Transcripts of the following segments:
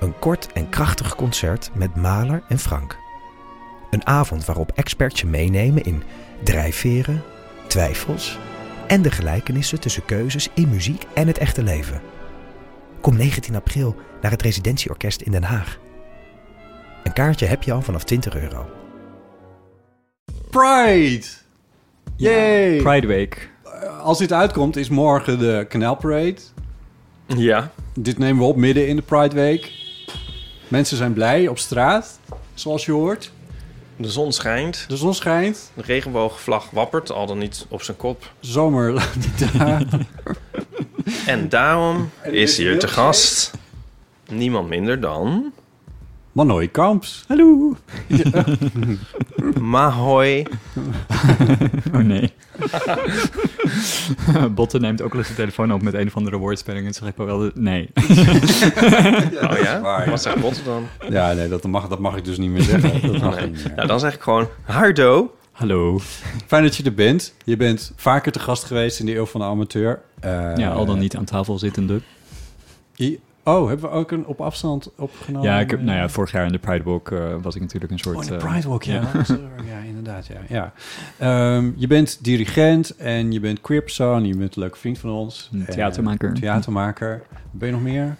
Een kort en krachtig concert met Maler en Frank. Een avond waarop experts je meenemen in drijfveren, twijfels en de gelijkenissen tussen keuzes in muziek en het echte leven. Kom 19 april naar het Residentieorkest in Den Haag. Een kaartje heb je al vanaf 20 euro. Pride! Yay! Pride Week. Als dit uitkomt is morgen de Canal Parade. Ja. Dit nemen we op midden in de Pride Week. Mensen zijn blij op straat, zoals je hoort. De zon schijnt. De zon schijnt. De regenboogvlag wappert, al dan niet op zijn kop. Zomer. En daarom En is hier te gast niemand minder dan... Manoy Kamps. Hallo. Mahoy. Oh nee. Botte neemt ook wel eens de telefoon op met een of andere woordspeling en zeg ik wel nee. Oh ja? waar. Wat zegt Botte dan? Ja, nee, dat mag, dat mag ik dus niet meer zeggen. Dat mag Nee. niet meer. Nou, dan zeg ik gewoon Hardo. Hallo. Fijn dat je er bent. Je bent vaker te gast geweest in de Eeuw van de Amateur. Eh, Ja, al dan niet aan tafel zittende. I- Oh, hebben we ook een op afstand opgenomen? Ja, ik heb, nou ja, vorig jaar in de Pride Walk eh, was ik natuurlijk een soort... Oh, in de eh, Pride Walk, ja. ja. ja, inderdaad, ja. ja. Ehm, je bent dirigent en je bent queer persoon. Je bent een leuke vriend van ons. Een En theatermaker. theatermaker. Ben je nog meer?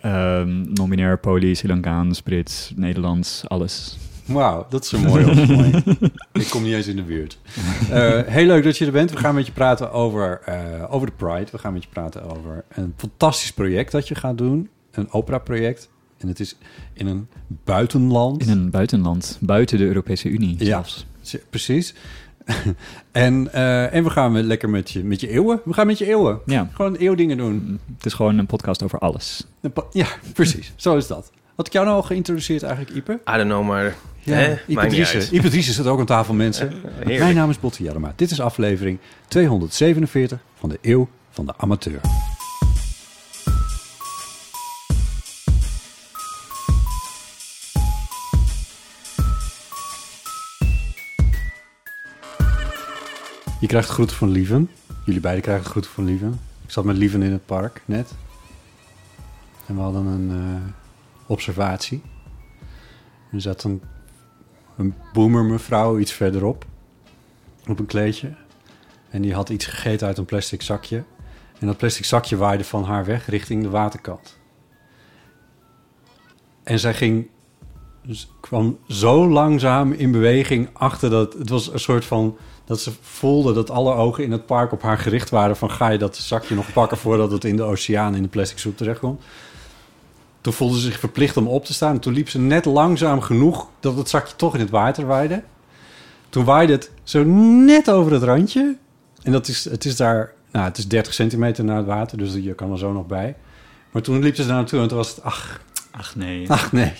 Ehm, nominair, Poli, Sri Lankaans, Brits, Nederlands, alles. Wauw, dat is een mooi mooi. Ik kom niet eens in de buurt. Eh, heel leuk dat je er bent. We gaan met je praten over, eh, over de Pride. We gaan met je praten over een fantastisch project dat je gaat doen. Een opera-project. En het is in een buitenland. In een buitenland, buiten de Europese Unie Ja. zelfs. Z- Precies. en, eh, en we gaan met, lekker met je, met je eeuwen. We gaan met je eeuwen. Ja, Gewoon eeuwdingen doen. het is gewoon een podcast over alles. Ja, precies. Zo is dat. Had ik jou nou al geïntroduceerd eigenlijk, Ipe? I don't know, maar... Ja, hè, niet Driessen. zit ook aan tafel, mensen. Heerlijk. Mijn naam is Botte Jellema. Dit is aflevering 247 van de Eeuw van de Amateur. Je krijgt groeten van Lieven. Jullie beiden krijgen groeten van Lieven. Ik zat met Lieven in het park net. En we hadden een eh, observatie. Er zat een, een boomer mevrouw iets verderop. Op een kleedje. En die had iets gegeten uit een plastic zakje. En dat plastic zakje waaide van haar weg richting de waterkant. En zij ging, kwam zo langzaam in beweging achter dat... Het was een soort van... Dat ze voelde dat alle ogen in het park op haar gericht waren... van ga je dat zakje nog pakken voordat het in de oceaan in de plastic soep terechtkomt. Toen voelde ze zich verplicht om op te staan. Toen liep ze net langzaam genoeg dat het zakje toch in het water waaide. Toen waaide het zo net over het randje. En dat is, het is daar, nou, het is 30 centimeter naar het water, dus je kan er zo nog bij. Maar toen liep ze daar naartoe en toen was het, ach, Ach nee. ach nee.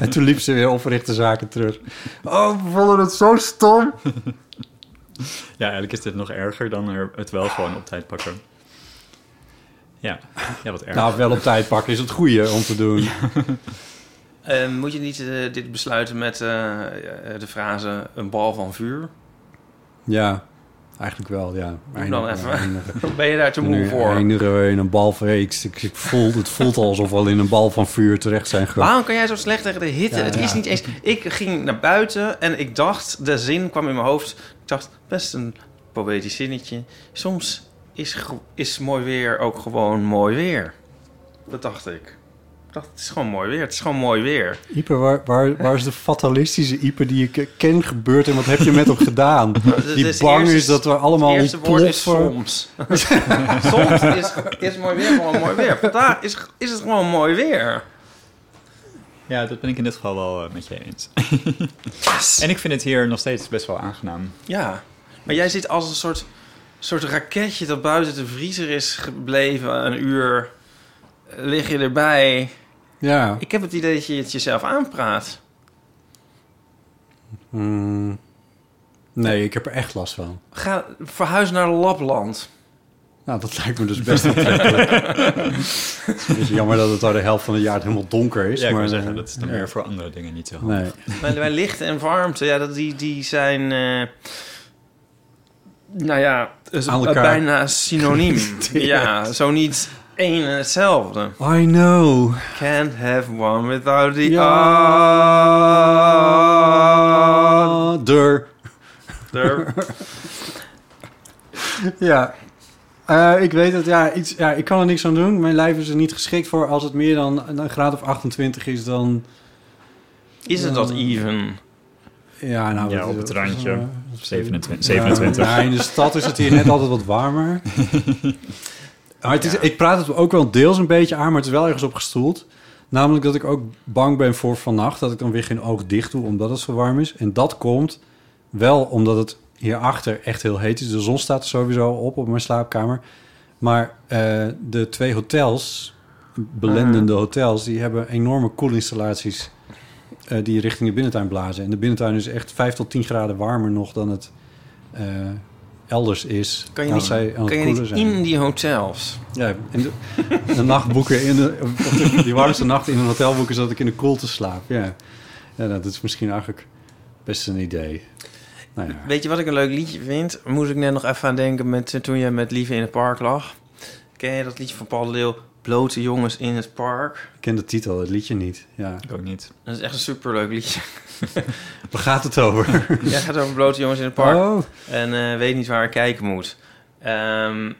en toen liep ze weer opgerichte zaken terug. Oh, we vonden het zo stom. Ja, eigenlijk is dit nog erger dan er het wel gewoon op tijd pakken. Ja, ja wat erg. Nou, wel op tijd pakken is het goede om te doen. Eh, moet je niet eh, dit besluiten met eh, de frase een bal van vuur? Ja, eigenlijk wel, ja. Doe dan even. eindigen- Ben je daar te moe Nu voor? eindigen we in een bal van... Ik, ik, ik voel, het voelt alsof we al in een bal van vuur terecht zijn gekomen. Waarom kan jij zo slecht tegen de hitte? Ja, het is niet eens... Ik ging naar buiten en ik dacht... De zin kwam in mijn hoofd. Ik dacht, best een poëtisch zinnetje. Soms is, is mooi weer ook gewoon mooi weer. Dat dacht ik. Ik dacht, het is gewoon mooi weer. Het is gewoon mooi weer. Ieper, waar, waar, waar is de fatalistische Ieper die ik ken gebeurd en wat heb je met hem gedaan? Het Die bang is dat we allemaal Het eerste woord is soms. soms is, is mooi weer gewoon mooi weer. Vandaag is, is het gewoon mooi weer. Ja, dat ben ik in dit geval wel eh, met je eens. En ik vind het hier nog steeds best wel aangenaam. Ja, maar jij zit als een soort, soort raketje dat buiten de vriezer is gebleven een uur. Lig je erbij Ja. Ik heb het idee dat je het jezelf aanpraat. Hmm. Nee, ik heb er echt last van. Ga verhuis naar Lapland. Nou, dat lijkt me dus best aantrekkelijk. Het is een beetje jammer dat het al de helft van het jaar helemaal donker is. Ja, ik maar, zeggen, eh, dat is dan ja. meer voor andere dingen niet zo handig. Nee. Maar bij licht en warmte, ja, dat, die, die zijn... eh, nou ja, is elkaar. bijna synoniem. ja, zo niet één en hetzelfde. I know. Can't have one without the other. Ja. Eh, ik weet het, ja, iets, ja, ik kan er niks aan doen. Mijn lijf is er niet geschikt voor. Als het meer dan een graad of 28 is, dan... Is het dat even? Ja, nou, Ja, op het randje. eh, 27. Ja, 27. ja, in de stad is het hier net altijd wat warmer. Maar het is, ik praat het ook wel deels een beetje aan, maar het is wel ergens op gestoeld. Namelijk dat ik ook bang ben voor vannacht. Dat ik dan weer geen oog dicht doe, omdat het zo warm is. En dat komt wel omdat het hierachter echt heel heet is. De zon staat er sowieso op op mijn slaapkamer. Maar eh, de twee hotels, belendende hotels... die hebben enorme koelinstallaties... eh, die richting de binnentuin blazen. En de binnentuin is echt 5 tot 10 graden warmer nog dan het eh, elders is. Kan je niet, zij aan kan het je niet in die hotels? Ja, en de, de nacht boeken in de, de- die warmste nacht in een hotel boeken zodat ik in de koelte slaap. Ja, ja dat is misschien eigenlijk best een idee. Nou ja, Weet je wat ik een leuk liedje vind? Moest ik net nog even aan denken met, toen je met Lieve in het park lag. Ken je dat liedje van Paul de Leeuw? Blote jongens in het park. ik ken de titel, het liedje niet. Ja. Ik ook niet. Dat is echt een superleuk liedje. Waar gaat het over? Ja, het gaat over blote jongens in het park. Oh, En eh, weet niet waar ik kijken moet. Ehm,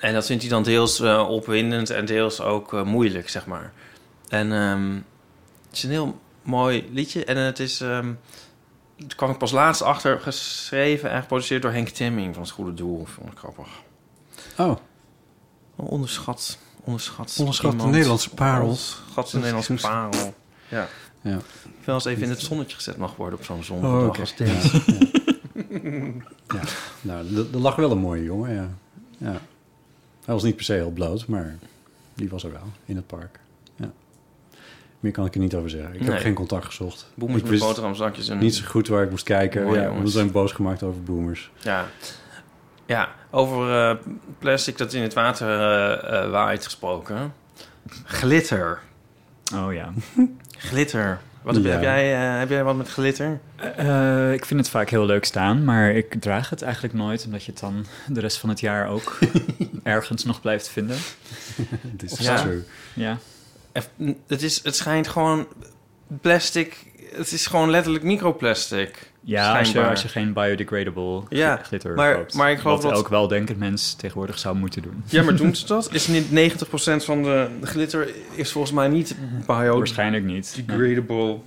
en dat vindt hij dan deels eh, opwindend en deels ook eh, moeilijk, zeg maar. En ehm, het is een heel mooi liedje. En het is... ehm daar kwam ik pas laatst achter, geschreven en geproduceerd door Henk Temming van Het Goede Doel. Vond ik grappig. oh, Onderschat. Onderschat. Onderschat de. Nederlandse parel. Onderschat de Nederlandse parel. Ja. ja. Wel eens even in het zonnetje gezet mag worden op zo'n Oh, zondag oké. als Ja, dit. ja. Ja. Nou, er- lag wel een mooie jongen, ja. ja. Hij was niet per se heel bloot, maar die was er wel in het park. Ja. Meer kan ik er niet over zeggen. Ik Nee. heb geen contact gezocht. Boemers ik met boterhamzakjes en... niet zo goed waar ik moest kijken. Mooi, ja, we zijn boos gemaakt over boomers. Ja. Ja, over eh, plastic dat in het water eh, eh, waait gesproken. Glitter. Oh ja. Glitter. Wat heb, Ja. heb jij, eh, heb jij wat met glitter? Eh, ik vind het vaak heel leuk staan, maar ik draag het eigenlijk nooit, omdat je het dan de rest van het jaar ook ergens nog blijft vinden. This is Ja. true. Ja. Het, is, het schijnt gewoon plastic... Het is gewoon letterlijk microplastic. Ja, als je, als je geen biodegradable Ja, glitter maar- koopt. maar ik geloof wat dat- elk weldenkend mens tegenwoordig zou moeten doen. Ja, maar doen ze dat? Is niet 90% van de glitter is volgens mij niet Waarschijnlijk niet. biodegradable.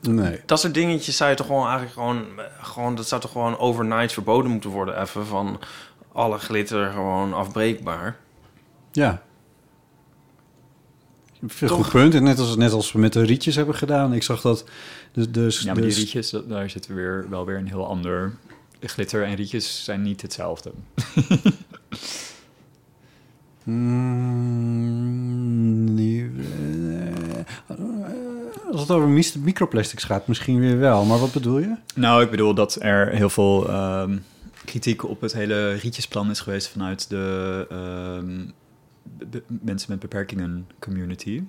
Nee. Dat soort dingetjes zou je toch gewoon eigenlijk gewoon, gewoon... Dat zou toch gewoon overnight verboden moeten worden even van alle glitter gewoon afbreekbaar. Ja. Veel Toch? goed punt. En net als, net als we met de rietjes hebben gedaan. Ik zag dat... Dus, dus, Ja, maar die rietjes, dat- daar zit weer, wel weer een heel ander... Glitter en rietjes zijn niet hetzelfde. Mm, nee, eh, als het over microplastics gaat, misschien weer wel. Maar wat bedoel je? Nou, ik bedoel dat er heel veel ehm, kritiek op het hele rietjesplan is geweest vanuit de ehm, mensen met beperkingen community.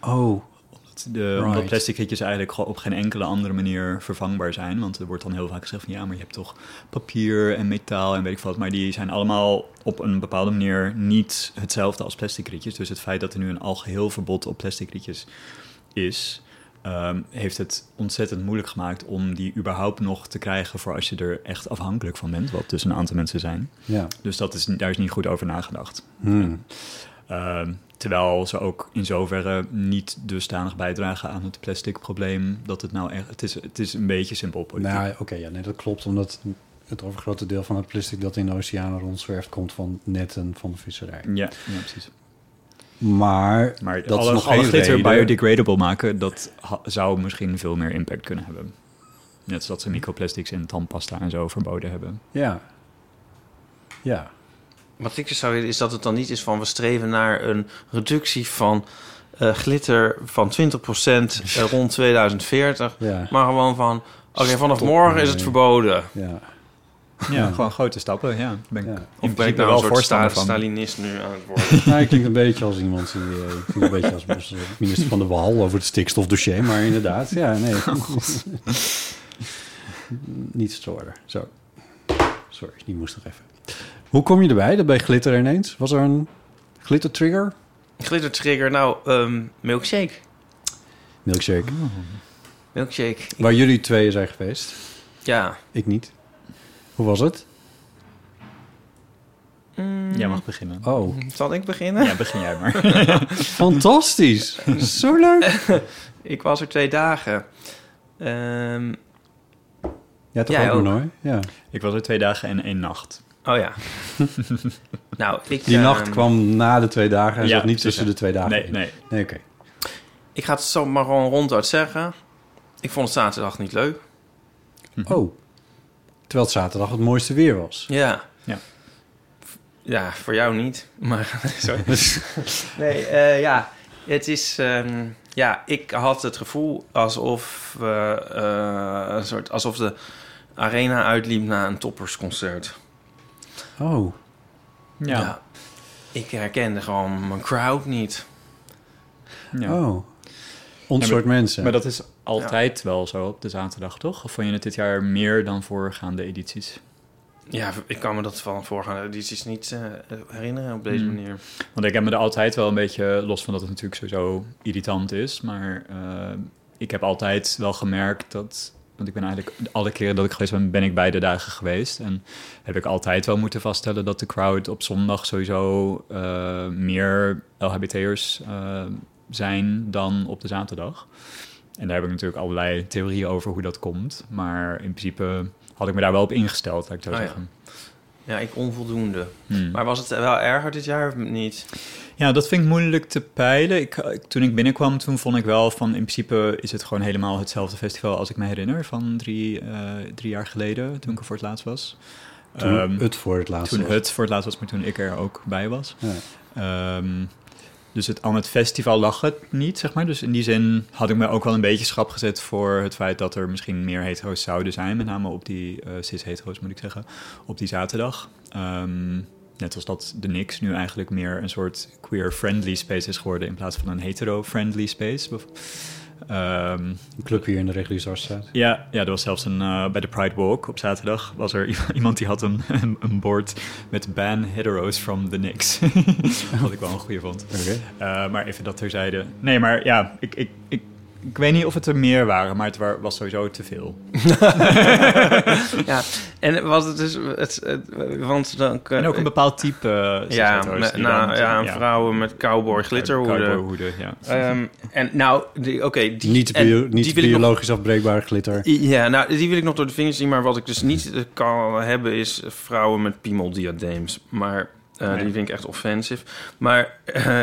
Oh, De, Right. Omdat plastic rietjes eigenlijk gewoon op geen enkele andere manier vervangbaar zijn. Want er wordt dan heel vaak gezegd van ja, maar je hebt toch papier en metaal en weet ik wat. Maar die zijn allemaal op een bepaalde manier niet hetzelfde als plastic rietjes. Dus het feit dat er nu een algeheel verbod op plastic rietjes is, ehm, heeft het ontzettend moeilijk gemaakt om die überhaupt nog te krijgen voor als je er echt afhankelijk van bent. Wat dus een aantal mensen zijn. ja. Dus dat is, daar is niet goed over nagedacht. Hmm. Ehm, terwijl ze ook in zoverre niet dusdanig bijdragen aan het plastic probleem. Dat het nou echt. Het is, het is een beetje simpel politiek. Nou, oké, ja, nee, dat klopt. Omdat het overgrote deel van het plastic dat in de oceanen rondzwerft... komt van netten van de visserij. ja, ja, precies. Maar, Maar dat alle, is nog alle glitter reden. biodegradable maken, dat zou misschien veel meer impact kunnen hebben. Net als dat ze microplastics in tandpasta en zo verboden hebben. Ja. Ja. Wat ik dus zou willen is dat het dan niet is van we streven naar een reductie van eh, glitter van 20% eh, rond 2040. Ja. Maar gewoon van, oké, vanaf Stop morgen is het verboden. Ja. Ja, gewoon grote stappen. Ja, ben ik Ja. Of in ben ik principe nou wel een soort voorstander sta- van. Stalinist nu aan het worden? Nou, ik klink een beetje als iemand die... eh, ik klink een beetje als, als, minister van de Wal over het stikstofdossier. Maar inderdaad, ja, nee. Niet storen. Zo. Sorry, die moest nog even. Hoe kom je erbij, dat bij glitter ineens? Was er een glitter trigger? Glitter trigger, nou, ehm, milkshake. Milkshake. Milkshake. Waar jullie tweeën zijn geweest. Ja. Ik niet. Hoe was het? Jij mag beginnen. Oh, Zal ik beginnen? Ja, begin jij maar. fantastisch. Zo leuk. Ik was er twee dagen. Ehm, Ja, toch Jij ook, ook? Manoy? Ja. ik was er twee dagen en één nacht. oh ja. nou, ik... Die ehm, nacht kwam na de twee dagen en Ja, zat niet tussen de twee dagen Nee, in. nee. Nee, oké. Ik ga het zo maar gewoon ronduit zeggen. Ik vond het zaterdag niet leuk. Oh. Terwijl het zaterdag het mooiste weer was. Ja. Ja. Ja, voor jou niet. Maar, sorry. nee, eh, ja. Het is... ehm, ja, ik had het gevoel alsof... we, eh, een soort, alsof de arena uitliep na een toppersconcert. Oh. Ja. Ik herkende gewoon mijn crowd niet. ja. Oh. Ons Ja, soort mensen. Maar dat is altijd wel zo op de zaterdag, toch? Of vond je het dit jaar meer dan voorgaande edities? Ja, ik kan me dat van voorgaande edities niet eh, herinneren op deze Hmm. manier. Want ik heb me er altijd wel een beetje, los van dat het natuurlijk sowieso irritant is, maar eh, ik heb altijd wel gemerkt dat, want ik ben eigenlijk alle keren dat ik geweest ben, ben ik beide dagen geweest. En heb ik altijd wel moeten vaststellen dat de crowd op zondag sowieso eh, meer LHBT'ers zijn dan op de zaterdag. En daar heb ik natuurlijk allerlei theorieën over hoe dat komt. Maar in principe had ik me daar wel op ingesteld, laat ik zo Oh ja. zeggen. Ja, ik onvoldoende. Hmm. Maar was het wel erger dit jaar of niet? Ja, dat vind ik moeilijk te peilen. Ik, toen ik binnenkwam, toen vond ik wel van... in principe is het gewoon helemaal hetzelfde festival als ik me herinner... van drie, eh, drie jaar geleden, toen ik er voor het laatst was. Toen Ehm, het voor het laatste toen was. het voor het laatst was, maar toen ik er ook bij was. Ja. Ehm, dus het, aan het festival lag het niet, zeg maar. Dus in die zin had ik me ook wel een beetje schrap gezet voor het feit dat er misschien meer hetero's zouden zijn. Met name op die eh cis-hetero's, moet ik zeggen, op die zaterdag. Ehm, net als dat de Nix nu eigenlijk meer een soort queer-friendly space is geworden in plaats van een hetero-friendly space. Ehm, Een club hier in de Regulusarstraat. ja, ja, er was zelfs een, eh, bij de Pride Walk op zaterdag was er iemand die had een, een, een bord met ban hetero's from the Knicks. Wat ik wel een goede vond. Eh, maar even dat terzijde. Nee, maar ja, ik, ik, ik, ik weet niet of het er meer waren, maar het wa- was sowieso te veel. ja, en was het dus... Het, het- want dan... En ook een bepaald type uh, Ja, met, nou, ja, vrouwen met cowboy glitterhoeden. Cowboyhoeden, ja. Ehm, en nou, die- oké, die, Niet, en bio, niet die wil ik nog- biologisch afbreekbare glitter. Ja, nou, die wil ik nog door de vingers zien. Maar wat ik dus niet kan hebben is vrouwen met piemeldiadeems. Maar eh, Nee. die vind ik echt offensive. Maar eh,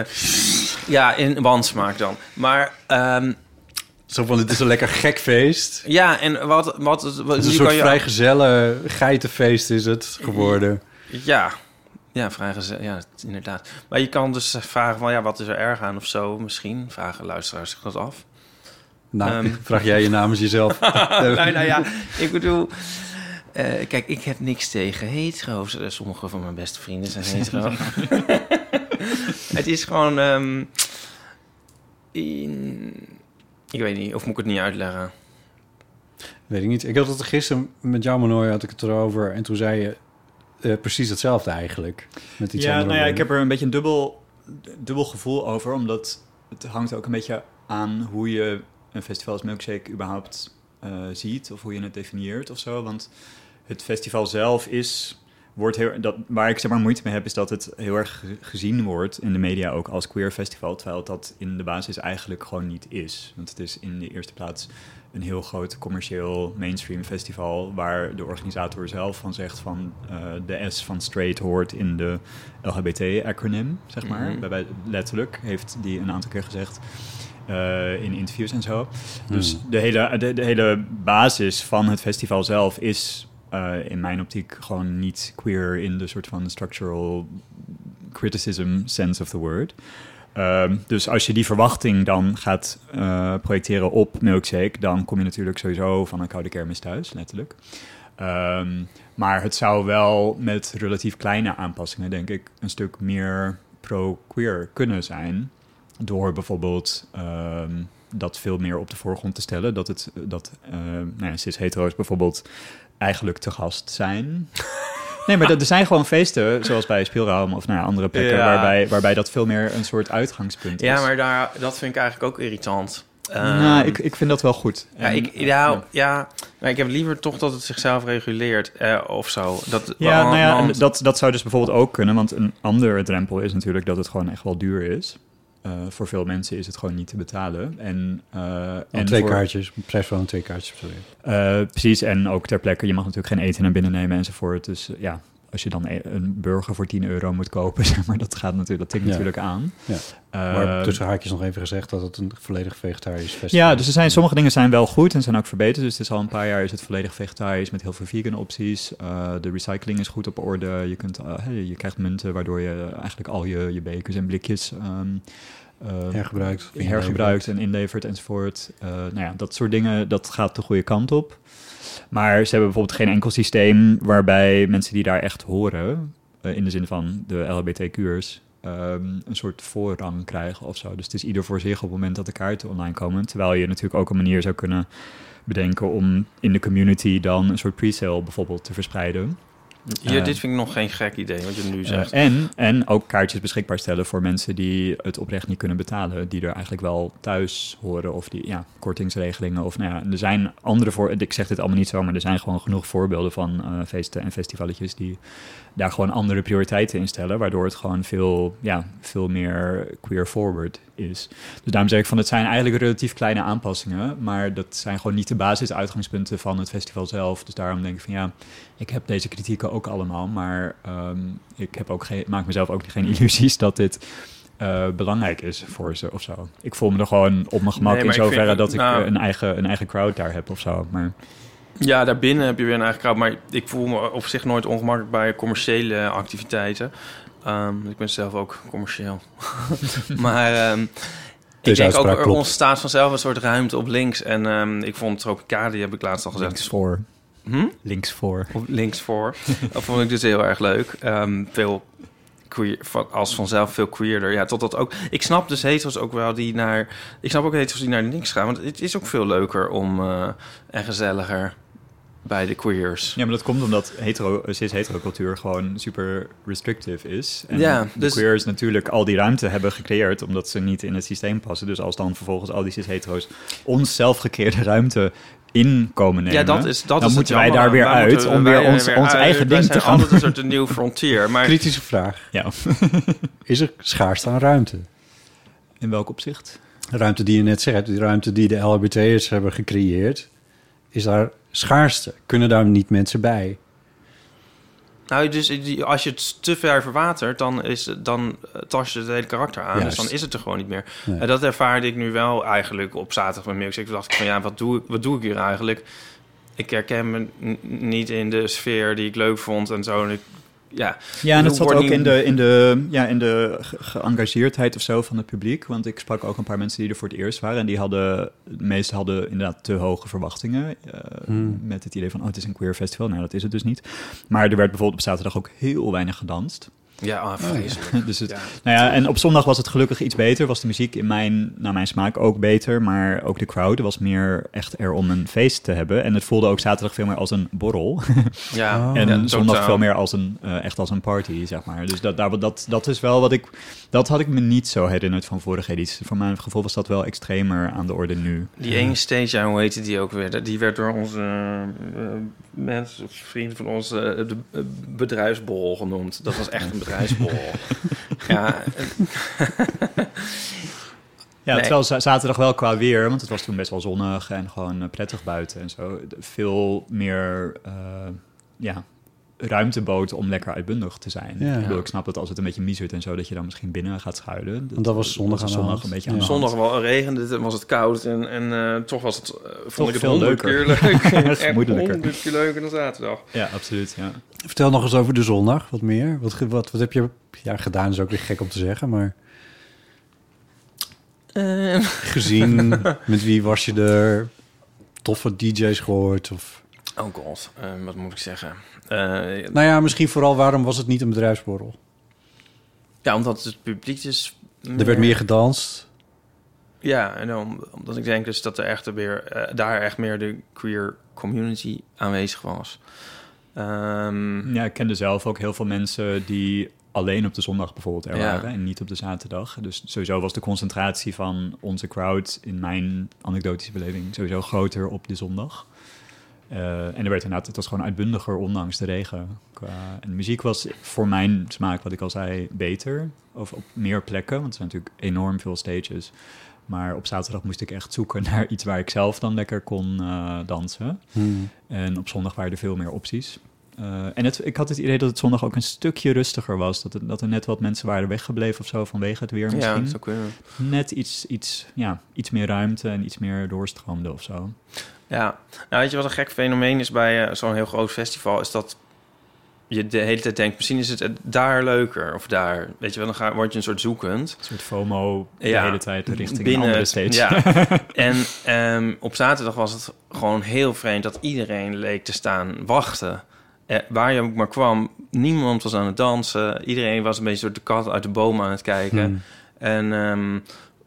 ja, in wansmaak dan. Maar ehm, Zo van, het is een lekker gek feest. ja, en wat... wat, wat Het is een soort je- vrijgezelle geitenfeest is het geworden. Ja, ja, vragen ja, inderdaad. Maar je kan dus vragen van, ja, wat is er erg aan of zo? Misschien vragen luisteraars zich dat af. Nou, Ehm. vraag jij je namens jezelf. nou, nou ja, ik bedoel... eh, kijk, ik heb niks tegen hetero's. Eh, Sommige van mijn beste vrienden zijn hetero. het is gewoon... ehm, in- ik weet niet, of moet ik het niet uitleggen? Weet ik niet. Ik had het gisteren met jou, Manoy, had ik het erover. En toen zei je eh, precies hetzelfde eigenlijk. Met iets ja, nou ja, ik heb er een beetje een dubbel, dubbel gevoel over. Omdat het hangt ook een beetje aan hoe je een festival als Milkshake überhaupt eh, ziet. Of hoe je het definieert of zo. Want het festival zelf is... Wordt heel, dat, waar ik zeg maar moeite mee heb, is dat het heel erg ge- gezien wordt in de media ook als queer festival. Terwijl dat in de basis eigenlijk gewoon niet is. Want het is in de eerste plaats een heel groot commercieel mainstream festival waar de organisator zelf van zegt van eh, de S van straight hoort in de LGBT-acronym, zeg maar. Mhm. Bij- letterlijk heeft die een aantal keer gezegd eh, in interviews en zo. Dus Hmm. de, hele, de, de hele basis van het festival zelf is eh, in mijn optiek gewoon niet queer in de soort van structural criticism sense of the word. Ehm, dus als je die verwachting dan gaat eh, projecteren op Milkshake, dan kom je natuurlijk sowieso van een koude kermis thuis, letterlijk. Ehm, maar het zou wel met relatief kleine aanpassingen, denk ik, een stuk meer pro-queer kunnen zijn. Door bijvoorbeeld ehm, dat veel meer op de voorgrond te stellen. Dat, het, dat uh, nou ja, cis-hetero's bijvoorbeeld eigenlijk te gast zijn. Nee, maar er zijn gewoon feesten, zoals bij Speelraam of ja, andere plekken, Ja. waarbij, waarbij dat veel meer een soort uitgangspunt is. Ja, maar daar, dat vind ik eigenlijk ook irritant. nou, Ehm, ik, ik vind dat wel goed. Ja, En, ik, ja, ja, maar ik heb liever toch dat het zichzelf reguleert eh, of zo. Dat, Ja, want- nou ja, dat, dat zou dus bijvoorbeeld ook kunnen. Want een andere drempel is natuurlijk dat het gewoon echt wel duur is. Eh, voor veel mensen is het gewoon niet te betalen. En, eh, En twee voor- kaartjes, prijs van twee kaartjes. Eh, precies, en ook ter plekke. Je mag natuurlijk geen eten naar binnen nemen enzovoort. Dus ja, als je dan e- een burger voor 10 euro moet kopen, zeg maar, dat gaat natuurlijk, dat tikt Ja. natuurlijk aan. Ja. Eh, maar tussen haakjes nog even gezegd dat het een volledig vegetarisch festival ja, is. dus er zijn, sommige dingen zijn wel goed en zijn ook verbeterd. Dus het is al een paar jaar is het volledig vegetarisch met heel veel vegan opties. Eh, de recycling is goed op orde. Je, kunt, eh, je krijgt munten waardoor je eigenlijk al je, je bekers en blikjes ehm, eh, hergebruikt. hergebruikt en inlevert enzovoort. Nou ja, dat soort dingen, dat gaat de goede kant op. Maar ze hebben bijvoorbeeld geen enkel systeem waarbij mensen die daar echt horen, eh, in de zin van de LHBTQ'ers, ehm, een soort voorrang krijgen of zo. Dus het is ieder voor zich op het moment dat de kaarten online komen. Terwijl je natuurlijk ook een manier zou kunnen bedenken om in de community dan een soort pre-sale bijvoorbeeld te verspreiden. Hier, eh, dit vind ik nog geen gek idee, wat je nu Eh, zegt. en, en ook kaartjes beschikbaar stellen voor mensen die het oprecht niet kunnen betalen. Die er eigenlijk wel thuis horen. Of die ja, kortingsregelingen. Of nou ja, er zijn andere voor. Ik zeg dit allemaal niet zo, maar er zijn gewoon genoeg voorbeelden van eh, feesten en festivaletjes die daar gewoon andere prioriteiten in stellen. Waardoor het gewoon veel, ja, veel meer queer forward is. Dus daarom zeg ik van het zijn eigenlijk relatief kleine aanpassingen. Maar dat zijn gewoon niet de basisuitgangspunten van het festival zelf. Dus daarom denk ik van ja, ik heb deze kritieken ook allemaal, maar ehm, ik heb ook geen, maak mezelf ook geen illusies dat dit eh, belangrijk is voor ze of zo. Ik voel me er gewoon op mijn gemak Nee, in zoverre vind- dat ik nou- een, eigen, een eigen crowd daar heb of zo. Maar Ja, daarbinnen heb je weer een eigen crowd. Maar ik voel me op zich nooit ongemakkelijk bij commerciële activiteiten. Ehm, ik ben zelf ook commercieel. maar ehm, ik denk ook, er ontstaat vanzelf een soort ruimte op links. En ehm, ik vond Tropicali, heb ik laatst al gezegd. links voor. Hm? Links voor. Of links voor. dat vond ik dus heel erg leuk. Veel queer, als vanzelf veel queerder. Ja, totdat ook... Ik snap dus hetero's ook wel die naar... Ik snap ook hetero's die naar links gaan. Want het is ook veel leuker om... eh, en gezelliger bij de queers. Ja, maar dat komt omdat hetero, cis-hetero cultuur gewoon super restrictive is. En Ja, de dus- queers natuurlijk al die ruimte hebben gecreëerd omdat ze niet in het systeem passen. Dus als dan vervolgens al die cis-hetero's ons zelf gecreëerde ruimte in komen nemen... Ja, dat is, dat dan is het moeten wij daar weer Wij uit moeten- om weer er ons, weer ons uit. eigen Wij ding zijn te gaan altijd een soort een nieuw frontier. Maar Kritische vraag. Ja, Is er schaarste aan ruimte? in welk opzicht? De ruimte die je net zegt, die ruimte die de LHBT'ers hebben gecreëerd, is daar schaarste? Kunnen daar niet mensen bij? Nou, dus als je het te ver verwatert, dan, is, dan tast je het hele karakter aan. Juist. Dus dan is het er gewoon niet meer. Nee. En dat ervaarde ik nu wel eigenlijk op zaterdag met Milkshake. Toen dacht ik van, ja, wat doe ik, wat doe ik hier eigenlijk? Ik herken me niet in de sfeer die ik leuk vond en zo. En ik, ja, Ja, en het zat Wordt ook in de, in de, ja, in de ge- geëngageerdheid of zo van het publiek. Want ik sprak ook een paar mensen die er voor het eerst waren. En die hadden, de meesten hadden inderdaad te hoge verwachtingen. eh, Hmm. Met het idee van, oh, het is een queer festival. Nou, dat is het dus niet. Maar er werd bijvoorbeeld op zaterdag ook heel weinig gedanst. Ja ah, vreselijk. dus het, Ja. nou ja, en op zondag was het gelukkig iets beter. Was de muziek in mijn, naar mijn smaak ook beter. Maar ook de crowd was meer echt er om een feest te hebben. En het voelde ook zaterdag veel meer als een borrel. Ja, Oh. En ja, zondag totaal. veel meer als een, eh, echt als een party, zeg maar. Dus dat, daar, dat, dat is wel wat ik... Dat had ik me niet zo herinnerd van vorige edities. Voor mijn gevoel was dat wel extremer aan de orde nu. Die ene stage, hoe heette die ook weer? Die werd door onze eh, mensen, vrienden van ons, de bedrijfsborrel genoemd. Dat was echt een bedrijfsborrel. ja, Ja, Nee. terwijl za- zaterdag wel qua weer, want het was toen best wel zonnig en gewoon eh, prettig buiten en zo. Veel meer, eh, ja, ruimte bood om lekker uitbundig te zijn. Ja. Ik, bedoel, ik snap dat als het een beetje miezert en zo, dat je dan misschien binnen gaat schuilen. Want dat was zondag aan zondag een beetje aan de zondag wel regende het en was het koud. En, en eh, toch was het, eh, vond Toch ik het veel leuker. keer leuk. Echt keer leuker dan zaterdag. Ja, absoluut, ja. Vertel nog eens over de zondag, wat meer. Wat, ge- wat, wat heb je ja, gedaan, is ook weer gek om te zeggen, maar... Eh, gezien? Met wie was je er? Toffe DJ's gehoord? Of... oh god, eh, wat moet ik zeggen? Eh, Nou ja, misschien vooral waarom was het niet een bedrijfsborrel? ja, omdat het publiek dus... Er werd meer gedanst. Ja, en om, omdat ik denk dus dat er echt weer, eh, daar echt meer de queer community aanwezig was. Ehm, Ja, ik kende zelf ook heel veel mensen die alleen op de zondag bijvoorbeeld er Ja. waren en niet op de zaterdag. Dus sowieso was de concentratie van onze crowd in mijn anekdotische beleving sowieso groter op de zondag. Eh, en er werd inderdaad, het was gewoon uitbundiger ondanks de regen. Qua, en de muziek was voor mijn smaak, wat ik al zei, beter. Of op meer plekken, want er zijn natuurlijk enorm veel stages. Maar op zaterdag moest ik echt zoeken naar iets waar ik zelf dan lekker kon eh, dansen. En op zondag waren er veel meer opties. Eh, en het, ik had het idee dat het zondag ook een stukje rustiger was. Dat, het, dat er net wat mensen waren weggebleven of zo vanwege het weer misschien. ja, kunnen. Net iets, iets, ja, iets meer ruimte en iets meer doorstroomde of zo. Ja, nou weet je wat een gek fenomeen is bij eh, zo'n heel groot festival, is dat je de hele tijd denkt, misschien is het eh, daar leuker of daar. Weet je wel, dan ga, word je een soort zoekend. Een soort FOMO de Ja, hele tijd richting binnen andere stage. ja. En ehm, op zaterdag was het gewoon heel vreemd dat iedereen leek te staan wachten. Eh, waar je ook maar kwam, niemand was aan het dansen. Iedereen was een beetje door de kat uit de boom aan het kijken. Hmm. En ehm,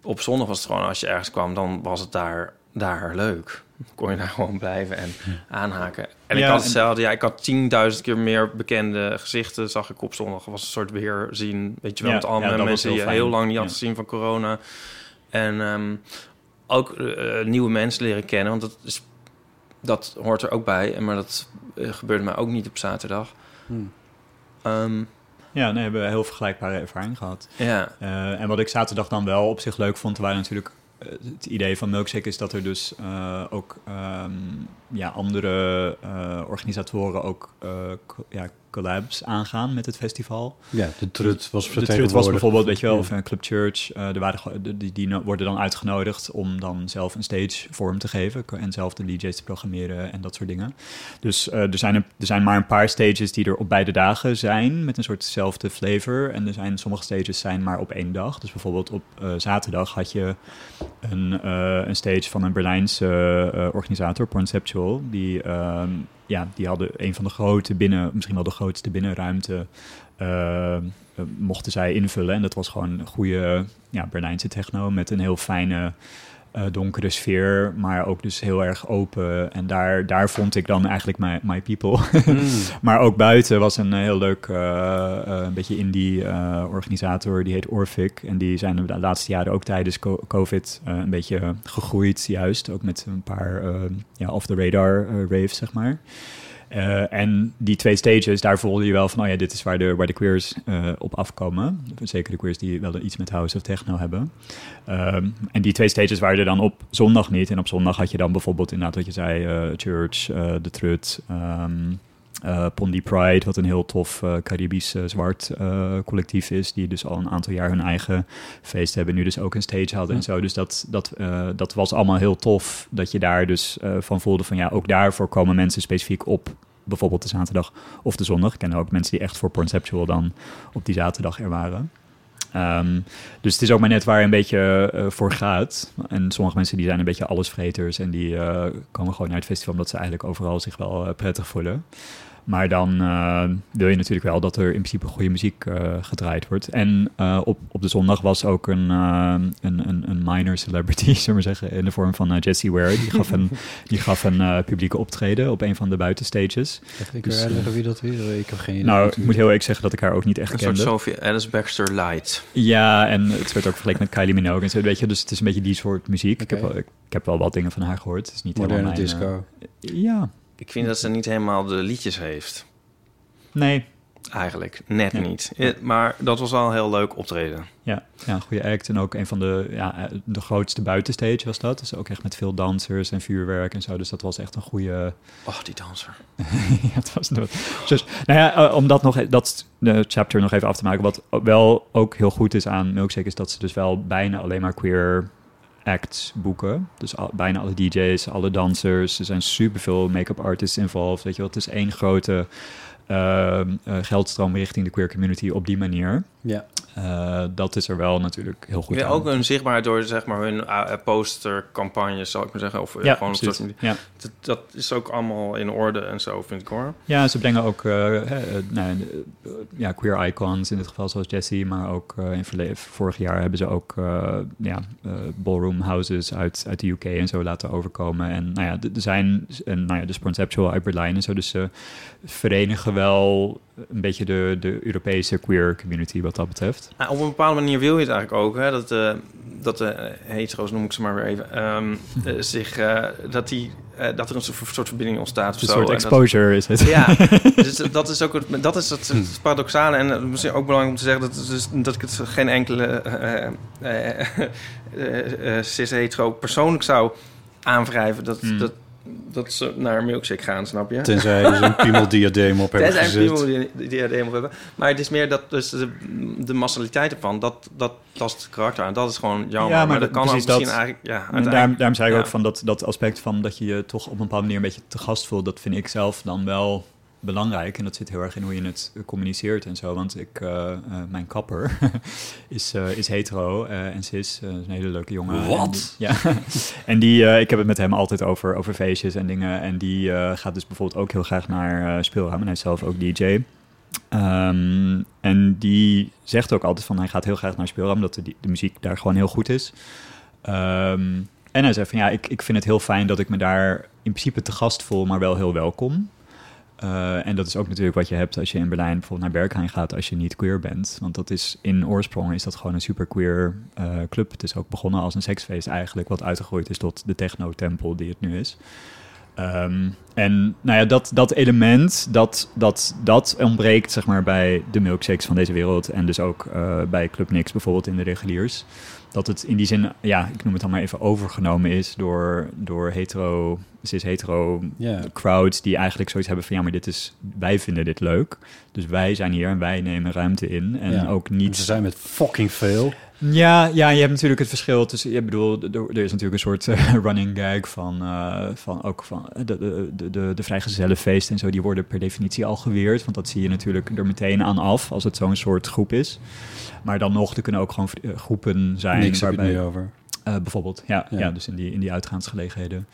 op zondag was het gewoon, als je ergens kwam, dan was het daar, daar leuk. Kon je daar gewoon blijven en aanhaken. En ik had hetzelfde. Ja, ik had 10.000 keer meer bekende gezichten, zag ik op zondag. was een soort weer zien, weet je wel, Ja, met allemaal ja, mensen die je heel lang niet had gezien van corona. En ehm, ook eh, nieuwe mensen leren kennen, want dat, is, dat hoort er ook bij. En Maar dat eh, gebeurde mij ook niet op zaterdag. Hmm. Ehm, Ja, nee, we hebben heel vergelijkbare ervaring gehad. ja, Eh, en wat ik zaterdag dan wel op zich leuk vond, waren natuurlijk eh, het idee van Milkshake is dat er dus eh, ook ehm, ja, andere eh, organisatoren ook co- ja, collabs aangaan met het festival. Ja, de trut was De Trut was vertegenwoordigd. bijvoorbeeld, weet je wel, Ja. of een Club Church. eh, er waren, die, die, worden dan uitgenodigd om dan zelf een stage vorm te geven en zelf de DJ's te programmeren en dat soort dingen. Dus er, zijn er zijn maar een paar stages die er op beide dagen zijn met een soortzelfde flavor. En er zijn sommige stages zijn maar op één dag. Dus bijvoorbeeld op zaterdag had je een, een stage van een Berlijnse organisator, Conceptual. Die, ehm, ja, die hadden een van de grote binnen, misschien wel de grootste binnenruimte eh, eh, mochten zij invullen. En dat was gewoon een goede ja, Berlijnse techno met een heel fijne eh, donkere sfeer, maar ook dus heel erg open. En daar, daar vond ik dan eigenlijk my, my people. maar ook buiten was een heel leuk, eh, eh, een beetje indie eh, organisator, die heet Orphic. En die zijn de laatste jaren ook tijdens co- COVID eh, een beetje gegroeid, juist. Ook met een paar eh, ja, off-the-radar eh, raves, zeg maar. Eh, en die twee stages, daar voelde je wel van, oh ja, dit is waar de, waar de queers eh, op afkomen. Zeker de queers die wel iets met house of techno hebben. Ehm, en die twee stages waren er dan op zondag niet. En op zondag had je dan bijvoorbeeld inderdaad wat je zei, eh, Church, The Trut, ehm eh, Pondy Pride, wat een heel tof eh, Caribisch eh, zwart collectief is, die dus al een aantal jaar hun eigen feest hebben, nu dus ook een stage hadden en zo. Dus dat, dat, dat was allemaal heel tof, dat je daar dus van voelde van ja, ook daarvoor komen mensen specifiek op bijvoorbeeld de zaterdag of de zondag. Ik ken ook mensen die echt voor Conceptual dan op die zaterdag er waren. Ehm, dus het is ook maar net waar je een beetje voor gaat. En sommige mensen die zijn een beetje allesvreters en die komen gewoon naar het festival omdat ze eigenlijk overal zich wel prettig voelen. Maar dan eh, wil je natuurlijk wel dat er in principe goede muziek eh, gedraaid wordt. En eh, op, op de zondag was ook een, een, een, een minor celebrity, zullen we maar zeggen, in de vorm van Jessie Ware. Die gaf een, die gaf een publieke optreden op een van de buitenstages. Echt, ik Dus, wie dat is. Ik heb geen idee. Nou, ik moet heel eerlijk zeggen dat ik haar ook niet echt een soort kende. Sophie Alice Baxter Light. Ja, en het werd ook vergeleken met Kylie Minogue en zo, weet je. Dus het is een beetje die soort muziek. Ik, heb wel, ik, ik heb wel wat dingen van haar gehoord. Het is niet Moderne helemaal mijn, disco. ja, Ik vind dat ze niet helemaal de liedjes heeft. nee. Eigenlijk, net Ja. niet. Maar dat was wel een heel leuk optreden. Ja, ja, een goede act. En ook een van de, ja, de grootste buitenstage was dat. Dus ook echt met veel dansers en vuurwerk en zo. Dus dat was echt een goede... Oh, die danser. ja, het was dus, nou ja, eh, om dat, nog, e- dat de chapter nog even af te maken. Wat wel ook heel goed is aan Milkshake... is dat ze dus wel bijna alleen maar queer acts boeken. Dus bijna alle DJ's, alle dansers. Er zijn superveel make-up artists involved. Weet je wel, het is één grote eh, eh, geldstroom richting de queer community op die manier. Ja. Eh, dat is er wel natuurlijk heel goed Ja, aan. ook hun zichtbaarheid door zeg maar hun uh, postercampagnes, zal ik maar zeggen. Of eh, ja, gewoon een precies. soort, ja. dat, dat is ook allemaal in orde en zo, vind ik hoor. ja, ze brengen ook eh, hè, eh, nou, eh, ja, queer icons, in dit geval zoals Jessie, maar ook eh, in verle- vorig jaar hebben ze ook eh, ja, eh, ballroom houses uit, uit de UK en zo laten overkomen. En nou ja, er zijn en, nou ja, de Conceptual uit Berlijn en zo, dus ze verenigen wel een beetje de, de Europese queer community wat dat betreft. Nou, op een bepaalde manier wil je het eigenlijk ook, hè? Dat, eh, dat de hetero's, noem ik ze maar weer even, ehm, eh, zich, eh, dat, die, eh, dat er een soort, verbinding ontstaat. Of Een zo. soort dat- exposure is het. Ja, dus dat is ook het, dat is het, het paradoxale. En eh, misschien ook belangrijk om te zeggen dat, dus, dat ik het geen enkele eh, eh, eh, eh, eh, cis-hetero persoonlijk zou aanwrijven. Dat, Hmm. dat, dat ze naar een milkshake gaan, snap je? Tenzij ze een piemeldiadeem op hebben Tenzij gezet. people die, die diadeem op hebben. Maar het is meer dat dus de, de massaliteit ervan, dat, dat tast het karakter aan. Dat is gewoon jammer. Ja, maar maar, dat kan ook misschien dat- eigenlijk... Ja, uiteindelijk- daarom, daarom zei ik ja. ook van dat, dat aspect van dat je je toch op een bepaalde manier een beetje te gast voelt. Dat vind ik zelf dan wel belangrijk. En dat zit heel erg in hoe je het communiceert en zo. Want ik, eh, eh, mijn kapper is, eh, is hetero en cis. is een hele leuke jongen. Wat? Ja. en die, ik heb het met hem altijd over, over feestjes en dingen. En die gaat dus bijvoorbeeld ook heel graag naar speelruim. En hij is zelf ook DJ. Ehm, en die zegt ook altijd van hij gaat heel graag naar speelruim, omdat de, de muziek daar gewoon heel goed is. Ehm, en hij zei van ja, ik, ik vind het heel fijn dat ik me daar in principe te gast voel, maar wel heel welkom. Eh, en dat is ook natuurlijk wat je hebt als je in Berlijn bijvoorbeeld naar Berghain gaat als je niet queer bent. Want dat is in oorsprong is dat gewoon een super queer eh, club. Het is ook begonnen als een seksfeest eigenlijk, wat uitgegroeid is tot de techno-tempel die het nu is. Ehm, en nou ja, dat, dat element, dat, dat, dat ontbreekt zeg maar bij de milkshakes van deze wereld. En dus ook eh, bij Club Nix bijvoorbeeld in de reguliers. Dat het in die zin, ja, ik noem het dan maar even overgenomen is door, door hetero, cis-hetero crowds die eigenlijk zoiets hebben van ja, maar dit is, wij vinden dit leuk. Dus wij zijn hier en wij nemen ruimte in. En Ja. ook En niet Ze zijn met fucking veel. ja, ja, je hebt natuurlijk het verschil tussen. Ik bedoel, er is natuurlijk een soort eh, running gag van, eh, van ook van de, de, de, de, de vrijgezellenfeest en zo. Die worden per definitie al geweerd. Want dat zie je natuurlijk er meteen aan af als het zo'n soort groep is. Maar dan nog, er kunnen ook gewoon eh, groepen zijn. Niks heb je het waarbij, nu over. eh, bijvoorbeeld, ja, Ja. ja. dus in die, in die uitgaansgelegenheden.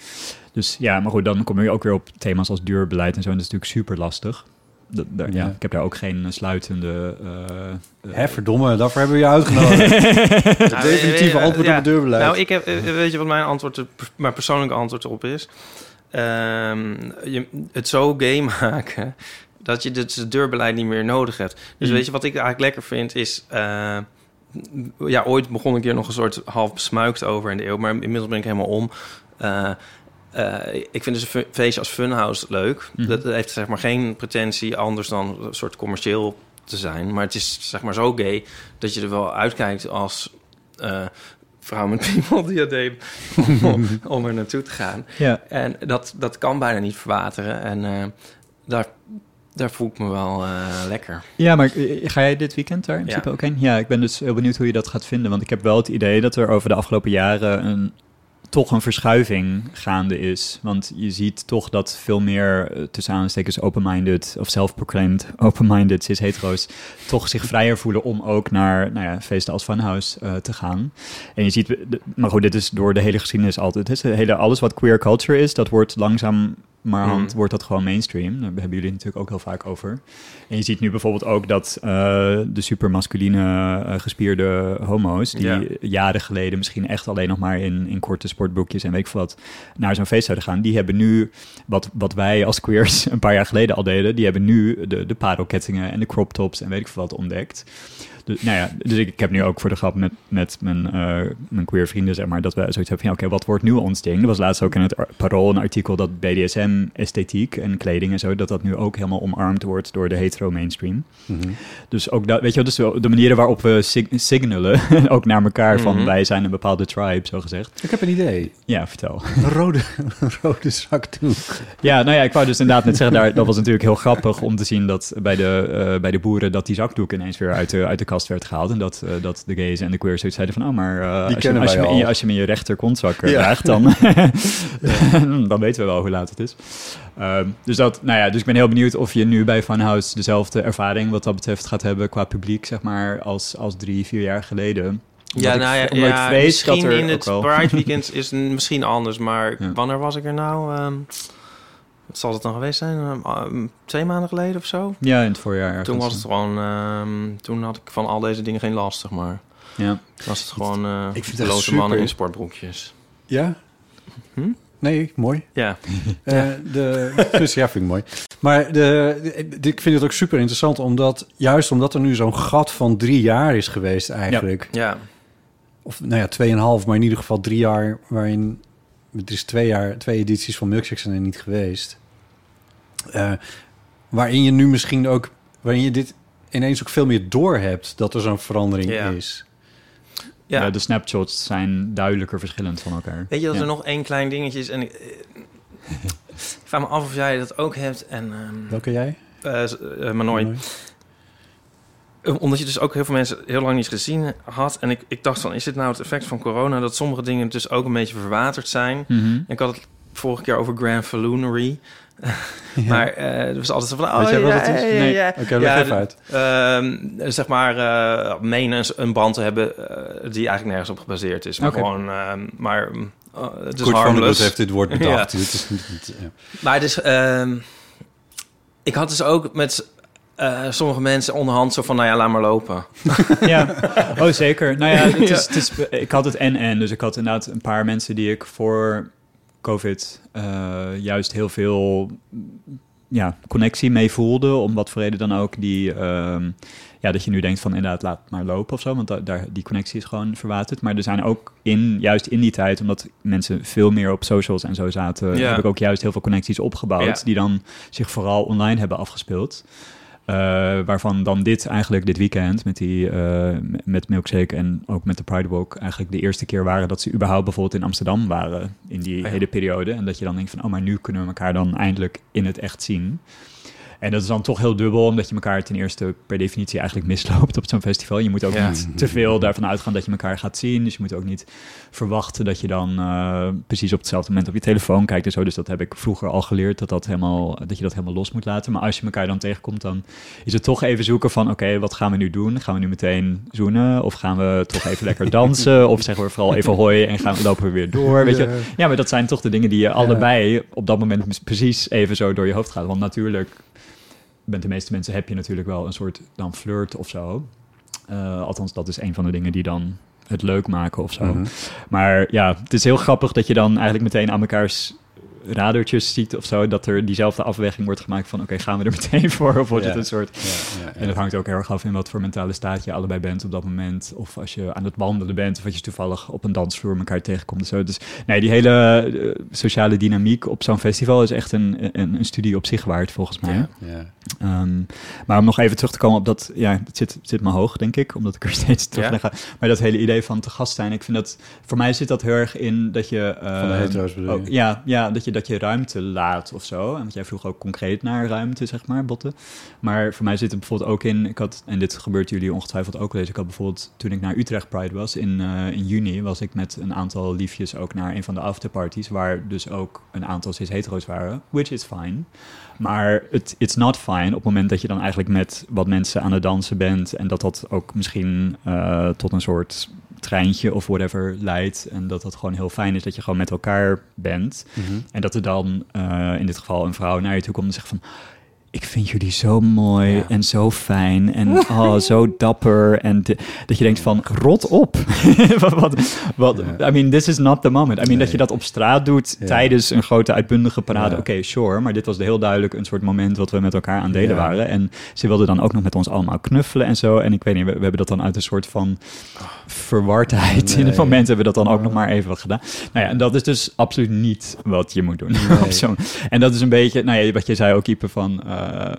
Dus ja, maar goed, dan kom je ook weer op thema's als duurbeleid en zo. En dat is natuurlijk super lastig. Dat, daar, ja. Ja. ik heb daar ook geen eh, sluitende. eh, eh, Hè, verdomme, daarvoor hebben we je uitgenodigd. Het Nou, definitieve antwoord ja. op het deurbeleid. Nou, ik heb, weet je wat mijn antwoord, mijn persoonlijke antwoord op is? Ehm, je, het zo gay maken dat je dus het deurbeleid niet meer nodig hebt. Dus Mm. weet je wat ik eigenlijk lekker vind is... eh, ja, ooit begon ik keer nog een soort half besmuikt over in de eeuw, maar inmiddels ben ik helemaal om. Eh, eh, ik vind dus een fe- feestje als Funhouse leuk. Mhm. Dat heeft zeg maar geen pretentie anders dan een soort commercieel te zijn. Maar het is zeg maar zo gay dat je er wel uitkijkt als vrouw met piemeldiadeem om, om er naartoe te gaan. ja. En dat, dat kan bijna niet verwateren. En eh, daar, daar voel ik me wel eh, lekker. Ja, maar eh, ga jij dit weekend daar in Ja. principe ook heen? Ja, ik ben dus heel benieuwd hoe je dat gaat vinden. Want ik heb wel het idee dat er over de afgelopen jaren een, toch een verschuiving gaande is. Want je ziet toch dat veel meer, eh, tussen aanstekens open-minded of self-proclaimed open-minded cis-hetero's... toch zich vrijer voelen om ook naar nou ja, feesten als Funhouse eh, te gaan. En je ziet, maar goed, dit is door de hele geschiedenis altijd. Het hele, alles wat queer culture is, dat wordt langzaam maar hand Mhm. wordt dat gewoon mainstream. Daar hebben jullie het natuurlijk ook heel vaak over. En je ziet nu bijvoorbeeld ook dat eh, de supermasculine eh, gespierde homo's... die Ja. jaren geleden misschien echt alleen nog maar in, in korte sportbroekjes... en weet ik veel wat, naar zo'n feest zouden gaan... die hebben nu, wat, wat wij als queers een paar jaar geleden al deden... die hebben nu de, de parelkettingen en de crop tops en weet ik veel wat ontdekt... Dus, nou ja, dus ik, ik heb nu ook voor de grap met, met mijn, eh, mijn queer vrienden, zeg maar, dat we zoiets hebben van, ja, oké, wat wordt nu ons ding? Er was laatst ook in het ar- Parool een artikel dat BDSM-esthetiek en kleding en zo, dat dat nu ook helemaal omarmd wordt door de hetero-mainstream. Mhm. Dus ook dat, weet je wel, dus de manieren waarop we sig- signalen, ook naar elkaar, van Mhm. wij zijn een bepaalde tribe, zo gezegd. Ik heb een idee. Ja, vertel. Een rode, een rode zakdoek. Ja, nou ja, ik wou dus inderdaad net zeggen, daar, dat was natuurlijk heel grappig om te zien dat bij de, eh, bij de boeren dat die zakdoek ineens weer uit de, uit de kast werd gehaald. En dat, eh, dat de gays en de queers zoiets zeiden van, oh, maar eh, als, je, als, je, als je me in je rechter kontzak eh, Ja. draagt, dan, dan weten we wel hoe laat het is. Ehm, dus, dat, nou ja, dus ik ben heel benieuwd of je nu bij Funhouse dezelfde ervaring wat dat betreft gaat hebben qua publiek, zeg maar, als, als drie, vier jaar geleden. Ja, Omdat nou ja, ik, omdat ja ik vrees misschien dat er in het wel- Pride Weekend is misschien anders, maar Ja. wanneer was ik er nou? Ehm, wat zal het dan geweest zijn? Ehm, ehm, twee maanden geleden of zo? Ja, in het voorjaar ergens. Toen was het gewoon, ehm, toen had ik van al deze dingen geen last, zeg maar. Ja. Toen was het gewoon eh Ik vind het mannen in sportbroekjes. Ja? Hm? Nee, mooi. Ja, Eh, de, dus ja, vind ik mooi. Maar de, de- ik vind het ook super interessant, omdat juist omdat er nu zo'n gat van drie jaar is geweest eigenlijk. ja. Of nou ja, tweeënhalf, maar in ieder geval drie jaar waarin... Er is twee jaar, twee edities van Milkshakes zijn er niet geweest. Eh, waarin je nu misschien ook... Waarin je dit ineens ook veel meer door hebt dat er zo'n verandering Ja. is. Ja. Ja. de snapshots zijn duidelijker verschillend van elkaar. Weet je dat Ja. er nog één klein dingetje is? En ik, eh, ik vraag me af of jij dat ook hebt. En, ehm Welke jij? eh, s- eh, Manoy, Eh, Omdat je dus ook heel veel mensen heel lang niet gezien had. En ik, ik dacht van, is dit nou het effect van corona... dat sommige dingen dus ook een beetje verwaterd zijn? Mhm. Ik had het vorige keer over Grand Falloonery. Ja. Maar eh er was altijd zo van... Oh, Weet jij wat ja, het is? Nee. ja. Oké, leg Ja, even uit. Ehm, zeg maar, eh menen een band te hebben eh, die eigenlijk nergens op gebaseerd is. Maar gewoon, ehm, maar het is der harmless. Heeft dit woord bedacht. Ja. Dit is niet, niet- ja. Maar ehm, ik had dus ook met eh, sommige mensen onderhand zo van, nou ja, laat maar lopen. Ja, oh zeker. Nou ja, het is, het is, ik had het en-en. Dus ik had inderdaad een paar mensen die ik voor COVID eh, juist heel veel ja, connectie mee voelde. Om wat voor reden dan ook. Die, ehm, ja, dat je nu denkt van inderdaad, laat maar lopen of zo. Want da- daar, die connectie is gewoon verwaterd. Maar er zijn ook in, juist in die tijd, omdat mensen veel meer op socials en zo zaten, Ja. heb ik ook juist heel veel connecties opgebouwd. Ja. Die dan zich vooral online hebben afgespeeld. Eh, waarvan dan dit eigenlijk dit weekend met, die, eh, met Milkshake en ook met de Pride Walk eigenlijk de eerste keer waren dat ze überhaupt bijvoorbeeld in Amsterdam waren in die Oh ja. hele periode. En dat je dan denkt van, oh, maar nu kunnen we elkaar dan eindelijk in het echt zien. En dat is dan toch heel dubbel, omdat je elkaar ten eerste per definitie eigenlijk misloopt op zo'n festival. Je moet ook Ja. niet te veel daarvan uitgaan dat je elkaar gaat zien. Dus je moet ook niet verwachten dat je dan eh, precies op hetzelfde moment op je telefoon kijkt en zo. Dus dat heb ik vroeger al geleerd, dat, dat, helemaal, dat je dat helemaal los moet laten. Maar als je elkaar dan tegenkomt, dan is het toch even zoeken van... oké, wat gaan we nu doen? Gaan we nu meteen zoenen? Of gaan we toch even lekker dansen? Of zeggen we vooral even hoi en gaan, lopen we weer door? Weet je? Ja, maar dat zijn toch de dingen die je allebei op dat moment precies even zo door je hoofd gaat. Want natuurlijk, met de meeste mensen heb je natuurlijk wel een soort dan flirt of zo. Eh, althans, dat is een van de dingen die dan het leuk maken of zo. Mhm. Maar ja, het is heel grappig dat je dan eigenlijk meteen aan mekaars radertjes ziet of zo, dat er diezelfde afweging wordt gemaakt van oké, gaan we er meteen voor of wordt Ja. het een soort... Ja, ja, En dat hangt ook heel erg af in wat voor mentale staat je allebei bent op dat moment. Of als je aan het wandelen bent of als je toevallig op een dansvloer elkaar tegenkomt en zo. Dus nee, die hele eh, sociale dynamiek op zo'n festival is echt een, een, een studie op zich waard volgens mij. Ehm, maar om nog even terug te komen op dat, ja, het zit, het zit me hoog, denk ik, omdat ik er steeds terug naar ga. Maar dat hele idee van te gast zijn, ik vind dat, voor mij zit dat heel erg in dat je... Van de ehm, hetero's bedoel je? ook- ja, ja dat, je, dat je ruimte laat of zo. En want jij vroeg ook concreet naar ruimte, zeg maar, botten. Maar voor mij zit het bijvoorbeeld ook in, ik had, en dit gebeurt jullie ongetwijfeld ook wel eens, ik had bijvoorbeeld, toen ik naar Utrecht Pride was, in, eh, in juni, was ik met een aantal liefjes ook naar een van de afterparties, waar dus ook een aantal cis-hetero's waren, which is fine. Maar het it's not fine op het moment dat je dan eigenlijk met wat mensen aan het dansen bent en dat dat ook misschien eh, tot een soort treintje of whatever leidt en dat dat gewoon heel fijn is dat je gewoon met elkaar bent. Mhm. En dat er dan eh, in dit geval een vrouw naar je toe komt en zegt van... Ik vind jullie zo mooi Ja. en zo fijn en oh, zo dapper. En de- dat je denkt van, rot op. wat, wat, wat- Ja. I mean, this is not the moment. I mean, dat je dat op straat doet Ja. tijdens een grote uitbundige parade. Oké, sure. Maar dit was heel duidelijk een soort moment wat we met elkaar aan deden Ja. waren. En ze wilden dan ook nog met ons allemaal knuffelen en zo. En ik weet niet, we, we hebben dat dan uit een soort van verwardheid. In het moment hebben we dat dan ook nog maar even wat gedaan. Nou ja, en dat is dus absoluut niet wat je moet doen. Nee. En dat is een beetje, nou ja, wat je zei ook, Ipe, van... eh,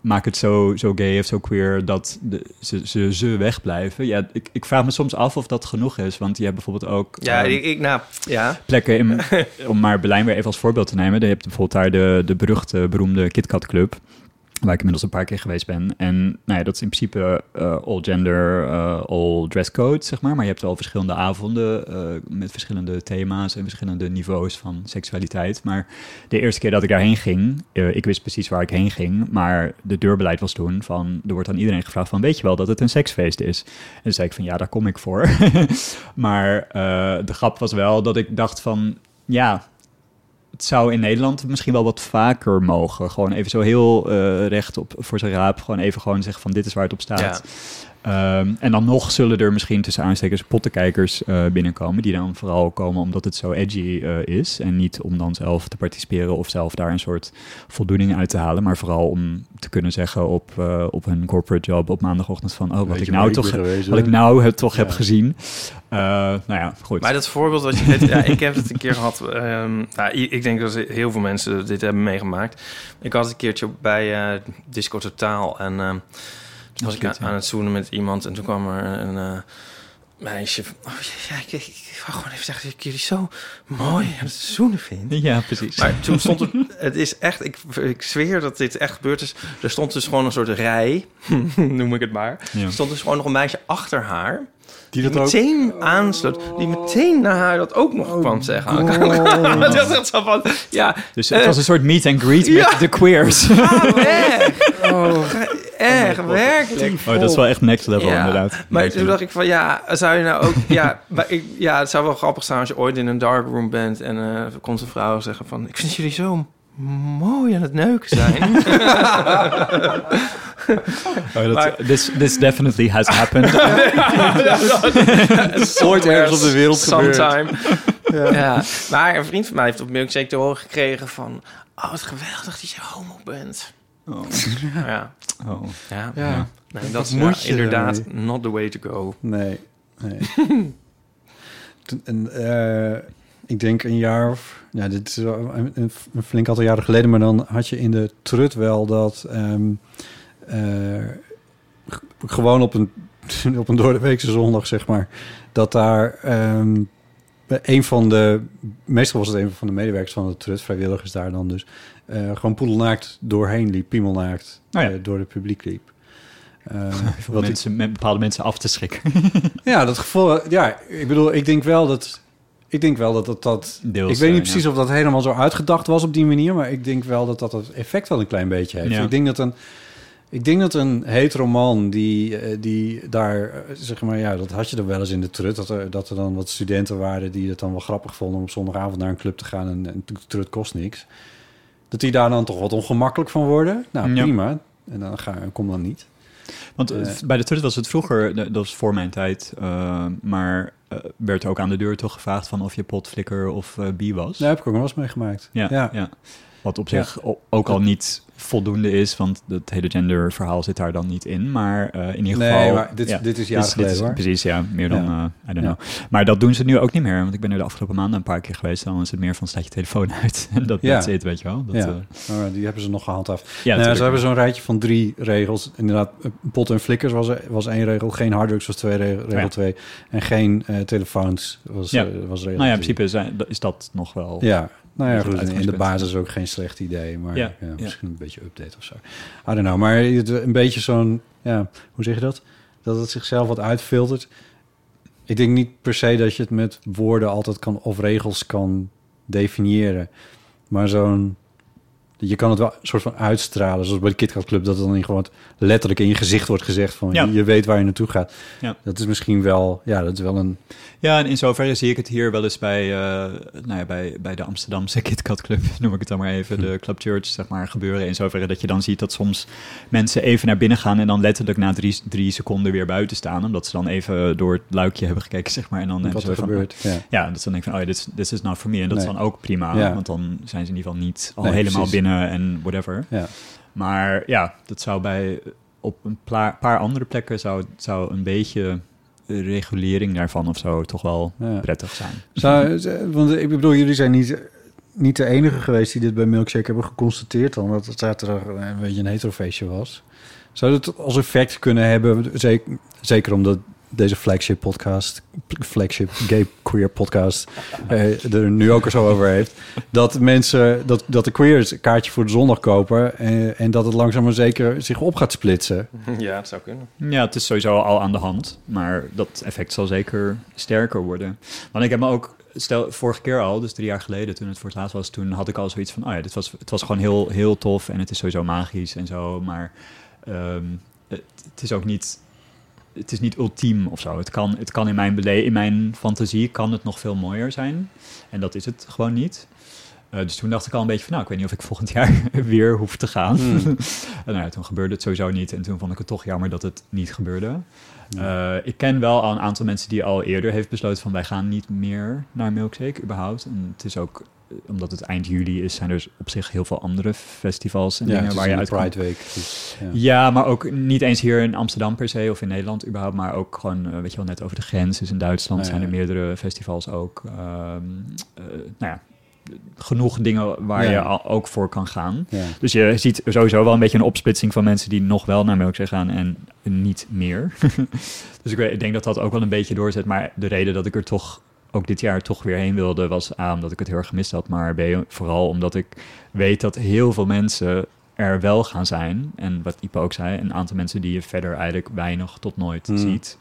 maak het zo, zo gay of zo queer dat de, ze, ze, ze wegblijven. Ja, ik, ik vraag me soms af of dat genoeg is. Want je hebt bijvoorbeeld ook Ja, ehm, ik, ik, nou, ja. plekken, in, om maar Berlijn weer even als voorbeeld te nemen. Je hebt bijvoorbeeld daar de, de beruchte, beroemde KitKat Club. Waar ik inmiddels een paar keer geweest ben. En nou ja, dat is in principe eh, all gender, eh, all dress code, zeg maar. Maar je hebt wel verschillende avonden eh, met verschillende thema's en verschillende niveaus van seksualiteit. Maar de eerste keer dat ik daarheen ging, ik wist precies waar ik heen ging. Maar de deurbeleid was toen van, er wordt aan iedereen gevraagd van, weet je wel dat het een seksfeest is? En toen zei ik van, ja, daar kom ik voor. maar de grap was wel dat ik dacht van, ja, het zou in Nederland misschien wel wat vaker mogen. Gewoon even zo heel eh, recht op voor zijn raap. Gewoon even gewoon zeggen van dit is waar het op staat. Ehm, en dan nog zullen er misschien tussen aanstekers pottenkijkers eh, binnenkomen. Die dan vooral komen omdat het zo edgy eh, is. En niet om dan zelf te participeren of zelf daar een soort voldoening uit te halen. Maar vooral om te kunnen zeggen op, eh, op hun corporate job op maandagochtend van... Oh, wat ik nou toch, geweest, wat ik nou heb, toch heb gezien. Eh, nou ja, goed. Maar dat voorbeeld wat je net... ja, ik heb het een keer gehad... ehm, nou, ik denk dat heel veel mensen dit hebben meegemaakt. Ik had het een keertje bij eh, Disco Totaal. En ehm, was ik aan, het zoenen met iemand. En toen kwam er een eh, meisje... Oh, ja, ik, ik, ik wou gewoon even zeggen dat ik jullie zo mooi aan het zoenen vind. Ja, precies. Maar toen stond er... Het is echt... Ik, ik zweer dat dit echt gebeurd is. Er stond dus gewoon een soort rij, noem ik het maar. Ja. Er stond dus gewoon nog een meisje achter haar... Die Die dat ook... meteen aansloot. Die meteen naar haar dat ook nog kwam zeggen. dat is echt zo van... Ja, Dus het was een soort meet and greet ja. met de queers. ga weg. Echt, werkelijk. Oh, dat is wel echt next level Ja, inderdaad. Maar toen dacht ik van, ja, zou je nou ook... Ja, maar ik, ja, het zou wel grappig zijn als je ooit in een darkroom bent... en eh, er komt een vrouw zeggen van... Ik vind jullie zo mooi aan het neuken zijn. Oh, dat, Maar- this, this definitely has happened. Ooit ergens op de wereld gebeurd. Sometime. Ja. Maar een vriend van mij heeft op Milkshake te horen gekregen van... Oh, wat geweldig dat je homo bent. Oh. Ja, Oh. ja. Ja. Nee, dat is ja, inderdaad not the way to go. Nee, nee. En, eh, ik denk een jaar of... Ja, dit is een, een, een flink aantal jaren geleden... maar dan had je in de trut wel dat... ehm, eh, gewoon op een, op een doordeweekse zondag, zeg maar... dat daar ehm, een van de... meestal was het een van de medewerkers van de trut... vrijwilligers daar dan dus... eh, gewoon poedelnaakt doorheen liep, piemelnaakt... Oh ja. eh, door het publiek liep. Ik- mensen, met bepaalde mensen af te schrikken. ja, dat gevoel. Ja, ik bedoel, ik denk wel dat. Ik denk wel dat dat. dat Deels, ik weet niet eh, precies ja. of dat helemaal zo uitgedacht was op die manier, maar ik denk wel dat dat het effect wel een klein beetje heeft. Ja. Ik denk dat een. Ik denk dat een hetero man die, eh, die daar, eh, zeg maar, ja, dat had je er wel eens in de trut. Dat er, dat er dan wat studenten waren die het dan wel grappig vonden om op zondagavond naar een club te gaan en, en de trut kost niks. Dat die daar dan toch wat ongemakkelijk van worden. Nou, Ja. prima. En dan ga, kom dan niet. Want eh, bij de Trut was het vroeger, dat was voor mijn tijd, eh, maar eh, werd ook aan de deur toch gevraagd van of je potflikker of bi was. Daar heb ik ook nog wel eens meegemaakt. Ja, ja. ja. Wat op zich ook al niet voldoende is, want het hele genderverhaal zit daar dan niet in. Maar eh, in ieder Nee, geval... maar dit- ja, dit is jaren dit geleden, is hoor. Precies, ja. Meer dan, Ja. eh, I don't Ja. know. Maar dat doen ze nu ook niet meer, want ik ben er de afgelopen maanden een paar keer geweest. Dan is het meer van, staat je telefoon uit. En dat Ja. is het, weet je wel. Dat, ja, eh, maar die hebben ze nog gehandhaafd. ja, nou, ze hebben zo'n rijtje van drie regels. Inderdaad, pot en flikkers was, was één regel. Geen harddrugs was twee regel, twee. En geen telefoons was, was regel Nou ja, in principe zijn- is dat nog wel... Ja, nou ja, goed, in de basis ook geen slecht idee. Maar Ja, misschien een beetje update of zo. I don't know, maar een beetje zo'n... Ja, hoe zeg je dat? Dat het zichzelf wat uitfiltert. Ik denk niet per se dat je het met woorden altijd kan... of regels kan definiëren. Maar zo'n... Je kan het wel een soort van uitstralen, zoals bij de KitKat Club... dat het dan in gewoon letterlijk in je gezicht wordt gezegd... van Ja. je, je weet waar je naartoe gaat. Ja. Dat is misschien wel... Ja, dat is wel een... Ja, en in zoverre zie ik het hier wel eens bij, eh, nou ja, bij, bij de Amsterdamse KitKat Club, noem ik het dan maar even, Hm. de Club Church, zeg maar, gebeuren. In zoverre dat je dan ziet dat soms mensen even naar binnen gaan en dan letterlijk na drie, drie seconden weer buiten staan, omdat ze dan even door het luikje hebben gekeken, zeg maar. En dan hebben wat ze er van, gebeurt. Ja. Ja, dat ze dan denken van, oh ja, dit, this is not for me. En dat is dan ook prima, Ja. want dan zijn ze in ieder geval niet al Nee, helemaal precies. binnen en whatever. Ja. Maar ja, dat zou bij op een paar andere plekken zou, zou een beetje regulering daarvan of zo toch wel Ja. prettig zijn. Zou, want ik bedoel, jullie zijn niet, niet de enige geweest die dit bij Milkshake hebben geconstateerd. Dan dat het zaterdag een beetje een heterofeestje was. Zou het als effect kunnen hebben, zeker, zeker omdat deze flagship podcast, flagship gay queer podcast, eh, er nu ook er zo over heeft. Dat mensen, dat, dat de queers een kaartje voor de zondag kopen eh, en dat het langzaam maar zeker zich op gaat splitsen. Ja, het zou kunnen. Ja, het is sowieso al aan de hand. Maar dat effect zal zeker sterker worden. Want ik heb me ook... Stel, vorige keer al, dus drie jaar geleden, toen het voor het laatst was... toen had ik al zoiets van... oh ja, dit was, het was gewoon heel, heel tof en het is sowieso magisch en zo. Maar ehm, het, het is ook niet... Het is niet ultiem of zo. Het kan, het kan in, mijn bele- in mijn fantasie kan het nog veel mooier zijn. En dat is het gewoon niet. Eh, dus toen dacht ik al een beetje van... nou, ik weet niet of ik volgend jaar weer hoef te gaan. en nou ja, toen gebeurde het sowieso niet. En toen vond ik het toch jammer dat het niet gebeurde. Eh, ik ken wel al een aantal mensen die al eerder heeft besloten van wij gaan niet meer naar Milkshake überhaupt. En het is ook, omdat het eind juli is, zijn er op zich heel veel andere festivals en Ja, dingen waar je uit. Pride Week. Dus, ja. Ja, maar ook niet eens hier in Amsterdam per se of in Nederland überhaupt, maar ook gewoon, eh, weet je wel, net over de grens. Dus in Duitsland Ja, zijn er meerdere festivals ook. Ehm, eh, nou ja, genoeg dingen waar Ja. je ook voor kan gaan. Ja. Dus je ziet sowieso wel een beetje een opsplitsing van mensen die nog wel naar Milkshake gaan en niet meer. dus ik denk dat dat ook wel een beetje doorzet. Maar de reden dat ik er toch ook dit jaar toch weer heen wilde, was A, omdat ik het heel erg gemist had. Maar B, vooral omdat ik weet dat heel veel mensen er wel gaan zijn. En wat Ipe ook zei, een aantal mensen die je verder eigenlijk weinig tot nooit Hmm. ziet.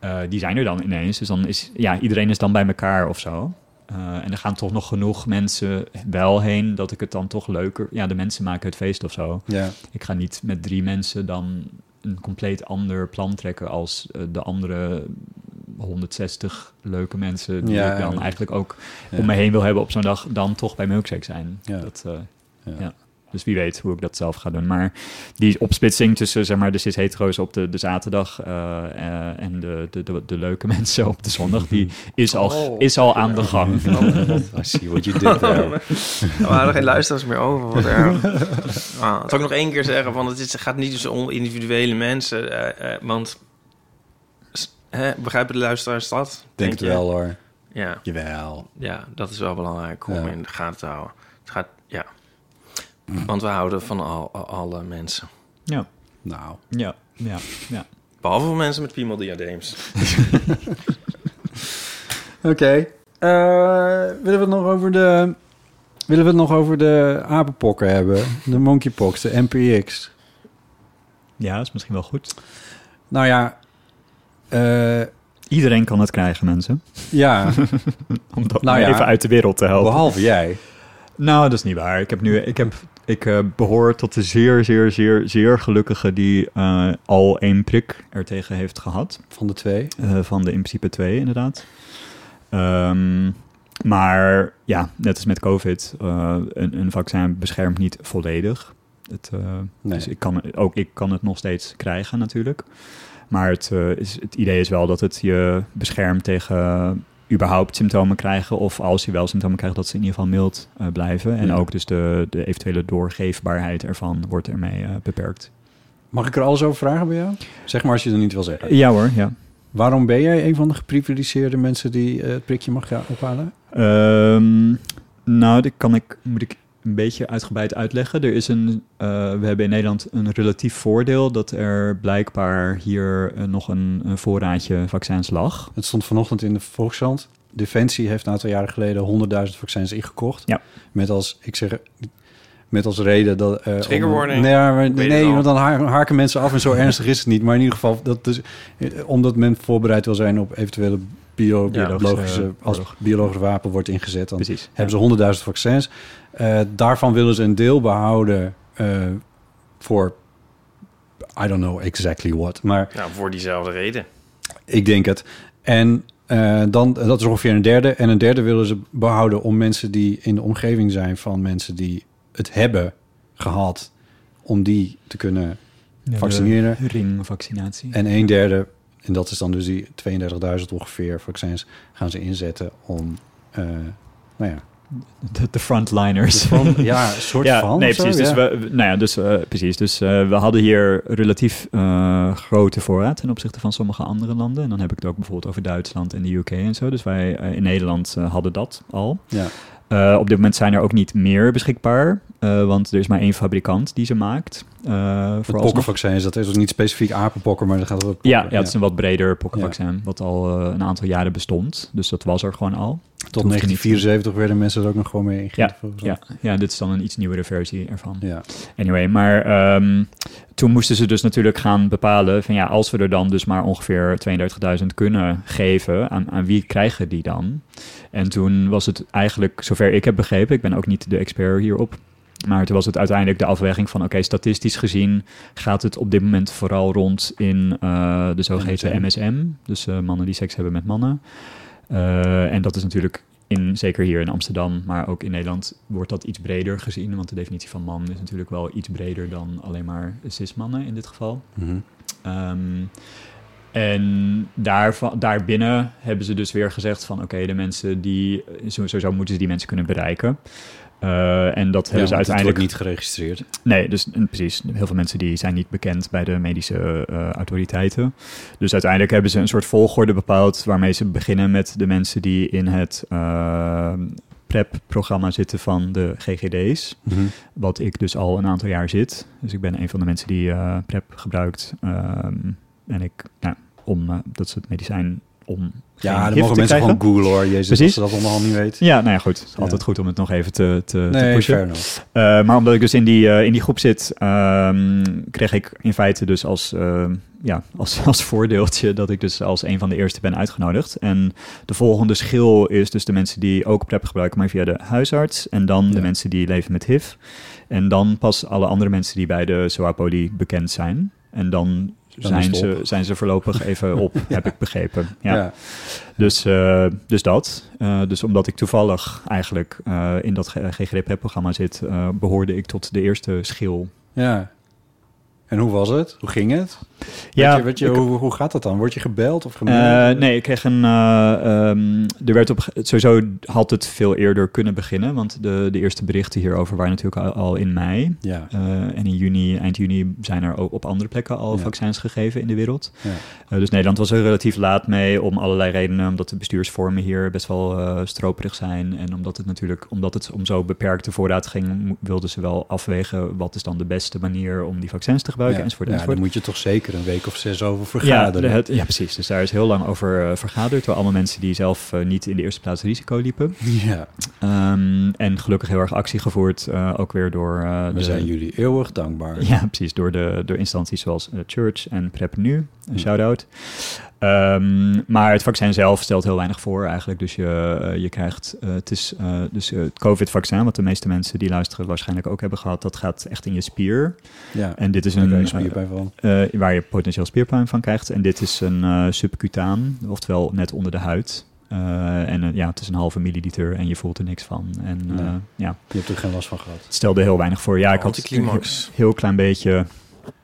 eh, die zijn er dan ineens. Dus dan is, ja, iedereen is dan bij elkaar of zo. Eh, en er gaan toch nog genoeg mensen wel heen dat ik het dan toch leuker... Ja, de mensen maken het feest of zo. Ja. Ik ga niet met drie mensen dan een compleet ander plan trekken als eh, de andere 160 leuke mensen die Ja, ik dan eigenlijk ook om me heen wil hebben op zo'n dag, dan toch bij Milkshake zijn. Ja. Dat, eh, Ja. Dus wie weet hoe ik dat zelf ga doen. Maar die opsplitsing tussen zeg maar, de cis-hetero's op de, de zaterdag eh, eh, en de, de, de, de leuke mensen op de zondag, die is al, Oh. is al aan de gang. I see what you did there. Er waren geen luisteraars meer over. Wat erg. Zal ik nog één keer zeggen, van het is, gaat niet dus om individuele mensen. eh, eh, want hè, begrijpen de luisteraars dat? Denk het je? wel hoor. Ja, Jawel. ja, dat is wel belangrijk om Ja. in de gaten te houden. Het gaat. Want we houden van al, al- alle mensen. Ja, Nou. ja, ja, ja. Behalve voor mensen met piemeldiadeems. Oké. Eh, willen we het nog over de... Willen we het nog over de apenpokken hebben? De monkeypox, de MPX. Ja, dat is misschien wel goed. Nou ja... eh, Iedereen kan het krijgen, mensen. ja, Om dat Nou maar ja, even uit de wereld te helpen. behalve jij. Nou, dat is niet waar. Ik heb nu, ik heb, ik eh, behoor tot de zeer, zeer, zeer, zeer gelukkige die eh, al één prik ertegen heeft gehad. Van de twee. Eh, van de in principe twee, inderdaad. Ehm, maar ja, net als met COVID, een, een vaccin beschermt niet volledig. Het, Nee. Dus ik kan, ook ik kan het nog steeds krijgen natuurlijk. Maar het, is, het idee is wel dat het je beschermt tegen überhaupt symptomen krijgen. Of als je wel symptomen krijgt, dat ze in ieder geval mild eh, blijven. En Ja. ook dus de, de eventuele doorgeefbaarheid ervan wordt ermee eh, beperkt. Mag ik er alles over vragen bij jou? Zeg maar als je er niet wil zeggen. Ja hoor, ja. Waarom ben jij een van de geprivilegeerde mensen die eh, het prikje mag ophalen? Ehm, nou, dat kan ik, moet ik een beetje uitgebreid uitleggen. Er is een, eh, we hebben in Nederland een relatief voordeel dat er blijkbaar hier eh, nog een, een voorraadje vaccins lag. Het stond vanochtend in de Volkskrant. Defensie heeft een aantal jaren geleden 100.000 vaccins ingekocht. Ja. Met als, ik zeg, met als reden dat... eh, Trigger om- warning. Nee, maar, nee want dan ha- haken mensen af en zo ernstig is het niet. Maar in ieder geval, dat dus, omdat men voorbereid wil zijn op eventuele bio, Biologische biologische, als biologisch wapen wordt ingezet, dan Precies. hebben ze 100.000 vaccins. Eh, daarvan willen ze een deel behouden eh, voor, I don't know exactly what, maar Nou, voor diezelfde reden. ik denk het. En eh, dan, dat is ongeveer een derde. En een derde willen ze behouden om mensen die in de omgeving zijn van mensen die het hebben gehad, om die te kunnen Ja, vaccineren. Ringvaccinatie. En een derde, en dat is dan dus die 32.000 ongeveer vaccins, gaan ze inzetten om, eh, nou ja, de, de frontliners. van, ja, een soort ja, van. nee, zo, precies. Dus, ja. we, nou ja, dus, eh, precies. Dus eh, we hadden hier relatief eh, grote voorraad ten opzichte van sommige andere landen. En dan heb ik het ook bijvoorbeeld over Duitsland en de UK en zo. Dus wij in Nederland hadden dat al. Ja. Op dit moment zijn er ook niet meer beschikbaar. Want er is maar één fabrikant die ze maakt. Het pokkenvaccin is dat is dus niet specifiek apenpokken, maar dan gaat het ja, ja, het is een wat breder pokkenvaccin, wat al een aantal jaren bestond. Dus dat was er gewoon al. Tot 1974 werden mensen er ook nog gewoon mee. Ja, ja, ja, dit is dan een iets nieuwere versie ervan. Ja. Anyway, maar um, toen moesten ze dus natuurlijk gaan bepalen van ja, als we er dan dus maar ongeveer 32.000 kunnen geven, aan, aan wie krijgen die dan? En toen was het eigenlijk, zover ik heb begrepen, ik ben ook niet de expert hierop, maar toen was het uiteindelijk de afweging van: oké, statistisch gezien gaat het op dit moment vooral rond in uh, de zogeheten MSM. Dus uh, mannen die seks hebben met mannen. Uh, en dat is natuurlijk in, zeker hier in Amsterdam, maar ook in Nederland wordt dat iets breder gezien. Want de definitie van man is natuurlijk wel iets breder dan alleen maar cis-mannen in dit geval. Mm -hmm. um, en daar, daarbinnen hebben ze dus weer gezegd van... oké, de mensen die... Sowieso moeten ze die mensen kunnen bereiken. Uh, en dat hebben ze uiteindelijk niet geregistreerd. Nee, dus precies. Heel veel mensen die zijn niet bekend bij de medische uh, autoriteiten. Dus uiteindelijk hebben ze een soort volgorde bepaald waarmee ze beginnen met de mensen die in het uh, PrEP-programma zitten van de GGD's. Mm -hmm. Wat ik dus al een aantal jaar zit. Dus ik ben een van de mensen die PrEP gebruikt. Um, en ik, nou, om dat is het medicijn om ja, dan mogen mensen gewoon googlen hoor. Jezus, Precies. als ze dat allemaal niet weet. Ja, nou ja, goed. Ja. Altijd goed om het nog even te, te, nee, te pushen. Uh, maar omdat ik dus in die, uh, in die groep zit, um, kreeg ik in feite dus als, uh, ja, als, als voordeeltje dat ik dus als een van de eerste ben uitgenodigd. En de volgende schil is dus de mensen die ook PrEP gebruiken, maar via de huisarts. En dan ja. de mensen die leven met HIV. En dan pas alle andere mensen die bij de SOAPOLI bekend zijn. En dan zijn ze, zijn ze voorlopig even op, heb ik begrepen. Ja. ja. Dus, uh, dus dat. Uh, dus omdat ik toevallig eigenlijk uh, in dat GGDP-programma zit, behoorde ik tot de eerste schil. Ja. En hoe was het? Hoe ging het? Ja, je, je, hoe, hoe gaat dat dan? Word je gebeld of gemaild? Uh, nee, ik kreeg een. Uh, um, er werd op. Sowieso had het veel eerder kunnen beginnen. Want de, de eerste berichten hierover waren natuurlijk al, al in mei. Ja. Uh, en in juni, eind juni, zijn er ook op andere plekken al ja. vaccins gegeven in de wereld. Ja. dus Nederland was er relatief laat mee om allerlei redenen. Omdat de bestuursvormen hier best wel stroperig zijn. En omdat het natuurlijk, omdat het om zo beperkte voorraad ging, wilden ze wel afwegen wat is dan de beste manier om die vaccins te gebruiken. Enzovoort, ja, enzovoort. dan moet je toch zeker een week of zes over vergaderen. Ja, het, ja precies. Dus daar is heel lang over uh, vergaderd door allemaal mensen die zelf uh, niet in de eerste plaats risico liepen. Ja. Um, en gelukkig heel erg actie gevoerd, uh, ook weer door... We de, zijn jullie eeuwig dankbaar. Ja, precies. Door, de, door instanties zoals Church en PrEP Nu. Een shout-out. Um, maar het vaccin zelf stelt heel weinig voor eigenlijk. Dus je, uh, je krijgt, uh, het is uh, dus het COVID-vaccin, wat de meeste mensen die luisteren waarschijnlijk ook hebben gehad, dat gaat echt in je spier. Ja, en dit is een spierpijn van. waar je potentieel spierpijn van krijgt. En dit is een subcutaan, oftewel net onder de huid. en ja, het is een halve milliliter en je voelt er niks van. En, ja. ja. Je hebt er geen last van gehad. Het stelde heel weinig voor. Ja, ik had een heel klein beetje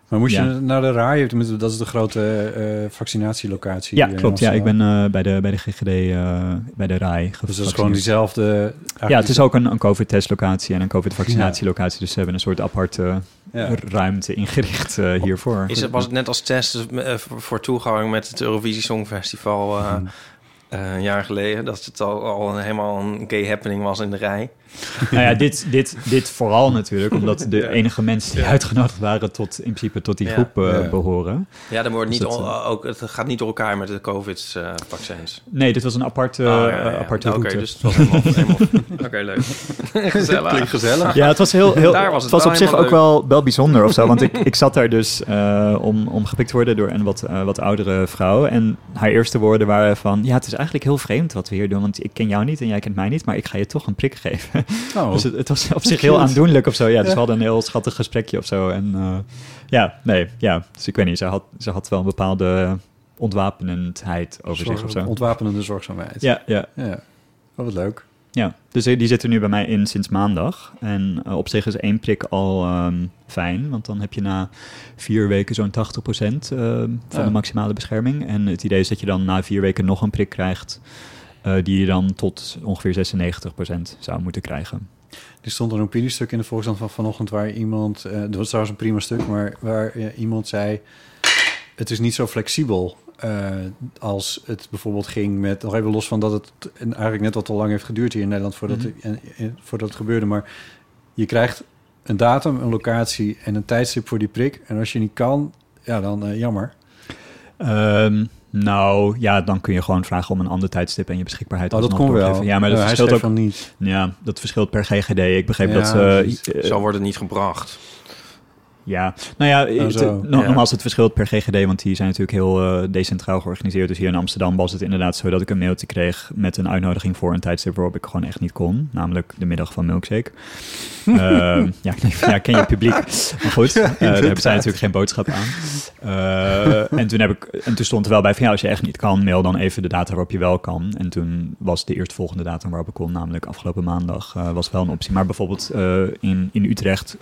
maar moest ja. je naar de RAI? Dat is de grote uh, vaccinatielocatie. Ja, klopt. Ja, ik ben uh, bij, de, bij de GGD, uh, bij de RAI Dus dat is gewoon diezelfde... Ja, het is ook een, een COVID-testlocatie en een COVID-vaccinatielocatie. Ja. Dus ze hebben een soort aparte ja. ruimte ingericht hiervoor. Is het, was het net als test voor toegang met het Eurovisie Songfestival... Hmm. een jaar geleden, dat het al, al helemaal een gay happening was in de rij. nou ja, dit, dit, dit vooral natuurlijk, omdat de enige mensen die uitgenodigd waren tot in principe tot die groep uh, behoren. Ja, dan wordt dus niet het, al, ook, het gaat niet door elkaar met de COVID-vaccins. nee, dit was een aparte, uh, aparte Oké, okay, dus het was helemaal... helemaal Oké, okay, leuk. gezellig. Klinkt gezellig. Ja, het was heel, heel daar was het, het was op zich leuk. ook wel, wel bijzonder of zo, want ik, ik zat daar dus uh, om, om gepikt te worden door een wat, wat oudere vrouw en haar eerste woorden waren van, ja, het is eigenlijk heel vreemd wat we hier doen, want ik ken jou niet en jij kent mij niet, maar ik ga je toch een prik geven. Oh. Dus het, het, was op zich heel aandoenlijk of zo. Ja, dus we hadden een heel schattig gesprekje of zo. En uh, ja, nee, ja. Dus ik weet niet, ze had, ze had wel een bepaalde ontwapenendheid over Zorg, zich of zo. Ontwapenende zorgzaamheid. Ja, ja. ja. Oh, wat leuk. Ja, dus die zitten nu bij mij in sinds maandag. En uh, op zich is één prik al um, fijn, want dan heb je na vier weken zo'n 80% uh, van ja. de maximale bescherming. En het idee is dat je dan na vier weken nog een prik krijgt die je dan tot ongeveer 96% zou moeten krijgen. Er stond een opiniestuk in de Volkskrant van vanochtend waar iemand, uh, dat was trouwens een prima stuk, maar waar uh, iemand zei: Het is niet zo flexibel uh, als het bijvoorbeeld ging met, nog even los van dat het eigenlijk net wat te lang heeft geduurd hier in Nederland voordat, mm -hmm. het, voordat het gebeurde, maar je krijgt een datum, een locatie en een tijdstip voor die prik. En als je niet kan, ja, dan eh, jammer. Ehm, nou, ja, dan kun je gewoon vragen om een ander tijdstip en je beschikbaarheid Oh, dat alsnog kon wel. Ja, maar dat verschilt ook. van niet. Ja, dat verschilt per GGD. Ik begreep Ja, dat eh, Zo wordt het niet gebracht. Ja, nou ja, Oh, het, zo. no- Ja. nogmaals, het verschilt per GGD, want die zijn natuurlijk heel eh, decentraal georganiseerd. Dus hier in Amsterdam was het inderdaad zo dat ik een mailtje kreeg met een uitnodiging voor een tijdstip waarop ik gewoon echt niet kon. Namelijk de middag van Milkshake. Ehm, ja, ja, ken je publiek. Maar goed, eh, daar hebben zij natuurlijk geen boodschap aan. En, toen heb ik, en toen stond er wel bij van ja, als je echt niet kan, mail dan even de data waarop je wel kan. En toen was de eerstvolgende datum waarop ik kon, namelijk afgelopen maandag, was wel een optie. Maar bijvoorbeeld in, in Utrecht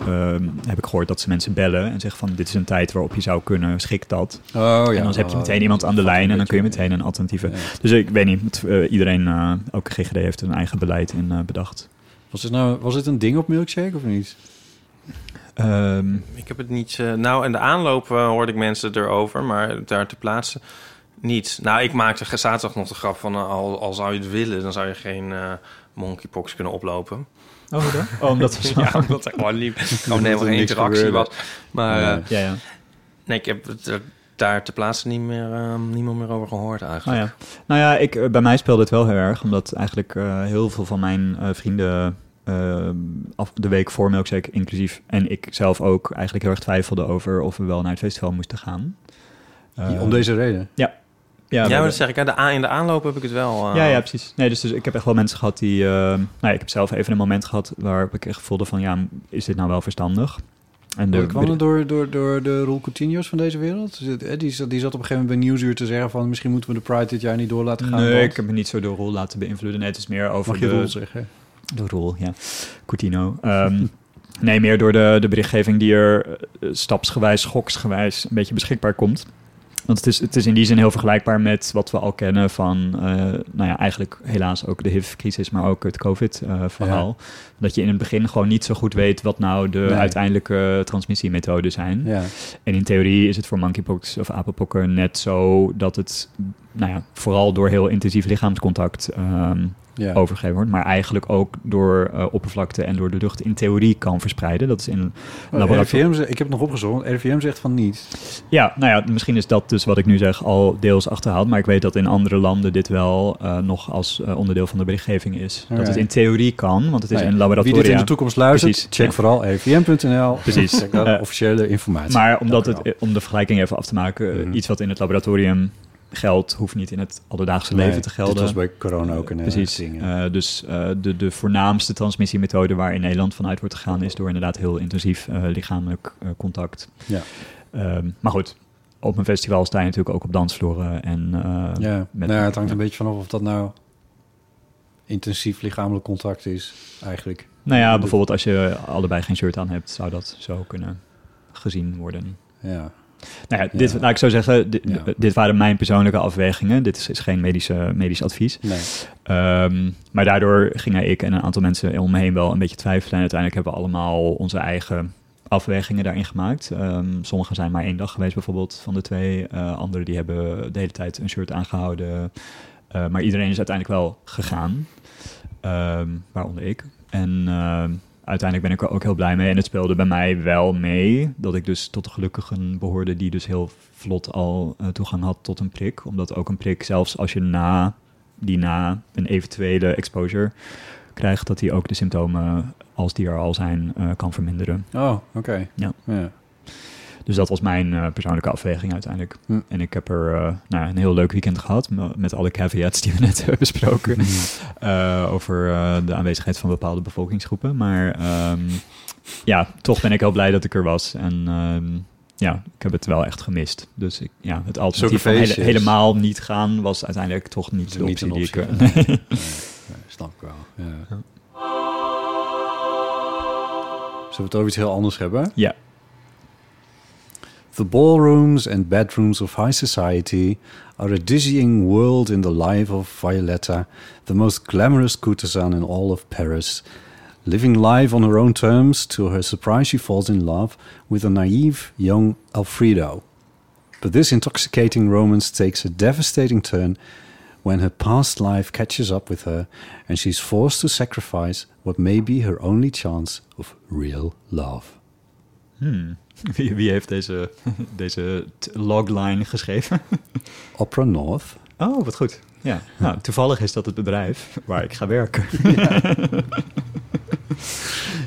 heb ik gehoord dat ze mensen bellen en zeggen van dit is een tijd waarop je zou kunnen, schik dat. Oh ja. en dan heb je meteen iemand aan de lijn en dan kun je meteen een alternatieve. Ja. Dus ik weet niet, het, eh, iedereen, eh, ook GGD heeft een eigen beleid in eh, bedacht. Was het, nou, was het een ding op Milkshake of niet? Ehm, Ik heb het niet... eh, nou, in de aanloop hoorde ik mensen erover, maar daar te plaatsen niet. Nou, ik maakte zaterdag nog de grap van... al, al zou je het willen, dan zou je geen eh, monkeypox kunnen oplopen. Oh, oh, omdat we zo... ja, omdat er gewoon, niet, gewoon helemaal geen interactie gebeurde. was. Maar Ja. eh, Ja, ja. nee, ik heb het er daar te plaatsen niet meer, eh, niemand meer over gehoord eigenlijk. Nou ja, nou ja ik, eh, bij mij speelde het wel heel erg, omdat eigenlijk eh, heel veel van mijn eh, vrienden eh, af, de week voor Milkshake inclusief en ik zelf ook eigenlijk heel erg twijfelden over of we wel naar het festival moesten gaan. Eh, Om deze reden? ja, Ja, we- maar dat zeg ik. hè, De a in de aanloop heb ik het wel. eh, ja, ja, precies. Nee, dus, dus ik heb echt wel mensen gehad die... eh, nou, ja, ik heb zelf even een moment gehad waarop ik echt voelde van... ja, is dit nou wel verstandig? En De, kwam het door, door, door de Roel Coutinho's van deze wereld? Eh, Die, zat- die zat op een gegeven moment bij Nieuwsuur te zeggen van... misschien moeten we de Pride dit jaar niet door laten gaan. Nee, want- ik heb me niet zo door Roel laten beïnvloeden. Nee, het is meer over Mag je de... Roel zeggen? De rol, ja. Coutinho. Ehm, nee, meer door de, de berichtgeving die er eh, stapsgewijs, schoksgewijs een beetje beschikbaar komt. Want het is, het is in die zin heel vergelijkbaar met wat we al kennen van, eh, nou ja, eigenlijk helaas ook de HIV-crisis, maar ook het COVID-verhaal. Dat je in het begin gewoon niet zo goed weet wat nou de Nee. uiteindelijke transmissiemethoden zijn. Ja. En in theorie is het voor monkeypox of apenpokken net zo dat het, nou ja, vooral door heel intensief lichaamscontact ehm, ja. overgegeven wordt, maar eigenlijk ook door eh, oppervlakte en door de lucht in theorie kan verspreiden. Dat is in Oh, laboratorium. RIVM, ik heb het nog opgezocht. RIVM zegt van niet. Ja, nou ja, misschien is dat dus wat ik nu zeg al deels achterhaald, maar ik weet dat in andere landen dit wel eh, nog als eh, onderdeel van de berichtgeving is. Dat het in theorie kan, want het is Nou ja, in Wie laboratoria. dit in de toekomst luistert, Precies, check ja. vooral rivm.nl. Precies. Check officiële informatie. Maar omdat het, om de vergelijking even af te maken, Mhm. iets wat in het laboratorium geldt, hoeft niet in het alledaagse leven te gelden. Dit was bij corona ook een eh, Precies. Eh, dus eh, de, de voornaamste transmissiemethode waar in Nederland vanuit wordt gegaan, is door inderdaad heel intensief lichamelijk contact. Ja. Ehm, maar goed, op een festival sta je natuurlijk ook op dansvloeren en ja, met- nou het hangt een beetje vanaf of dat nou intensief lichamelijk contact is, eigenlijk. nou ja, bijvoorbeeld als je allebei geen shirt aan hebt, zou dat zo kunnen gezien worden. Ja. Nou ja, dit, Ja. laat ik zo zeggen, dit, Ja. dit waren mijn persoonlijke afwegingen. Dit is, is geen medische, medisch advies. Nee. Ehm, maar daardoor gingen ik en een aantal mensen om me heen wel een beetje twijfelen. En uiteindelijk hebben we allemaal onze eigen afwegingen daarin gemaakt. Ehm sommigen zijn maar één dag geweest bijvoorbeeld van de twee. Uh, anderen die hebben de hele tijd een shirt aangehouden. Uh, maar iedereen is uiteindelijk wel gegaan. Um, waaronder ik. En uh, uiteindelijk ben ik er ook heel blij mee. En het speelde bij mij wel mee dat ik dus tot de gelukkigen behoorde... die dus heel vlot al uh, toegang had tot een prik. Omdat ook een prik, zelfs als je na die na een eventuele exposure krijgt, dat die ook de symptomen, als die er al zijn, uh, kan verminderen. Oh, oké. Okay. Ja. ja. Dus dat was mijn uh, persoonlijke afweging uiteindelijk. Hm. En ik heb er uh, nou, een heel leuk weekend gehad, met alle caveats die we net hebben besproken. uh, over de aanwezigheid van bepaalde bevolkingsgroepen. Maar um, ja, toch ben ik heel blij dat ik er was. En um, ja, ik heb het wel echt gemist. Dus ik, ja, het alternatief van hele, helemaal niet gaan was uiteindelijk toch niet de optie, niet die optie, ik... Nee. nee, snap ik wel, ja. Zullen we het over iets heel anders hebben? Ja. The ballrooms and bedrooms of high society are a dizzying world in the life of Violetta, the most glamorous courtesan in all of Paris. Living life on her own terms, to her surprise, she falls in love with a naive young Alfredo. But this intoxicating romance takes a devastating turn when her past life catches up with her and she's forced to sacrifice what may be her only chance of real love. Hmm. Wie, wie heeft deze, deze logline geschreven? Opera North. Oh, wat goed. Ja, nou, toevallig is dat het bedrijf waar ik ga werken.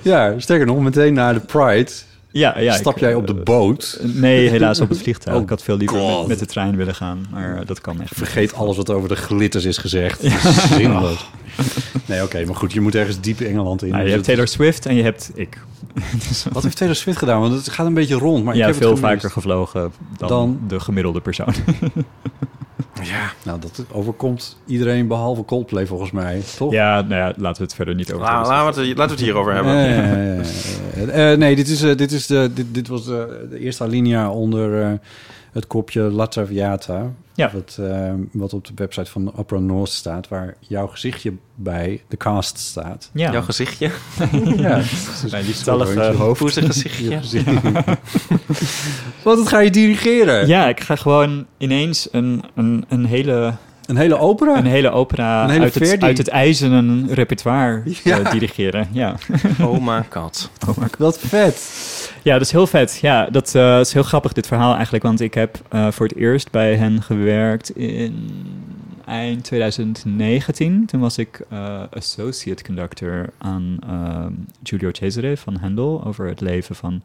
Ja, sterker nog, meteen na de Pride Ja, ja. stap ik, jij eh, op de boot. Nee, helaas op het vliegtuig. Oh, ik had veel liever met, met de trein willen gaan, maar eh, dat kan echt. niet. Vergeet alles wat over de glitters is gezegd. Is zinloos. Nee, oké, maar goed, je moet ergens diep Engeland in. Nou, je Dus hebt Taylor Swift en je hebt ik. Dus- Wat heeft Taylor Swift gedaan? Want het gaat een beetje rond, maar ik ja, heb veel vaker gevlogen dan, Dan- de gemiddelde persoon. Ja, nou, dat overkomt iedereen behalve Coldplay volgens mij, toch? ja, nou ja, laten we het verder niet over La- hebben. laten, we het, laten we het hierover hebben. Eh, eh, nee, dit, is, eh, dit, is de, dit, dit was de, de eerste alinea onder eh, het kopje La Traviata. Ja. Wat, eh, wat op de website van Opera North staat, waar jouw gezichtje bij de cast staat. Ja, Jouw gezichtje. ja, rondje. hoofd. Poezig gezichtje. Je gezicht. Want dat ga je dirigeren. Ja, ik ga gewoon ineens een, een, een, hele, Een hele opera? een hele opera Een hele uit, het, uit het ijzeren repertoire Ja. eh, dirigeren. Ja. Oma kat. Wat vet. ja, dat is heel vet. Ja, dat eh, is heel grappig dit verhaal eigenlijk. Want ik heb eh, voor het eerst bij hen gewerkt in eind 2019. Toen was ik eh, associate conductor aan ehm, Giulio Cesare van Handel... over het leven van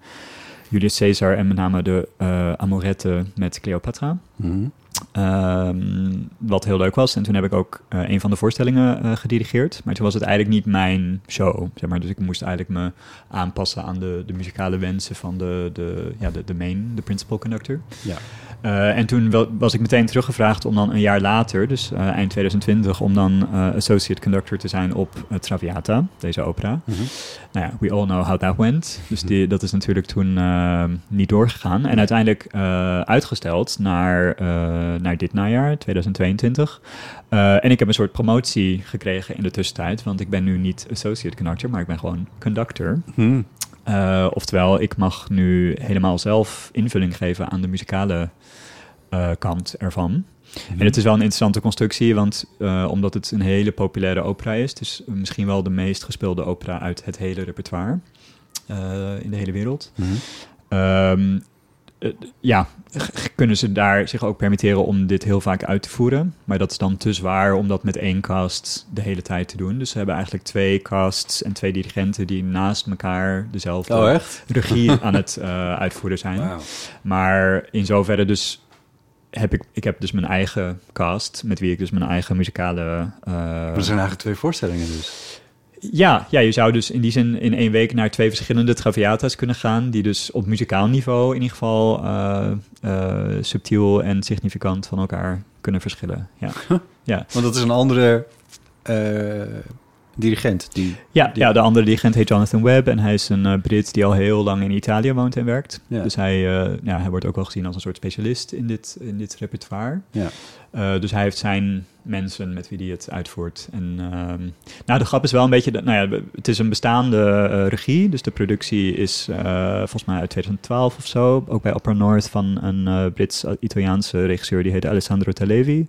Julius Caesar en met name de eh amorette met Cleopatra. Mhm. Ehm, wat heel leuk was. En toen heb ik ook eh, een van de voorstellingen eh, gedirigeerd. Maar toen was het eigenlijk niet mijn show. Zeg maar. Dus ik moest eigenlijk me aanpassen aan de, de muzikale wensen van de, de, ja, de, de main, de principal conductor. Ja. Eh, en toen was ik meteen teruggevraagd om dan een jaar later, dus eh, eind 2020, om dan eh, associate conductor te zijn op Traviata, deze opera. Mhm. Nou ja, we all know how that went. Dus die, dat is natuurlijk toen niet doorgegaan. En uiteindelijk uitgesteld naar, naar dit najaar, 2022. Eh, en ik heb een soort promotie gekregen in de tussentijd. Want ik ben nu niet associate conductor, maar ik ben gewoon conductor. Mhm. Oftewel, ik mag nu helemaal zelf invulling geven aan de muzikale kant ervan. En het is wel een interessante constructie, want eh, omdat het een hele populaire opera is, het is misschien wel de meest gespeelde opera uit het hele repertoire eh, in de hele wereld. Mhm. Ehm, eh, ja, kunnen ze daar zich ook permitteren om dit heel vaak uit te voeren. Maar dat is dan te zwaar om dat met één cast de hele tijd te doen. Dus ze hebben eigenlijk twee casts en twee dirigenten die naast elkaar dezelfde Oh, regie aan het eh, uitvoeren zijn. Maar in zoverre dus heb ik, ik heb dus mijn eigen cast, met wie ik dus mijn eigen muzikale... eh, Maar er zijn eigenlijk twee voorstellingen dus. ja, ja, je zou dus in die zin in één week naar twee verschillende Traviata's kunnen gaan, die dus op muzikaal niveau in ieder geval eh, eh, subtiel en significant van elkaar kunnen verschillen. Ja, ja. Want dat is een andere eh, dirigent. Die, Ja, Die- ja, de andere dirigent heet Jonathan Webb en hij is een eh, Brit die al heel lang in Italië woont en werkt. Ja. Dus hij, eh, ja, hij wordt ook wel gezien als een soort specialist in dit, in dit repertoire. Ja. Eh, dus hij heeft zijn mensen met wie hij het uitvoert. En ehm, nou, de grap is wel een beetje, dat, nou ja, het is een bestaande regie. Dus de productie is volgens mij uit 2012 of zo. Ook bij Opera North van een Brits-Italiaanse regisseur die heet Alessandro Talevi.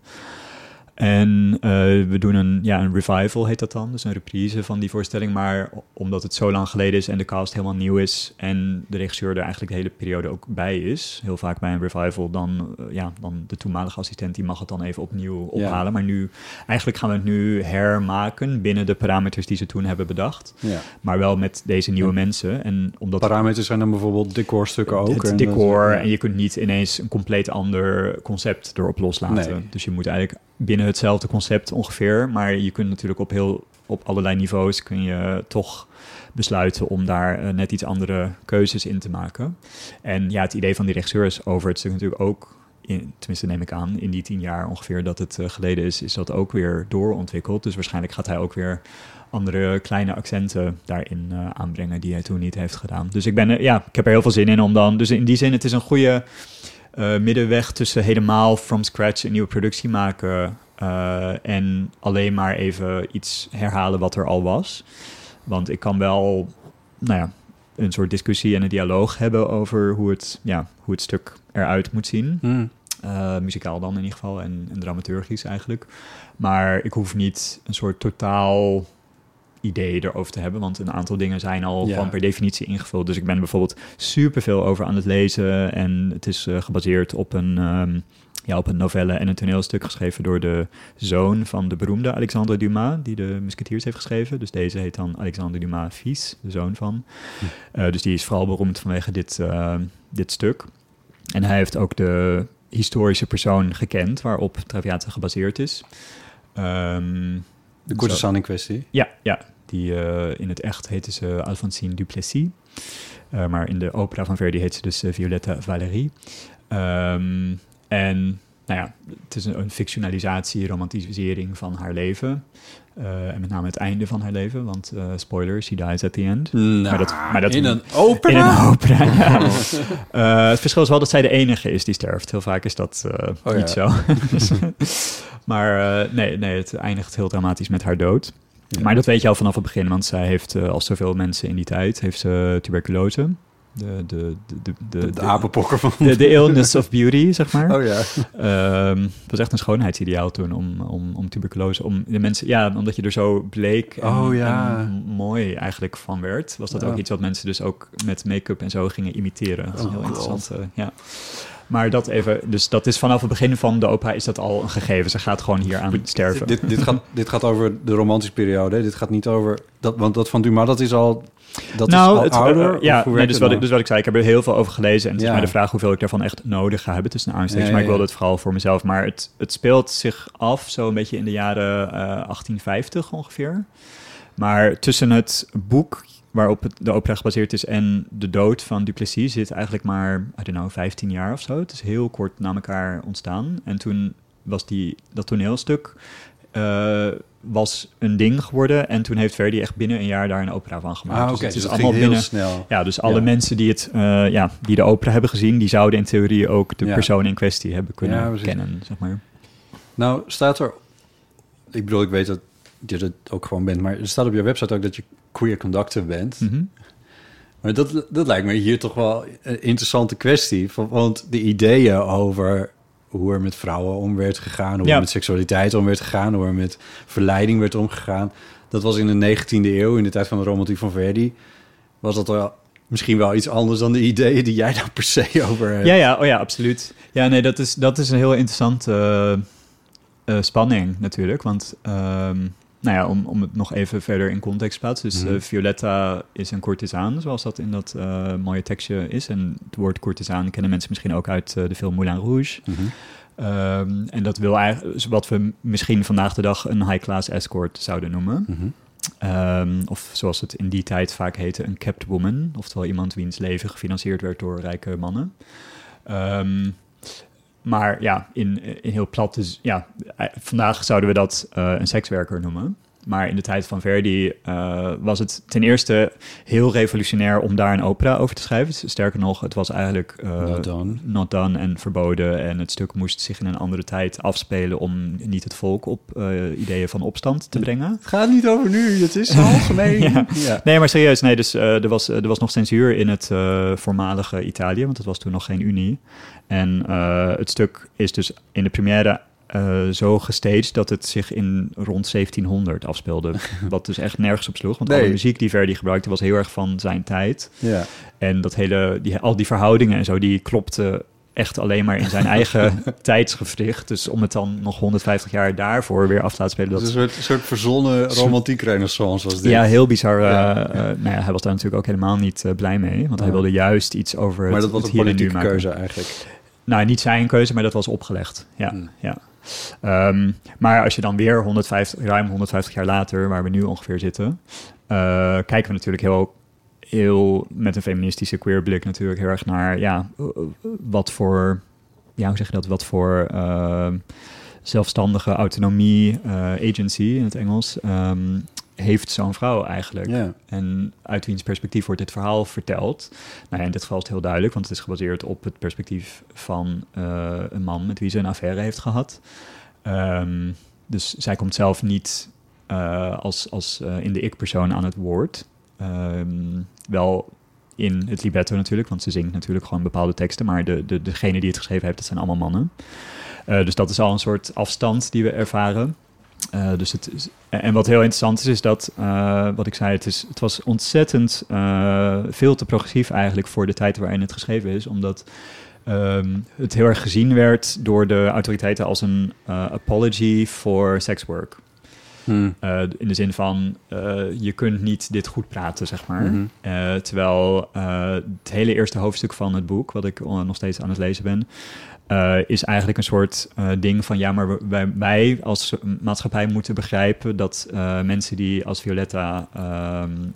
En eh, we doen een, ja, een revival, heet dat dan. Dus een reprise van die voorstelling. Maar omdat het zo lang geleden is en de cast helemaal nieuw is... en de regisseur er eigenlijk de hele periode ook bij is... heel vaak bij een revival, dan, eh, ja, dan de toenmalige assistent... die mag het dan even opnieuw Ja. ophalen. Maar nu, eigenlijk gaan we het nu hermaken... binnen de parameters die ze toen hebben bedacht. ja. Maar wel met deze nieuwe Ja. mensen. En omdat Parameters zijn dan bijvoorbeeld decorstukken ook. het en decor dat- en je kunt niet ineens een compleet ander concept erop loslaten. Nee. Dus je moet eigenlijk binnen hetzelfde concept ongeveer, maar je kunt natuurlijk op heel op allerlei niveaus kun je toch besluiten om daar eh, net iets andere keuzes in te maken. En ja, het idee van die regisseur is over het stuk natuurlijk ook in, tenminste neem ik aan, in die tien jaar ongeveer dat het eh, geleden is, is dat ook weer doorontwikkeld. Dus waarschijnlijk gaat hij ook weer andere kleine accenten daarin eh, aanbrengen die hij toen niet heeft gedaan. Dus ik ben, ja, ik heb er heel veel zin in om dan, dus in die zin, het is een goede eh, middenweg tussen helemaal from scratch een nieuwe productie maken eh, en alleen maar even iets herhalen wat er al was. Want ik kan wel, nou ja, een soort discussie en een dialoog hebben over hoe het, ja, hoe het stuk eruit moet zien. Hmm. Eh, muzikaal dan in ieder geval en, en dramaturgisch eigenlijk. Maar ik hoef niet een soort totaal idee erover te hebben. Want een aantal dingen zijn al Ja. gewoon per definitie ingevuld. Dus ik ben er bijvoorbeeld super veel over aan het lezen. En het is eh, gebaseerd op een, ehm, ja, op een novelle en een toneelstuk geschreven door de zoon van de beroemde Alexandre Dumas, die de Musketeers heeft geschreven. Dus deze heet dan Alexandre Dumas fils, de zoon van. Eh, dus die is vooral beroemd vanwege dit, eh, dit stuk. En hij heeft ook de historische persoon gekend waarop Traviata gebaseerd is. Ehm, De courtesan in kwestie. ja, ja. Die, eh, in het echt heette ze Alphonsine Duplessis. Eh, maar in de opera van Verdi heet ze dus eh, Violetta Valérie. Ehm, en nou ja, het is een, een fictionalisatie, romantisering van haar leven. En met name het einde van haar leven, want eh spoiler, she dies at the end. maar dat, maar dat in een opera? In een opera, ja. Het verschil is wel dat zij de enige is die sterft. Heel vaak is dat Oh ja. niet zo. maar nee, nee, het eindigt heel dramatisch met haar dood. Ja. Maar dat weet je al vanaf het begin, want zij heeft, eh, als zoveel mensen in die tijd, heeft ze tuberculose. De, de, de, de, De, de apenpokker van... de, de illness of beauty, zeg maar. Oh ja. Ehm, het was echt een schoonheidsideaal toen om, om, om tuberculose. Om de mensen, ja, omdat je er zo bleek en, Oh, ja. en mooi eigenlijk van werd, was dat Ja. ook iets wat mensen dus ook met make-up en zo gingen imiteren. Dat is Oh, heel interessant. ja. Maar dat even, dus dat is vanaf het begin van de opera is dat al een gegeven. Ze gaat gewoon hier aan sterven. Dit, dit, gaat, dit gaat over de romantische periode. Dit gaat niet over... Dat, want dat van Dumas, dat is al... Dat is al het, eh, ouder? ja, nee, werkt dus, wat, nou? ik- dus wat ik zei, ik heb er heel veel over gelezen. En het Ja. is maar de vraag hoeveel ik daarvan echt nodig ga hebben tussen aanstekens. Ja, maar ik ja, wilde ja. het vooral voor mezelf. Maar het, het speelt zich af zo een beetje in de jaren eh, 1850 ongeveer. Maar tussen het boek waarop het, de opera gebaseerd is en de dood van Duplessis zit eigenlijk maar, I don't know, 15 jaar of zo. Het is heel kort na elkaar ontstaan. En toen was die, dat toneelstuk eh, was een ding geworden. En toen heeft Verdi echt binnen een jaar daar een opera van gemaakt. Ah, Dus oké. het Dus is het ging allemaal heel binnen... snel. Ja, dus alle Ja. mensen die, het, eh, ja, die de opera hebben gezien, die zouden in theorie ook de Ja. persoon in kwestie hebben kunnen Ja, kennen, zeg maar. Nou, staat er... Ik bedoel, ik weet dat je dat ook gewoon bent. Maar er staat op je website ook dat je queer conductor bent. Mhm. Maar dat, dat lijkt me hier toch wel een interessante kwestie. Van- Want de ideeën over hoe er met vrouwen om werd gegaan... hoe Ja. er met seksualiteit om werd gegaan... hoe er met verleiding werd omgegaan... dat was in de 19e eeuw, in de tijd van de romantiek van Verdi... was dat wel misschien wel iets anders dan de ideeën die jij daar per se over hebt. Ja, ja, oh ja, absoluut. Ja, nee, dat is, dat is een heel interessante eh, eh, spanning natuurlijk. Want, ehm, nou ja, om, om het nog even verder in context te plaatsen. Dus Mhm. eh, Violetta is een courtisaan, zoals dat in dat eh, mooie tekstje is. En het woord courtisaan kennen mensen misschien ook uit eh, de film Moulin Rouge. Mhm. Ehm, en dat wil eigenlijk, dus wat we misschien vandaag de dag een high-class escort zouden noemen. Mhm. Ehm, of zoals het in die tijd vaak heette, een kept woman. Oftewel iemand wiens leven gefinancierd werd door rijke mannen. Ehm, maar ja, in, in heel plat, dus ja, eh, vandaag zouden we dat eh, een sekswerker noemen. Maar in de tijd van Verdi eh, was het ten eerste heel revolutionair om daar een opera over te schrijven. Sterker nog, het was eigenlijk eh, Not done. not done en verboden. En het stuk moest zich in een andere tijd afspelen om niet het volk op eh, ideeën van opstand te brengen. Het gaat niet over nu, het is algemeen. Ja. ja. Nee, maar serieus, nee, dus er, was, er was nog censuur in het voormalige Italië, want het was toen nog geen Unie. En het stuk is dus in de première eh, zo gestaged dat het zich in rond 1700 afspeelde. wat dus echt nergens op sloeg, want Nee. alle muziek die Verdi gebruikte was heel erg van zijn tijd. ja. En dat hele, die, al die verhoudingen en zo, die klopten echt alleen maar in zijn eigen tijdsgevricht. Dus om het dan nog 150 jaar daarvoor weer af te laten spelen, Dat is een soort, soort verzonnen romantiek renaissance was dit. ja, heel bizar. eh, Ja, eh, nou ja, hij was daar natuurlijk ook helemaal niet blij mee. Want hij wilde juist iets over maar het, dat was het een politieke keuze eigenlijk. Nou, niet zijn keuze, maar dat was opgelegd. Ja, Hmm. ja. Ehm, maar als je dan weer 150, ruim 150 jaar later, waar we nu ongeveer zitten, eh, kijken we natuurlijk heel, heel met een feministische queer blik natuurlijk heel erg naar, ja, wat voor, ja, hoe zeg je dat, wat voor ehm, zelfstandige autonomie, eh, agency in het Engels, ehm, heeft zo'n vrouw eigenlijk. En uit wiens perspectief wordt dit verhaal verteld? Nou ja, in dit geval is het heel duidelijk, want het is gebaseerd op het perspectief van eh, een man met wie ze een affaire heeft gehad. Ehm, dus zij komt zelf niet eh, als, als eh, in de ik-persoon aan het woord. Ehm, wel in het libretto natuurlijk, want ze zingt natuurlijk gewoon bepaalde teksten, maar de, de, degene die het geschreven heeft, dat zijn allemaal mannen. Dus dat is al een soort afstand die we ervaren. Uh, dus het is, en wat heel interessant is, is dat, uh, wat ik zei, het, is, het was ontzettend uh, veel te progressief eigenlijk voor de tijd waarin het geschreven is, omdat um, het heel erg gezien werd door de autoriteiten als een apology for sex work. Hmm. Uh, in de zin van, uh, je kunt niet dit goed praten, zeg maar. Mm -hmm. uh, terwijl het hele eerste hoofdstuk van het boek, wat ik nog steeds aan het lezen ben, uh, is eigenlijk een soort uh, ding van ja, maar wij, wij, als maatschappij moeten begrijpen dat uh, mensen die als Violetta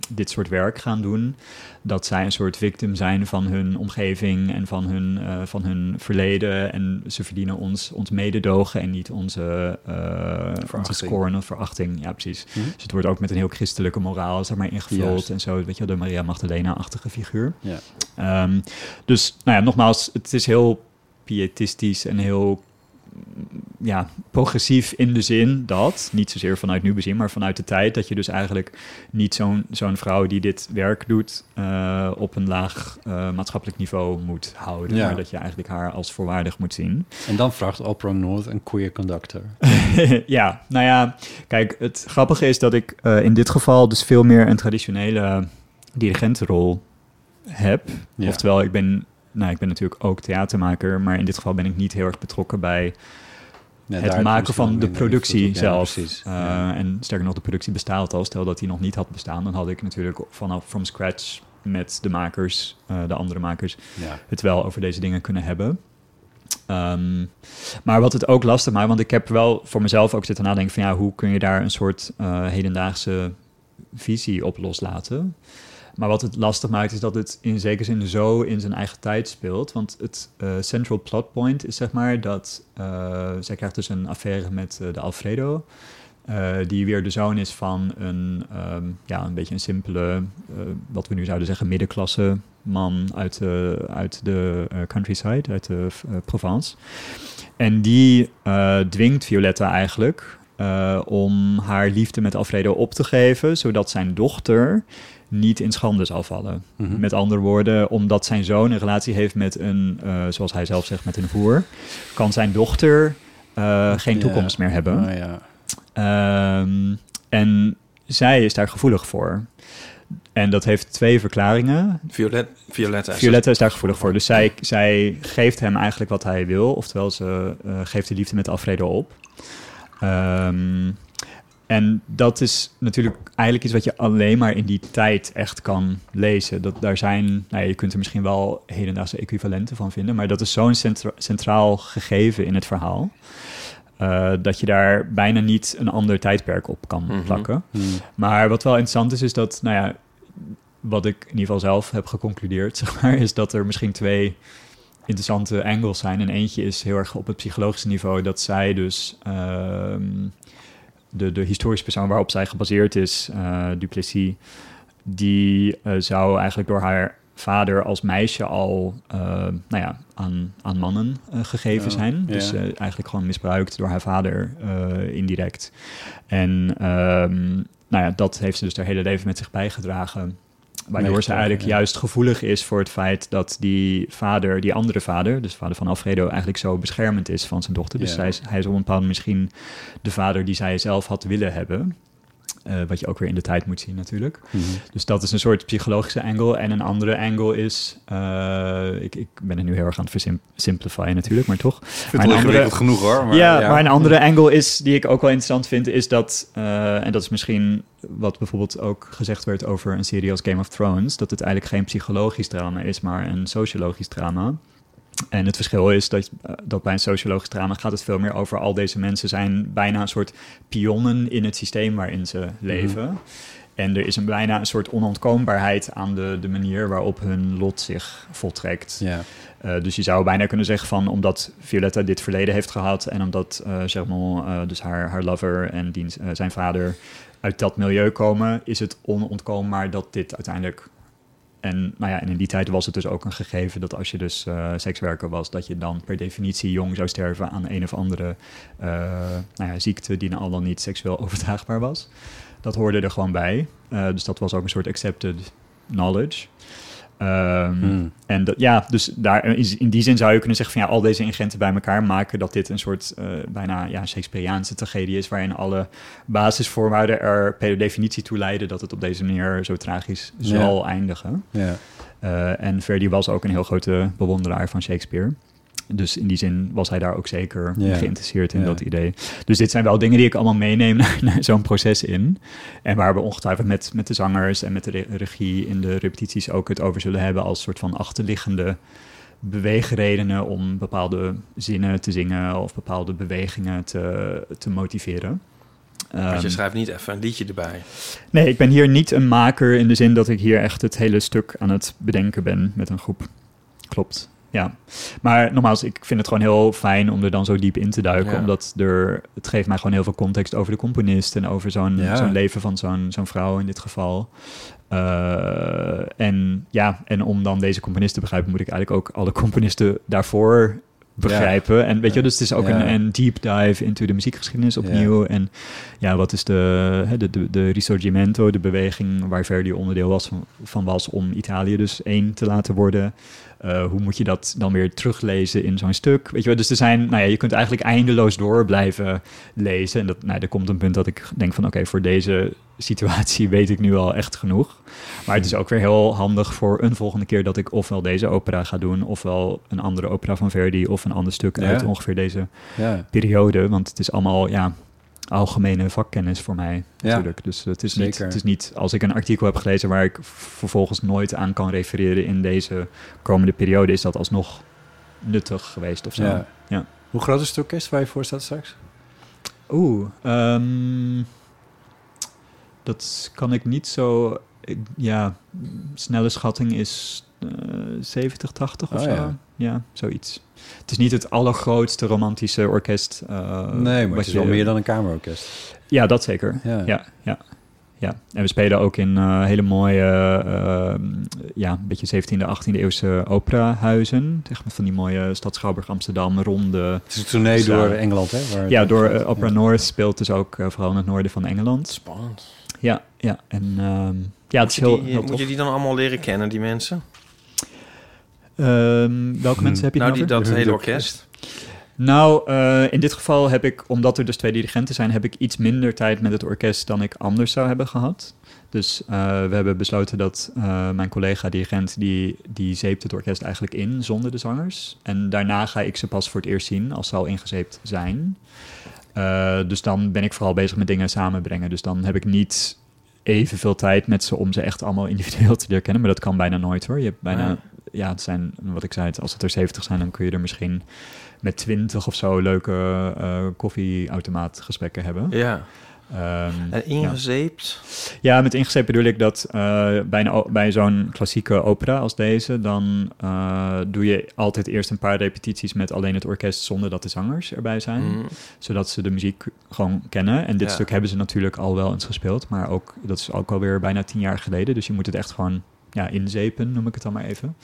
dit soort werk gaan doen, dat zij een soort victim zijn van hun omgeving en van hun, van hun verleden. En ze verdienen ons, ons mededogen en niet onze, onze scoren of verachting. Ja, precies. Hm? Dus het wordt ook met een heel christelijke moraal zeg maar, ingevuld Juist. en zo. Weet je, de Maria Magdalena-achtige figuur. Ja. Um, dus, nou ja, nogmaals, het is heel pietistisch en heel ja, progressief in de zin dat, niet zozeer vanuit nu bezien, maar vanuit de tijd, dat je dus eigenlijk niet zo'n zo'n vrouw die dit werk doet uh, op een laag uh, maatschappelijk niveau moet houden, ja. maar dat je eigenlijk haar als voorwaardig moet zien. En dan vraagt Opera North een queer conductor. ja, nou ja, kijk, het grappige is dat ik uh, in dit geval dus veel meer een traditionele dirigentenrol heb. Ja. Oftewel, ik ben nou, ik ben natuurlijk ook theatermaker, maar in dit geval ben ik niet heel erg betrokken bij ja, het maken van de productie ja, zelf. Uh, ja. En sterker nog, de productie bestaat al. Stel dat die nog niet had bestaan, dan had ik natuurlijk vanaf from scratch met de makers, uh, de andere makers, het wel over deze dingen kunnen hebben. Um, maar wat het ook lastig maakt, want ik heb wel voor mezelf ook zitten nadenken van ja, hoe kun je daar een soort uh, hedendaagse visie op loslaten? Maar wat het lastig maakt is dat het in zekere zin zo in zijn eigen tijd speelt. Want het uh, central plot point is zeg maar dat uh, zij krijgt dus een affaire met uh, de Alfredo. die weer de zoon is van een, um, ja, een beetje een simpele, wat we nu zouden zeggen, middenklasse man uit uit de countryside, uit de Provence. En die dwingt Violetta eigenlijk om haar liefde met Alfredo op te geven, zodat zijn dochter niet in schande zal vallen. Mm -hmm. Met andere woorden, omdat zijn zoon een relatie heeft met een, uh, zoals hij zelf zegt, met een voer, kan zijn dochter uh, geen toekomst meer hebben. Oh, ja. um, en zij is daar gevoelig voor. En dat heeft twee verklaringen. Violet, Violetta, is, Violetta is daar gevoelig voor. Dus zij, zij geeft hem eigenlijk wat hij wil. Oftewel, ze uh, geeft de liefde met Alfredo op. Um, en dat is natuurlijk eigenlijk iets wat je alleen maar in die tijd echt kan lezen. Dat, daar zijn, nou ja, je kunt er misschien wel hedendaagse equivalenten van vinden, maar dat is zo'n centra centraal gegeven in het verhaal. Uh, dat je daar bijna niet een ander tijdperk op kan mm -hmm. plakken. Mm -hmm. Maar wat wel interessant is, is dat, nou ja, wat ik in ieder geval zelf heb geconcludeerd, zeg maar, is dat er misschien twee interessante angles zijn. En eentje is heel erg op het psychologische niveau, dat zij dus. Uh, de, de historische persoon waarop zij gebaseerd is, uh, Duplessis, die uh, zou eigenlijk door haar vader als meisje al uh, nou ja, aan, aan mannen gegeven zijn. Dus eigenlijk gewoon misbruikt door haar vader indirect. En um, nou ja, dat heeft ze dus haar hele leven met zich bijgedragen. Waardoor ze eigenlijk ja. juist gevoelig is voor het feit dat die vader, die andere vader, dus vader van Alfredo, eigenlijk zo beschermend is van zijn dochter. Dus ja. zij is, hij is op een bepaald misschien de vader die zij zelf had willen hebben. Uh, wat je ook weer in de tijd moet zien natuurlijk. Mm -hmm. Dus dat is een soort psychologische angle. En een andere angle is... Uh, ik, ik ben er nu heel erg aan het versimplifyen natuurlijk, maar toch. Ik vind het andere, genoeg hoor. Maar, ja, ja, maar een andere angle is, die ik ook wel interessant vind... is dat, uh, en dat is misschien wat bijvoorbeeld ook gezegd werd over een serie als Game of Thrones... dat het eigenlijk geen psychologisch drama is, maar een sociologisch drama... En het verschil is dat, dat bij een sociologisch drama gaat het veel meer over al deze mensen zijn bijna een soort pionnen in het systeem waarin ze leven. Mm -hmm. En er is een bijna een soort onontkoombaarheid aan de, de manier waarop hun lot zich voltrekt. Uh, dus je zou bijna kunnen zeggen van omdat Violetta dit verleden heeft gehad en omdat uh, zeg maar, uh, dus haar, haar lover en diens, zijn vader uit dat milieu komen, is het onontkoombaar dat dit uiteindelijk en, nou ja, in die tijd was het dus ook een gegeven dat als je dus uh, sekswerker was, dat je dan per definitie jong zou sterven aan een of andere uh, nou ja, ziekte die al dan niet seksueel overdraagbaar was. Dat hoorde er gewoon bij. Uh, dus dat was ook een soort accepted knowledge. Ehm, Hmm. En dat, ja, dus daar, is- in die zin zou je kunnen zeggen van ja, al deze ingrediënten bij elkaar maken dat dit een soort eh, bijna ja, Shakespeareaanse tragedie is, waarin alle basisvoorwaarden er per definitie toe leiden dat het op deze manier zo tragisch Ja. zal eindigen. Ja. Eh, en Verdi was ook een heel grote bewonderaar van Shakespeare. Dus in die zin was hij daar ook zeker Ja. geïnteresseerd in Ja. dat idee. Dus dit zijn wel dingen die ik allemaal meeneem naar, naar zo'n proces in. En waar we ongetwijfeld met, met de zangers en met de re- regie in de repetities ook het over zullen hebben als soort van achterliggende beweegredenen om bepaalde zinnen te zingen of bepaalde bewegingen te, te motiveren. Want je Ehm, schrijft niet even een liedje erbij. Nee, ik ben hier niet een maker in de zin dat ik hier echt het hele stuk aan het bedenken ben met een groep. Klopt, ja. Maar nogmaals, ik vind het gewoon heel fijn om er dan zo diep in te duiken. Ja. Omdat er, het geeft mij gewoon heel veel context over de componist en over zo'n Ja. zo'n leven van zo'n zo'n vrouw in dit geval. Eh, en ja, en om dan deze componist te begrijpen, moet ik eigenlijk ook alle componisten daarvoor begrijpen. En weet je, dus het is ook Ja. een, een deep dive into de muziekgeschiedenis opnieuw. En ja, wat is de, de, de, de Risorgimento, de beweging waar Verdi onderdeel was van was om Italië dus één te laten worden. Eh, hoe moet je dat dan weer teruglezen in zo'n stuk? Weet je wel, dus er zijn, nou ja, je kunt eigenlijk eindeloos door blijven lezen. En dat, nou, er komt een punt dat ik denk van, oké, voor deze situatie weet ik nu al echt genoeg. Maar het is ook weer heel handig voor een volgende keer dat ik ofwel deze opera ga doen, ofwel een andere opera van Verdi, of een ander stuk Ja. uit ongeveer deze Ja. periode. Want het is allemaal, ja, algemene vakkennis voor mij Ja, natuurlijk. Dus het is, niet, het is niet als ik een artikel heb gelezen waar ik vervolgens nooit aan kan refereren in deze komende periode, is dat alsnog nuttig geweest of zo. Ja. Ja. Hoe groot is het orkest waar je voor staat straks? Oeh, ehm, dat kan ik niet zo. ik- ja, snelle schatting is 70, 80 of Oh, zo. ja. Ja. zoiets. Het is niet het allergrootste romantische orkest. eh, nee, maar het is je- wel meer dan een kamerorkest. Ja, dat zeker. Ja. Ja, ja. Ja, en we spelen ook in eh, hele mooie, eh, ja, een beetje 17e, 18e eeuwse operahuizen. Zeg maar van die mooie stad Schouwburg Amsterdam, ronde. Het is een tournee door eh, Engeland, hè? waar Ja, door eh, Opera Ja. North speelt dus ook eh, vooral in het noorden van Engeland. Spannend. Ja, ja. En ehm, ja, het is Moet je heel, die- heel moet tof. je die dan allemaal leren kennen, die mensen? Ehm, welke Hmm. mensen heb je Nou, die, dat hele orkest. Nou, eh, in dit geval heb ik, omdat er dus twee dirigenten zijn, heb ik iets minder tijd met het orkest dan ik anders zou hebben gehad. Dus eh, we hebben besloten dat eh, mijn collega-dirigent, die, die zeept het orkest eigenlijk in zonder de zangers. En daarna ga ik ze pas voor het eerst zien als ze al ingezeept zijn. Eh, dus dan ben ik vooral bezig met dingen samenbrengen. Dus dan heb ik niet evenveel tijd met ze om ze echt allemaal individueel te leren kennen. Maar dat kan bijna nooit hoor. Je hebt bijna, Ja. het zijn, wat ik zei, het- als het er 70 zijn, dan kun je er misschien met 20 of zo leuke eh koffieautomaat gesprekken hebben. Ja. Ehm, En ingezeept. ja, met ingezet bedoel ik dat eh, bij, een bij zo'n klassieke opera als deze, dan eh, doe je altijd eerst een paar repetities met alleen het orkest zonder dat de zangers erbij zijn. Mhm. Zodat ze de muziek gewoon kennen. En dit Ja. stuk hebben ze natuurlijk al wel eens gespeeld, maar ook, dat is ook alweer bijna tien jaar geleden. Dus je moet het echt gewoon ja, inzepen, noem ik het dan maar even.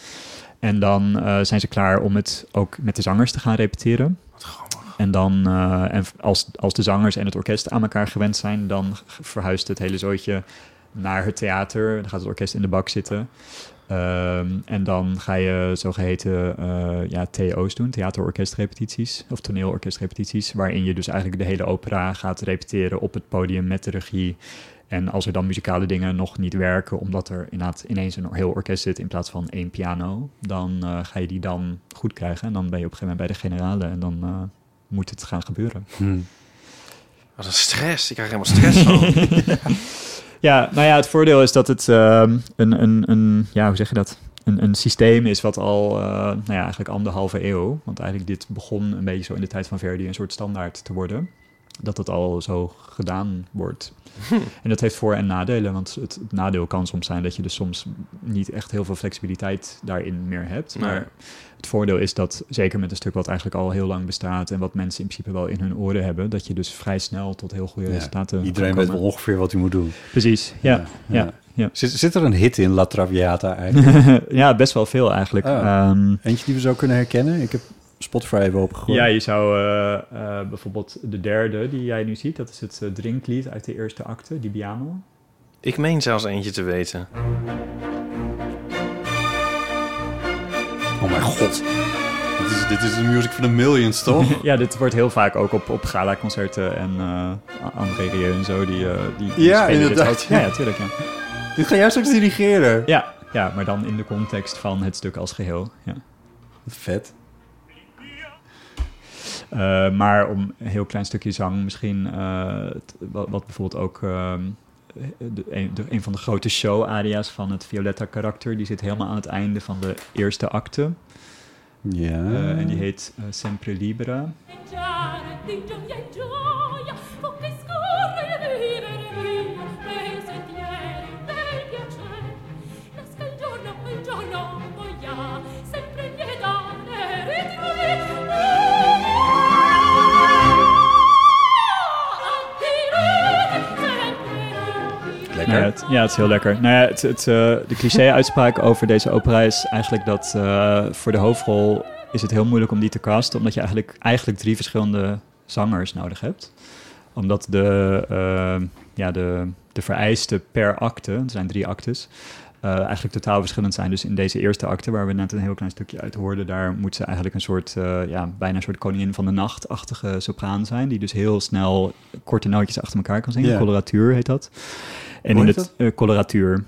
En dan eh, zijn ze klaar om het ook met de zangers te gaan repeteren. Wat grappig. En dan, eh, en als, als de zangers en het orkest aan elkaar gewend zijn, dan verhuist het hele zootje naar het theater. Dan gaat het orkest in de bak zitten. Ehm, en dan ga je zogeheten eh ja, TO's doen, theaterorkestrepetities of toneelorkestrepetities, waarin je dus eigenlijk de hele opera gaat repeteren op het podium met de regie. En als er dan muzikale dingen nog niet werken, omdat er inderdaad ineens een heel orkest zit in plaats van één piano, dan eh, ga je die dan goed krijgen. En dan ben je op een gegeven moment bij de generale en dan eh, moet het gaan gebeuren. Hm. Wat een stress. Ik krijg helemaal stress van. Ja, nou ja, het voordeel is dat het ehm, een, een, een, ja, hoe zeg je dat? Een, een systeem is wat al, eh, nou ja, eigenlijk anderhalve eeuw, want eigenlijk dit begon een beetje zo in de tijd van Verdi een soort standaard te worden, dat het al zo gedaan wordt. En dat heeft voor- en nadelen, want het, het nadeel kan soms zijn dat je dus soms niet echt heel veel flexibiliteit daarin meer hebt. Nee. Maar het voordeel is dat, zeker met een stuk wat eigenlijk al heel lang bestaat en wat mensen in principe wel in hun oren hebben, dat je dus vrij snel tot heel goede Ja, resultaten Iedereen weet wel ongeveer wat hij moet doen. Precies, ja. ja, ja. Zit, zit er een hit in La Traviata eigenlijk? ja, best wel veel eigenlijk. Oh. Ehm, Eentje die we zo kunnen herkennen? Ik heb Spotify even opgegooid. ja, je zou eh, eh, bijvoorbeeld de derde die jij nu ziet, dat is het eh, drinklied uit de eerste acte, die piano. Ik meen zelfs eentje te weten. Oh mijn god. Dit is, dit is de music van de millions, toch? ja, dit wordt heel vaak ook op, op gala-concerten en uh, André Rieu en zo, die, uh, die, die Ja, inderdaad, ook. Ja, ja, tuurlijk, ja. Dit ga jij straks dirigeren. ja. Ja, maar dan in de context van het stuk als geheel, ja. Vet. Uh, maar om een heel klein stukje zang misschien, uh, wat, wat, bijvoorbeeld ook ehm, de, een, de, een, van de grote show-aria's van het Violetta-karakter, die zit helemaal aan het einde van de eerste acte. Ja. Uh, en die heet Sempre Libera. Ja, het, ja, het is heel lekker. Nou ja, het, het, uh, de cliché-uitspraak over deze opera is eigenlijk dat uh, voor de hoofdrol is het heel moeilijk om die te casten, omdat je eigenlijk, eigenlijk drie verschillende zangers nodig hebt. Omdat de, uh, ja, de, de vereisten per acte, er zijn drie actes, uh, eigenlijk totaal verschillend zijn. Dus in deze eerste acte, waar we net een heel klein stukje uit hoorden, daar moet ze eigenlijk een soort, uh, ja, bijna een soort koningin van de nacht-achtige sopraan zijn, die dus heel snel korte nootjes achter elkaar kan zingen. Ja. Coloratuur heet dat. En in heet de uh, coloratuur.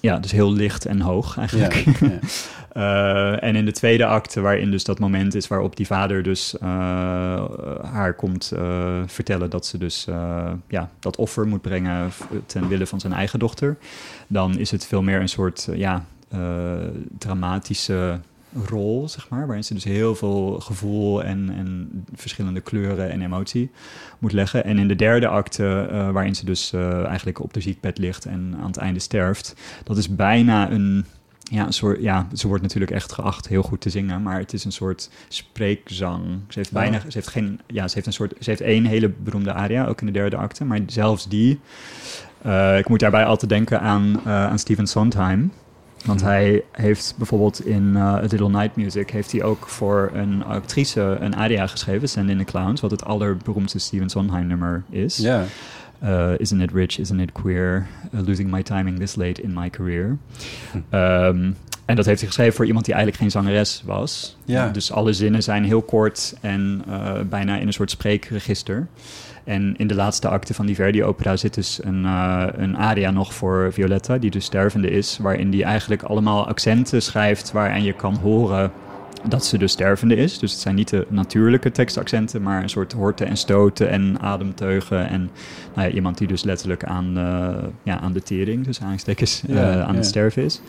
Ja, dus heel licht en hoog eigenlijk. Uh, en in de tweede acte, waarin dus dat moment is waarop die vader dus uh, haar komt uh, vertellen dat ze dus ja, dat offer moet brengen ten wille van zijn eigen dochter, dan is het veel meer een soort ja, dramatische rol, zeg maar, waarin ze dus heel veel gevoel en, en verschillende kleuren en emotie moet leggen. En in de derde acte, waarin ze dus eigenlijk op de ziekbed ligt en aan het einde sterft, dat is bijna een, ja, een soort, ja, ze wordt natuurlijk echt geacht heel goed te zingen, maar het is een soort spreekzang. Ze heeft bijna, ze heeft geen, ja, ze heeft een soort, ze heeft één hele beroemde aria, ook in de derde acte, maar zelfs die, uh, ik moet daarbij altijd denken aan, aan Stephen Sondheim. Want hij heeft bijvoorbeeld in uh, A Little Night Music... heeft hij ook voor een actrice een aria geschreven... Send in the Clowns, wat het allerberoemdste Stephen Sondheim nummer is. Ja. Uh, isn't it rich, isn't it queer? Uh, losing my timing this late in my career. Hm. Um, en dat heeft hij geschreven voor iemand die eigenlijk geen zangeres was. Ja. Dus alle zinnen zijn heel kort en uh, bijna in een soort spreekregister. En in de laatste acte van die Verdi-opera zit dus een, uh, een aria nog voor Violetta, die dus stervende is, waarin die eigenlijk allemaal accenten schrijft waaraan je kan horen dat ze dus stervende is. Dus het zijn niet de natuurlijke tekstaccenten, maar een soort horten en stoten en ademteugen. En nou ja, iemand die dus letterlijk aan, uh, ja, aan de tering, dus aanstekens, uh, Ja, aan ja. het sterven is.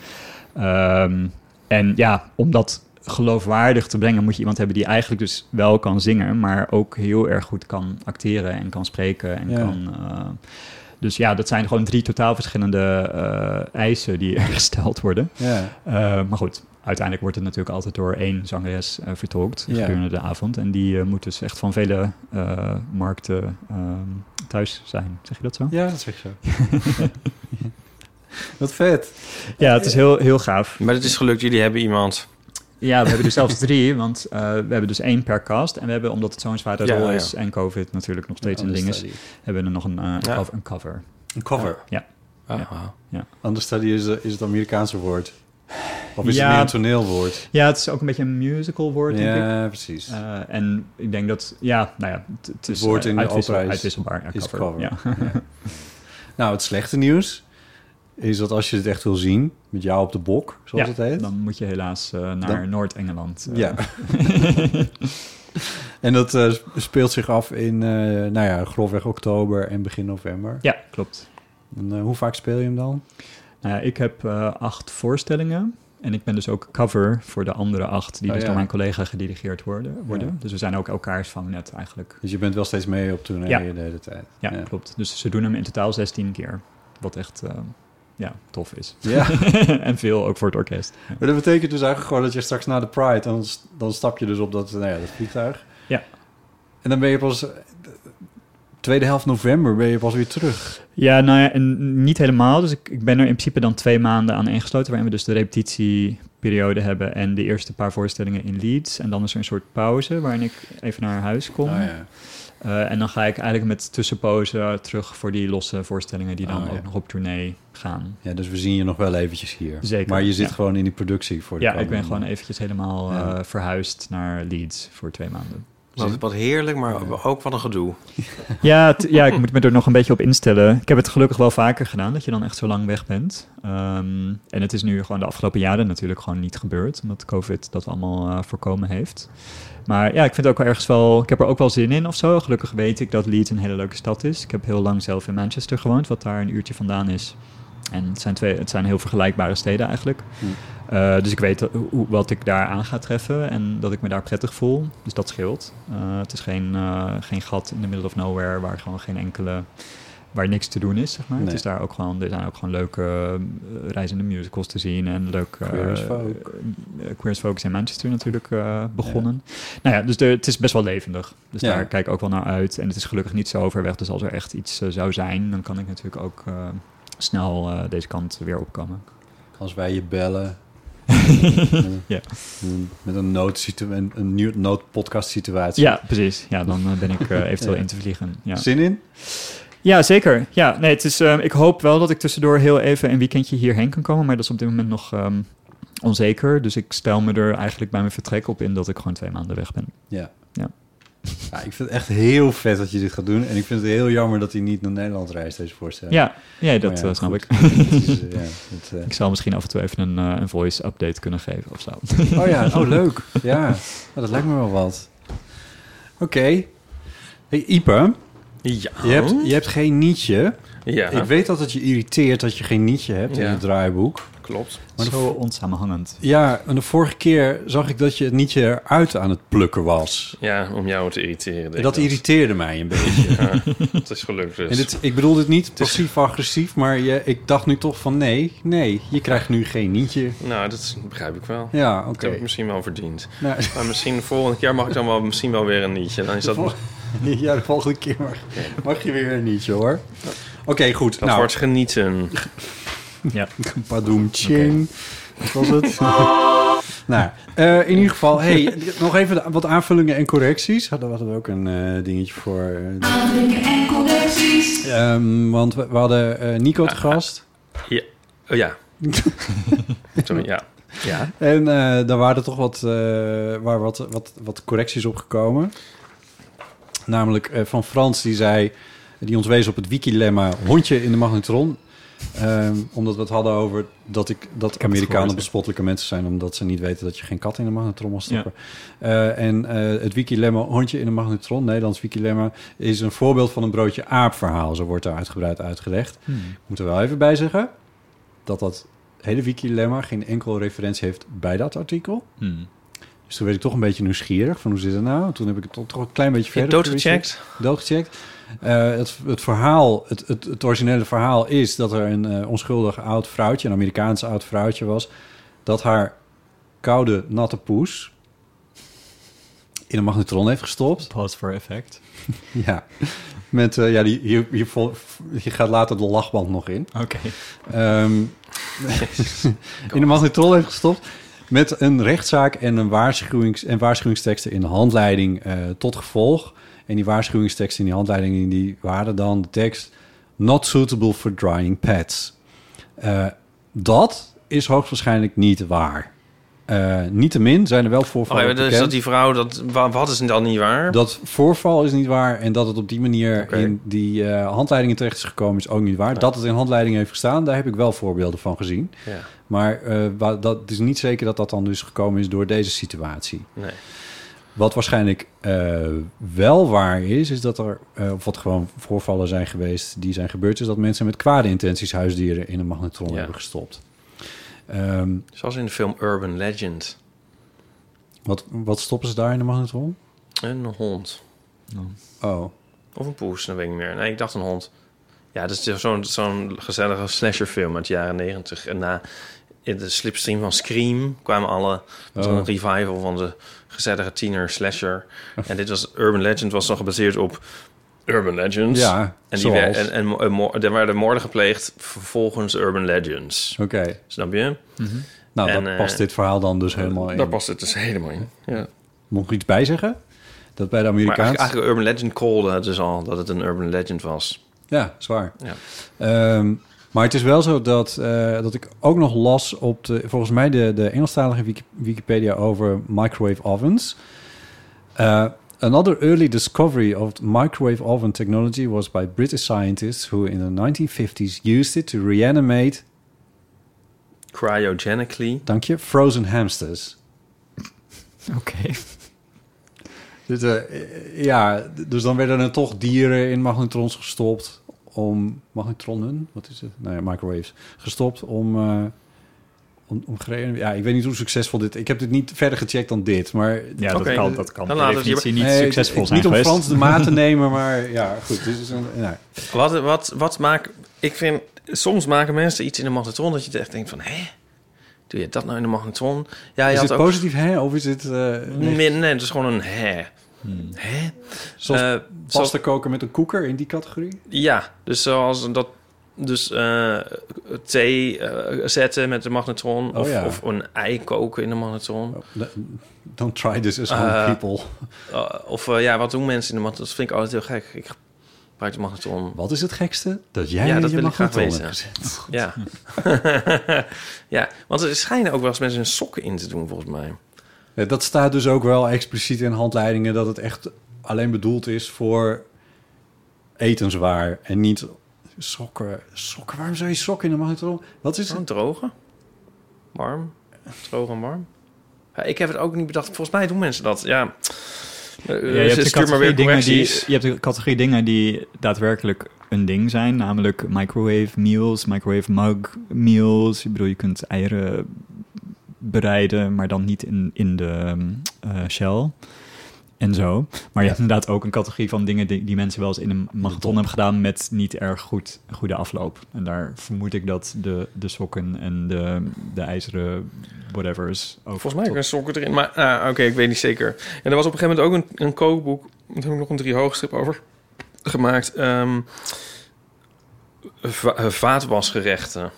Um, en ja, om dat geloofwaardig te brengen, moet je iemand hebben die eigenlijk dus wel kan zingen, maar ook heel erg goed kan acteren en kan spreken en kan. Uh, dus ja, dat zijn gewoon drie totaal verschillende eisen die er gesteld worden. Ja. Maar goed, uiteindelijk wordt het natuurlijk altijd door één zangeres uh, vertolkt Ja. gedurende de avond. En die uh, moet dus echt van vele uh, markten um, thuis zijn. Zeg je dat zo? ja, dat zeg je zo. Wat vet. Ja, het is heel, heel gaaf. Maar het is gelukt, jullie hebben iemand. Ja, we hebben dus zelfs drie, want uh, we hebben dus één per cast. En we hebben, omdat het zo'n zware Ja, rol ja. is en COVID natuurlijk nog steeds een ding is, hebben we er nog een, uh, Ja. cover, een cover. Een cover. Ja. Oh, Ja. Understudy is, eh, is het Amerikaanse woord. Of is Ja. het meer een toneelwoord? Ja, het is ook een beetje een musical woord, denk ik. Ja, precies. Uh, en ik denk dat, ja, nou ja, het, het is Het woord uh, in de uitwissel- uitwisselbaar. Ja, is cover. Ja. Nou, het slechte nieuws is dat als je het echt wil zien, met jou op de bok, zoals Ja, het heet. Dan moet je helaas uh, naar Dan- Noord-Engeland. uh, Ja. en dat eh, speelt zich af in, eh, nou ja, grofweg oktober en begin november. ja, klopt. En, eh, hoe vaak speel je hem dan? Nou ja, ik heb uh, acht voorstellingen. En ik ben dus ook cover voor de andere acht, die Oh, dus ja. door mijn collega gedirigeerd worden. worden. Ja. Dus we zijn ook elkaars vangnet eigenlijk. Dus je bent wel steeds mee op tournee Ja. de hele tijd. Ja, klopt. Dus ze doen hem in totaal 16 keer. Wat echt uh, ja, tof is. Ja. en veel ook voor het orkest. Maar dat betekent dus eigenlijk gewoon dat je straks na de Pride, dan, dan stap je dus op dat, nou ja, dat vliegtuig. Ja. En dan ben je pas, tweede helft november ben je pas weer terug. Ja, nou ja, en niet helemaal. Dus ik, ik ben er in principe dan twee maanden aan ingesloten, waarin we dus de repetitieperiode periode hebben en de eerste paar voorstellingen in Leeds. En dan is er een soort pauze waarin ik even naar huis kom. Oh, ja. Eh, en dan ga ik eigenlijk met tussenpozen terug voor die losse voorstellingen die dan Oh, ja. ook nog op tournee gaan. ja, dus we zien je nog wel eventjes hier. Zeker, Maar je zit ja. gewoon in die productie voor de Ja, ik ben gewoon eventjes helemaal eh, Ja. verhuisd naar Leeds voor twee maanden. Wat, wat heerlijk, maar ook wat een gedoe. Ja, ja, ik moet me er nog een beetje op instellen. Ik heb het gelukkig wel vaker gedaan, dat je dan echt zo lang weg bent. Ehm, en het is nu gewoon de afgelopen jaren natuurlijk gewoon niet gebeurd, omdat COVID dat allemaal eh, voorkomen heeft. Maar ja, ik vind het ook wel ergens wel, ik heb er ook wel zin in of zo. Gelukkig weet ik dat Leeds een hele leuke stad is. Ik heb heel lang zelf in Manchester gewoond, wat daar een uurtje vandaan is. En het zijn, twee, het zijn heel vergelijkbare steden eigenlijk. Hm. Eh, dus ik weet hoe, wat ik daar aan ga treffen en dat ik me daar prettig voel. Dus dat scheelt. Eh, het is geen, eh, geen gat in the middle of nowhere waar gewoon geen enkele waar niks te doen is, zeg maar. Nee. Het is daar ook gewoon, er zijn ook gewoon leuke reizende musicals te zien en leuk Queer as Folk. Queer as Folk is in Manchester natuurlijk begonnen. Nou ja, dus de, het is best wel levendig. Dus Ja. daar kijk ik ook wel naar uit. En het is gelukkig niet zo ver weg. Dus als er echt iets zou zijn, dan kan ik natuurlijk ook snel eh, deze kant weer opkomen. Als wij je bellen. Ja. Een- Met een, noodsitu- een, een nieuw noodpodcast situatie. Ja, precies. Ja, dan eh, ben ik eh, eventueel Ja. in te vliegen. Ja. Zin in? Ja, zeker. Ja, nee, het is, ehm, ik hoop wel dat ik tussendoor heel even een weekendje hierheen kan komen. Maar dat is op dit moment nog ehm, onzeker. Dus ik stel me er eigenlijk bij mijn vertrek op in dat ik gewoon twee maanden weg ben. Ja. Ja. Ik vind het echt heel vet dat je dit gaat doen. En ik vind het heel jammer dat hij niet naar Nederland reist, deze voorstelling. Ja, ja dat ja, eh, snap goed. ik. Is, eh, ja, het, eh, ik zal misschien af en toe even een, eh, een voice update kunnen geven of zo. Oh ja, oh leuk. Ja, Nou, dat lijkt me wel wat. Oké. Hey, Ipe, Ja. je hebt, je hebt geen nietje. Ja, Ik weet dat het je irriteert dat je geen nietje hebt in het draaiboek. Klopt. Maar Zo onsamenhangend. Ja, en de vorige keer zag ik dat je het nietje eruit aan het plukken was. Ja, om jou te irriteren. En dat irriteerde mij een beetje. Ja, het is gelukt dus. En dit, ik bedoel dit niet passief-agressief, maar je, ik dacht nu toch van nee, nee, je krijgt nu geen nietje. Nou, dat begrijp ik wel. Ja, Dat oké. heb ik misschien wel verdiend. Nou, Maar misschien de volgende keer mag ik dan wel, misschien wel weer een nietje. Dan is dat, dat ja, de volgende keer mag, mag je weer een nietje hoor. Oké, goed. nou, wordt genieten. Ja. Padoem ching. Wat was het? nou, eh, in ieder geval, hey, nog even wat aanvullingen en correcties. Hadden hadden we ook een eh, dingetje voor. eh, Aanvullingen en correcties. ehm, want we, we hadden eh, Nico te gast. Ja. Oh, ja. Sorry, ja. Ja. En eh daar waren er toch wat, eh, waar wat, wat, wat correcties op gekomen. Namelijk eh, van Frans, die zei... Die ons wees op het wiki-lemma hondje in de magnetron. Ehm, omdat we het hadden over dat, ik, dat Amerikanen bespottelijke mensen zijn... omdat ze niet weten dat je geen kat in de magnetron mag stoppen. Eh, en eh, het wiki-lemma hondje in de magnetron, Nederlands wiki-lemma... is een voorbeeld van een broodje aap-verhaal. Zo wordt daar uitgebreid uitgelegd. Hmm. Ik moet er wel even bij zeggen... dat dat hele wiki-lemma geen enkele referentie heeft bij dat artikel. Hmm. Dus toen werd ik toch een beetje nieuwsgierig van hoe zit het nou? Toen heb ik het toch, toch een klein beetje Je verder doodgecheckt? Doodgecheckt. Eh, het, het verhaal, het, het, het originele verhaal is dat er een eh, onschuldig oud vrouwtje, een Amerikaans oud vrouwtje was, dat haar koude, natte poes in een magnetron heeft gestopt. Pause for effect. Ja, met, eh, ja die, hier, hier gaat later de lachband nog in. Oké. Ehm, in de magnetron heeft gestopt. Met een rechtszaak en, een waarschuwings, en waarschuwingsteksten in de handleiding eh, tot gevolg. En die waarschuwingsteksten in die handleiding die waren dan de tekst... Not suitable for drying pads. Eh, dat is hoogstwaarschijnlijk niet waar. Eh niettemin zijn er wel Oh, voorvallen ja, dus dat die vrouw, dat, wa- wat is dan niet waar? Dat voorval is niet waar en dat het op die manier in die eh, handleidingen terecht is gekomen is ook niet waar. Dat het in handleidingen heeft gestaan, daar heb ik wel voorbeelden van gezien. Ja, Maar wa- dat het is niet zeker dat dat dan dus gekomen is door deze situatie. nee. Wat waarschijnlijk wel waar is, is dat er, of wat gewoon voorvallen zijn geweest die zijn gebeurd, is dat mensen met kwade intenties huisdieren in een magnetron hebben gestopt. Ehm, Zoals in de film Urban Legend. wat, wat stoppen ze daar in de magnetron? Een hond. Oh, Of een poes, dat weet ik niet meer. Nee, ik dacht een hond. Ja, dat is dus zo'n zo'n gezellige slasherfilm uit de jaren negentig. En na in de slipstream van Scream kwamen alle... Oh. een revival van de gezellige tiener slasher. En dit was Urban Legend, was dan gebaseerd op Urban Legends. ja, En, die en, en, er werden moorden gepleegd volgens Urban Legends. Oké, Snap je? Mhm. Nou, En, daar eh, past dit verhaal dan dus helemaal in. Daar past het dus helemaal in. Ja. Moet ik iets bij zeggen? Dat bij de Maar Amerikaans... eigenlijk, eigenlijk Urban Legend callde het dus al dat het een Urban Legend was. Ja, zwaar. Ja. Ehm, maar het is wel zo dat, eh, dat ik ook nog las op de, volgens mij de, de Engelstalige Wiki- Wikipedia over microwave ovens. Uh, another early discovery of microwave oven technology was by British scientists who in the 1950s used it to reanimate, Cryogenically. dank je, frozen hamsters. Oké. Dus, eh, ja, dus dan werden er toch dieren in magnetrons gestopt om magnetronnen, wat is het? Nee, microwaves gestopt om eh, om. Ja, ik weet niet hoe succesvol dit. Ik heb dit niet verder gecheckt dan dit, maar Ja, dat kan, dat kan dan per laten we niet Nee, succesvol het- zijn Niet om geweest. Frans de maat te nemen, maar ja, goed. Dit is een, nou, Wat, wat, wat maakt... Ik vind... Soms maken mensen iets in de magnetron dat je echt denkt van... Hé? Doe je dat nou in de magnetron? Ja, je is had het ook... positief hè? Of is het uh, Nee, nee, het is gewoon een hè. Hmm. Hè? Zoals Eh, zoals- pasta koken met een koeker in die categorie? Ja, dus zoals dat... Dus eh, thee eh, zetten met de magnetron. Oh, of, ja. of een ei koken in de magnetron. Oh, Don't try this as home Eh, people. Uh, of ja, wat doen mensen in de magnetron? Dat vind ik altijd heel gek. Ik gebruik de magnetron. Wat is het gekste? Dat jij Ja, dat je wil ik graag magnetron weten. Ja. ja, want er schijnen ook wel eens mensen hun sokken in te doen, volgens mij. Ja, dat staat dus ook wel expliciet in handleidingen... dat het echt alleen bedoeld is voor etenswaar en niet sokken. Sokken, waarom zou je sokken in de magnetron? Wat is het? drogen. Warm. Droog en warm. Ja, ik heb het ook niet bedacht. Volgens mij doen mensen dat. Ja. Eh, Ja, je, hebt de stuur maar weer categorie dingen die, je hebt de categorie dingen die daadwerkelijk een ding zijn, namelijk microwave meals, microwave mug meals. Ik bedoel, je kunt eieren bereiden, maar dan niet in, in de eh, shell en zo. Maar je hebt inderdaad ook een categorie van dingen die, die mensen wel eens in een magnetron hebben gedaan met niet erg goed, goede afloop. En daar vermoed ik dat de, de sokken en de, de ijzeren whatever's ook Volgens mij tot- een sokken erin. Maar ah, oké, ik weet niet zeker. En er was op een gegeven moment ook een, een kookboek. Daar heb ik nog een drie hoogstrip over gemaakt. Ehm, va- eh, vaatwasgerechten. En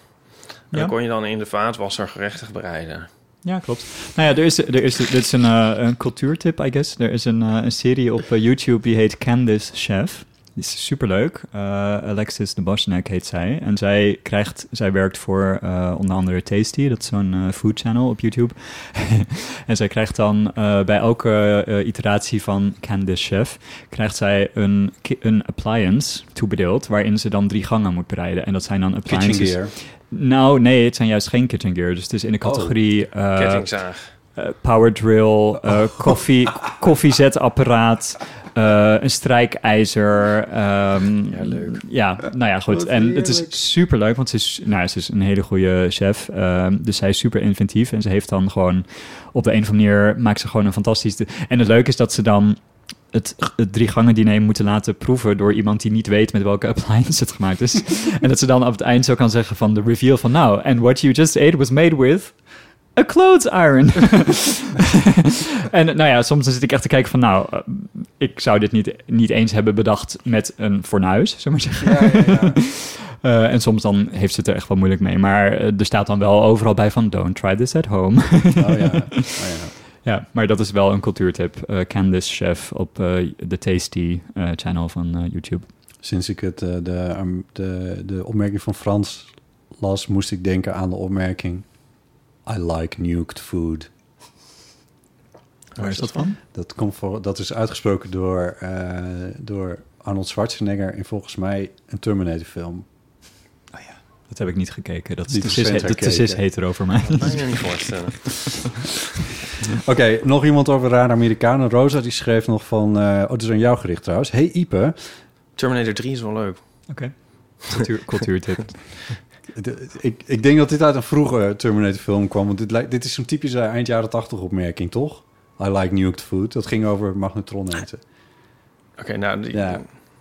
Ja. dan kon je dan in de vaatwasser gerechten bereiden. Ja, klopt. Nou ja, er is, er is, dit is een, eh, een cultuurtip, I guess. Er is een, eh, een serie op eh, YouTube die heet Candice Chef. Die is superleuk. Alexis de Bosnek heet zij. En zij, krijgt, zij werkt voor onder andere Tasty. Dat is zo'n food channel op YouTube. en zij krijgt dan bij elke iteratie van Candice Chef... krijgt zij een, een appliance toebedeeld... waarin ze dan drie gangen moet bereiden. En dat zijn dan Kitchen appliances... gear. Nou, nee, het zijn juist geen kitchen gear. Dus het is in de categorie eh, Kettingzaag. eh, power drill, eh, koffie, koffiezetapparaat, eh, een strijkijzer. ehm, Ja, leuk. Ja, nou ja, goed. Wat En het is super leuk, want ze is, nou, ze is een hele goede chef. ehm, dus zij is super inventief en ze heeft dan gewoon op de een of andere manier maakt ze gewoon een fantastisch. En het leuke is dat ze dan het, het drie gangen diner moeten laten proeven door iemand die niet weet met welke appliance het gemaakt is. en dat ze dan op het eind zo kan zeggen van de reveal van nou, and what you just ate was made with a clothes iron. en nou ja, soms dan zit ik echt te kijken van nou, eh, ik zou dit niet, niet eens hebben bedacht met een fornuis, we maar zeggen. Ja, ja, ja. Eh, en soms dan heeft ze het er echt wel moeilijk mee. Maar eh, er staat dan wel overal bij van don't try this at home. Oh ja. Oh, ja. Ja, maar dat is wel een cultuurtip. Eh Candice Chef op eh, de Tasty eh, channel van YouTube. Sinds ik het, de, um, de, de opmerking van Frans las, moest ik denken aan de opmerking... I like nuked food. Waar is dat van? Dat, komt voor, dat is uitgesproken door, eh, door Arnold Schwarzenegger in volgens mij een Terminator film. Dat heb ik niet gekeken. Dat is te cis, de te cis herkeken. hetero voor mij. Dat kan je me niet voorstellen. Oké, nog iemand over rare Amerikanen. Rosa die schreef nog van... eh, oh, het is aan jou gericht trouwens. Hey Ipe, Terminator 3 is wel leuk. Oké. Cultuur, cultuurtip. de- ik, ik denk dat dit uit een vroege Terminator film kwam. Want dit, lijkt- dit is zo'n typische eind jaren tachtig opmerking, toch? I like nuked food. Dat ging over magnetron eten. Oké, nou, die, Ja.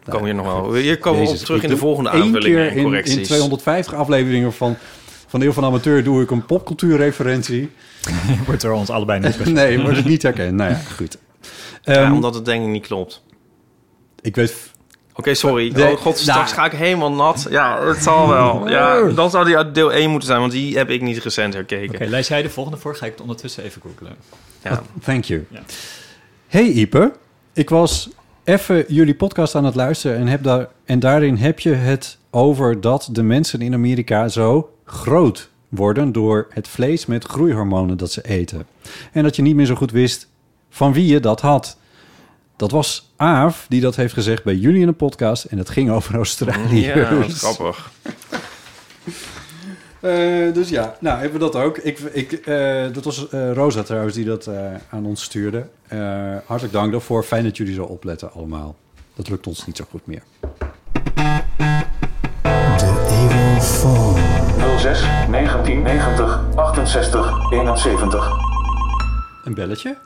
Komen hier nog wel. Hier komen we op terug in de volgende aanvullingen keer en in, correcties. in 250 afleveringen van, van de Eeuw van Amateur doe ik een popcultuurreferentie. Wordt er ons allebei niet nee, wordt het niet herkend. Nou ja, goed. Ja, Ehm, omdat het denk ik niet klopt. Ik weet... Oké, sorry. Oh god, straks nou. ga ik helemaal nat. Ja, het zal wel. Ja, dan zou die uit deel 1 moeten zijn, want die heb ik niet recent herkeken. Oké, lees jij de volgende voor? Ga ik het ondertussen even googlen. Ja. Thank you. Ja. Hey Ipe, ik was even jullie podcast aan het luisteren en, heb daar, en daarin heb je het over dat de mensen in Amerika zo groot worden door het vlees met groeihormonen dat ze eten. En dat je niet meer zo goed wist van wie je dat had. Dat was Aaf die dat heeft gezegd bij jullie in een podcast en het ging over Australië. Ja, grappig. Eh, dus ja, nou hebben we dat ook. Ik, ik, eh, dat was eh, Rosa trouwens die dat eh, aan ons stuurde. Eh, hartelijk dank daarvoor. Fijn dat jullie zo opletten allemaal. Dat lukt ons niet zo goed meer. 06 1990 68 71. Een belletje?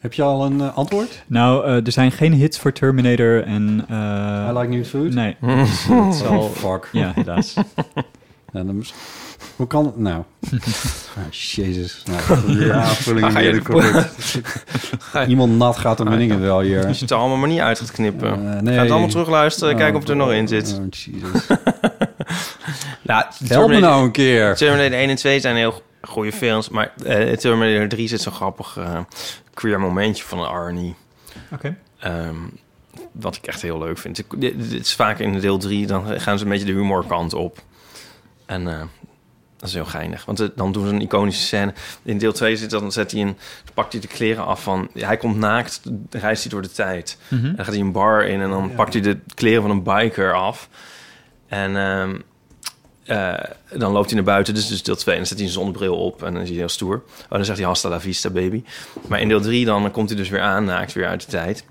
Heb je al een antwoord? Nou, eh, er zijn geen hits voor Terminator en... eh, I like new food? Nee, het zal... Fuck. Ja, helaas. Ja, dan Hoe kan het nou? ah, jezus. Nou, ja, je weer de- correct. Iemand nat gaat hem dingen wel hier. Als je het er allemaal maar niet uit gaat knippen. Nee. Ga het allemaal terugluisteren, Oh, kijken of het er nog in zit. Oh, Jesus. Nou, Help me nou een keer. Terminator 1 en 2 zijn heel goede films, maar eh Terminator 3 zit zo'n grappig eh, queer momentje van een Arnie. Oké. Ehm, wat ik echt heel leuk vind. Dit is vaak in deel 3, dan gaan ze een beetje de humorkant op. En eh, dat is heel geinig. Want eh, dan doen ze een iconische scène. In deel 2 zit dan zet hij een, pakt hij de kleren af van... Hij komt naakt, reist hij door de tijd. En dan gaat hij een bar in en dan pakt hij de kleren van een biker af. En ehm, eh, dan loopt hij naar buiten, dus, dus deel 2. En dan zet hij een zonnebril op en dan is hij heel stoer. Oh, dan zegt hij hasta la vista, baby. Maar in deel 3 dan komt hij dus weer aan, naakt, weer uit de tijd.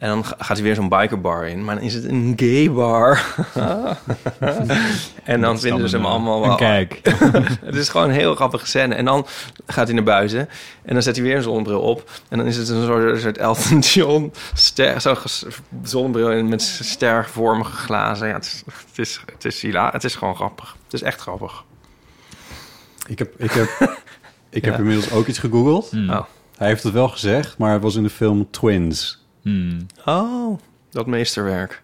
En dan ga- gaat hij weer zo'n bikerbar in. Maar dan is het een gay bar. en dan vinden ze hem allemaal wel... Een kijk. Het is gewoon een heel grappige scène. En dan gaat hij naar buiten. En dan zet hij weer een zonnebril op. En dan is het een soort, een soort Elton John ster, zo'n zonnebril in- met stervormige glazen. Ja, het is, het is, het is, hila- het is gewoon grappig. Het is echt grappig. Ik heb, ik heb, ik heb Ja. inmiddels ook iets gegoogeld. Hmm. Oh. Hij heeft het wel gezegd, maar het was in de film Twins. Hmm. Oh, dat meesterwerk.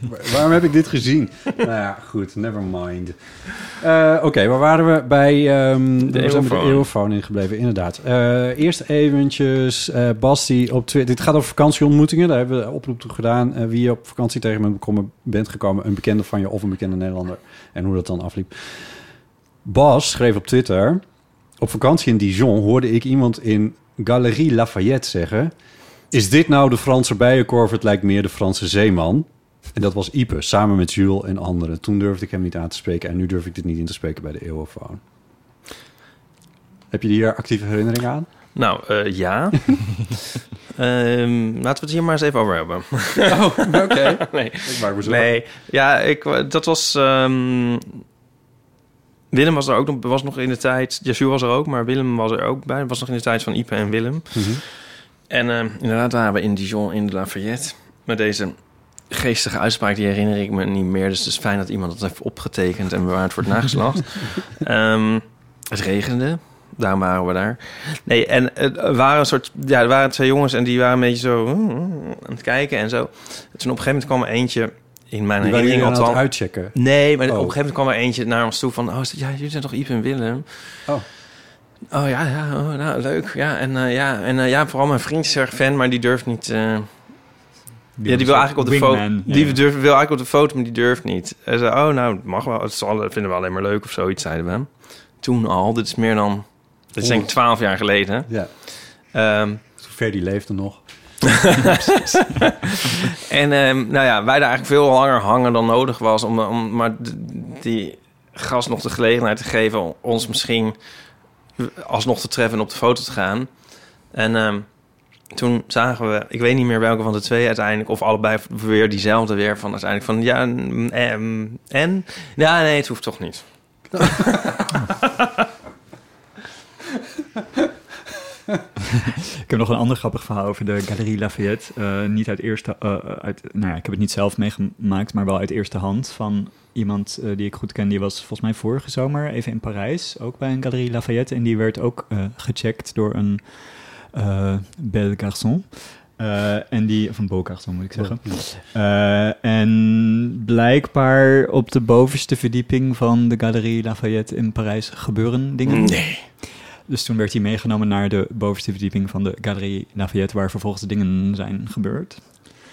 Waar- Waarom heb ik dit gezien? nou ja, goed, never mind. Eh, Oké, waar waren we? Bij ehm De eeuwfoon. ingebleven, inderdaad. Eh, eerst eventjes, eh Basti op Twitter. Dit gaat over vakantieontmoetingen. Daar hebben we een oproep toe gedaan. Eh, wie je op vakantie tegen me bekomen- bent gekomen. Een bekende van je of een bekende Nederlander. En hoe dat dan afliep. Bas schreef op Twitter... Op vakantie in Dijon hoorde ik iemand in Galerie Lafayette zeggen... Is dit nou de Franse bijenkorf? Het lijkt meer de Franse zeeman. En dat was Ipe, samen met Jules en anderen. Toen durfde ik hem niet aan te spreken... en nu durf ik dit niet in te spreken bij de Eeuwofoon. Heb je hier actieve herinnering aan? Nou, eh, ja. Ehm, laten we het hier maar eens even over hebben. Oh, oké. nee. Ik maak me zo. Nee, ja, ik, dat was... ehm, Willem was er ook nog, was nog in de tijd... Joshua was er ook, maar Willem was er ook bij. was nog in de tijd van Ipe en Willem. Mhm. En ehm, inderdaad waren we in Dijon in de Lafayette... met deze geestige uitspraak, die herinner ik me niet meer. Dus het is fijn dat iemand dat heeft opgetekend... en bewaard voor het nageslacht. Ehm, het regende, daarom waren we daar. Nee, en het waren een soort... Ja, er waren twee jongens en die waren een beetje zo... mm, mm, aan het kijken en zo. Toen op een gegeven moment kwam er eentje... in mijn Die herinnering aan het althans... uitchecken. Nee, maar Oh. op een gegeven moment kwam er eentje naar ons toe van... Oh, is dat- ja, jullie zijn toch Iep en Willem? Oh. Oh ja, ja, oh, nou, leuk. Ja, en, eh, ja, en eh, ja, vooral mijn vriend is erg fan, maar die durft niet... eh, ja, die wil eigenlijk op de foto... Ja. Die durft, wil eigenlijk op de foto, maar die durft niet. En zei, oh, nou, het mag wel. Het zal, vinden we alleen maar leuk of zoiets, zeiden we. Toen al, dit is meer dan... Dit is denk ik twaalf jaar geleden. Ja, Ehm, zover die leefde nog. En ehm, nou ja, wij daar eigenlijk veel langer hangen dan nodig was. Om, om maar die gast nog de gelegenheid te geven om ons misschien alsnog te treffen en op de foto te gaan. En ehm, toen zagen we, ik weet niet meer welke van de twee uiteindelijk, of allebei weer diezelfde weer van uiteindelijk van ja, mm, ehm, en? Ja, nee, het hoeft toch niet. Ik heb nog een ander grappig verhaal over de Galerie Lafayette. Eh, niet uit eerste... eh, uit, nou ja, ik heb het niet zelf meegemaakt, maar wel uit eerste hand van iemand eh, die ik goed ken. Die was volgens mij vorige zomer even in Parijs, ook bij een Galerie Lafayette. En die werd ook eh, gecheckt door een eh bel garçon. Eh, en die, van Bokacht, moet ik zeggen. En blijkbaar op de bovenste verdieping van de Galerie Lafayette in Parijs gebeuren dingen. Nee. Dus toen werd hij meegenomen naar de bovenste verdieping van de Galerie Lafayette, waar vervolgens dingen zijn gebeurd.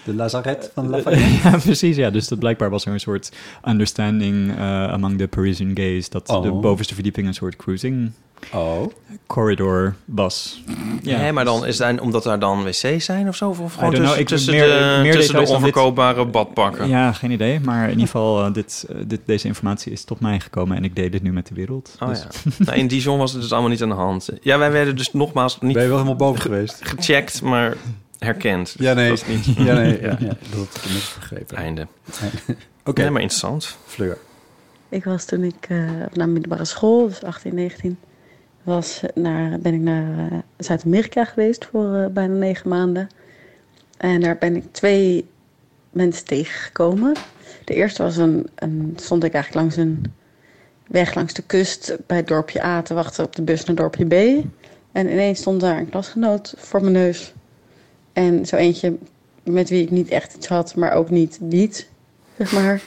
De Lazaret van Lafayette. ja, precies. Ja, dus dat blijkbaar was er een soort understanding eh, among the Parisian gays dat Oh. de bovenste verdieping een soort cruising Oh. corridor was. Ja, Ja, maar dan is het omdat daar dan wc's zijn of zo? Of gewoon know. tussen, Ik- tussen meer- de, meer tussen de dan dit. onverkoopbare badpakken? Ja, geen idee. Maar in ieder geval, eh, dit, eh, dit, deze informatie is tot mij gekomen en ik deed dit nu met de wereld. Oh Dus- ja. nou, in Dijon was het dus allemaal niet aan de hand. Ja, wij werden dus nogmaals niet Ben je wel helemaal boven geweest? gecheckt, maar herkend. Ja, nee. Dat niet Ja, nee. Ja, ja, dat had ik net begrepen. einde. Oké, Nee, maar interessant. Fleur. Ik was toen ik eh, op naar middelbare school, dus 18, 19, was naar, ben ik naar eh, Zuid-Amerika geweest voor eh, bijna negen maanden. En daar ben ik twee mensen tegengekomen. De eerste was een, een stond ik eigenlijk langs een weg langs de kust bij het dorpje A te wachten op de bus naar dorpje B. En ineens stond daar een klasgenoot voor mijn neus. En zo eentje met wie ik niet echt iets had, maar ook niet niet, zeg maar.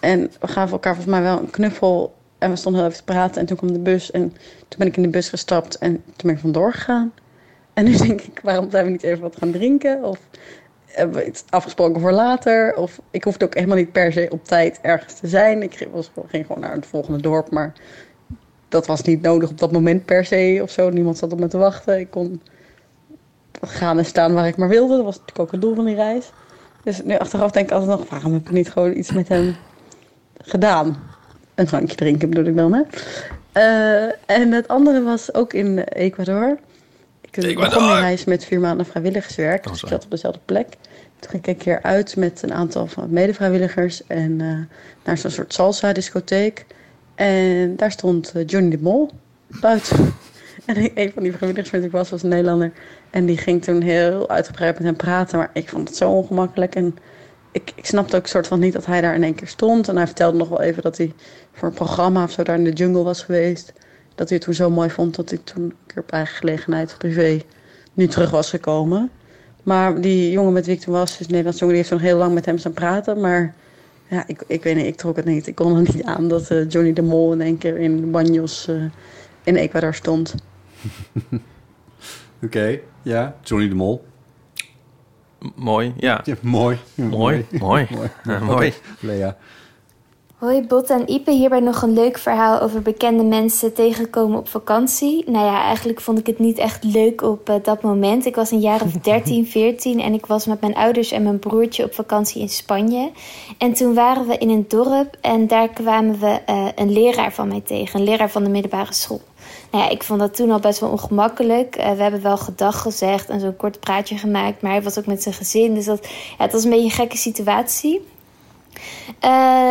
En we gaven elkaar volgens mij wel een knuffel. En we stonden heel even te praten. En toen kwam de bus. En toen ben ik in de bus gestapt. En toen ben ik vandoor gegaan. En nu denk ik, waarom zijn we niet even wat gaan drinken? Of hebben we iets afgesproken voor later? Of ik hoefde ook helemaal niet per se op tijd ergens te zijn. Ik ging, was, ging gewoon naar het volgende dorp. Maar dat was niet nodig op dat moment per se of zo. Niemand zat op me te wachten. Ik kon gaan en staan waar ik maar wilde. Dat was natuurlijk ook het doel van die reis. Dus nu achteraf denk ik altijd nog, waarom heb ik niet gewoon iets met hem gedaan? Een drankje drinken bedoel ik dan, hè? Eh, en het andere was ook in Ecuador. Ik Ecuador. begon die reis met vier maanden vrijwilligerswerk. Oh, Dus ik zat op dezelfde plek. Toen ging ik een keer uit met een aantal van medevrijwilligers. En eh, naar zo'n soort salsa-discotheek. En daar stond eh, Johnny de Mol buiten. En een van die vrijwilligers ik was, was een Nederlander. En die ging toen heel uitgebreid met hem praten. Maar ik vond het zo ongemakkelijk. En ik, ik snapte ook soort van niet dat hij daar in één keer stond. En hij vertelde nog wel even dat hij voor een programma of zo daar in de jungle was geweest. Dat hij het toen zo mooi vond dat hij toen een keer op eigen gelegenheid privé nu terug was gekomen. Maar die jongen met wie ik toen was, dus Nederlands jongen, die heeft toen heel lang met hem staan praten. Maar ja, ik, ik weet niet, ik trok het niet. Ik kon er niet aan dat eh, Johnny de Mol in één keer in banjos eh, in Ecuador stond. Oké, ja. Johnny de Mol. M- mooi, ja. Ja, mooi. Mooi, mooi. mooi. Ja, mooi. Lea. Hoi Bot en Ipe, hierbij nog een leuk verhaal over bekende mensen tegenkomen op vakantie. Nou ja, eigenlijk vond ik het niet echt leuk op eh, dat moment. Ik was een jaar of 13, 14 en ik was met mijn ouders en mijn broertje op vakantie in Spanje. En toen waren we in een dorp en daar kwamen we eh, een leraar van mij tegen, een leraar van de middelbare school. Nou ja, ik vond dat toen al best wel ongemakkelijk. Eh, we hebben wel gedag gezegd en zo'n kort praatje gemaakt, maar hij was ook met zijn gezin. Dus dat, ja, het was een beetje een gekke situatie. Eh,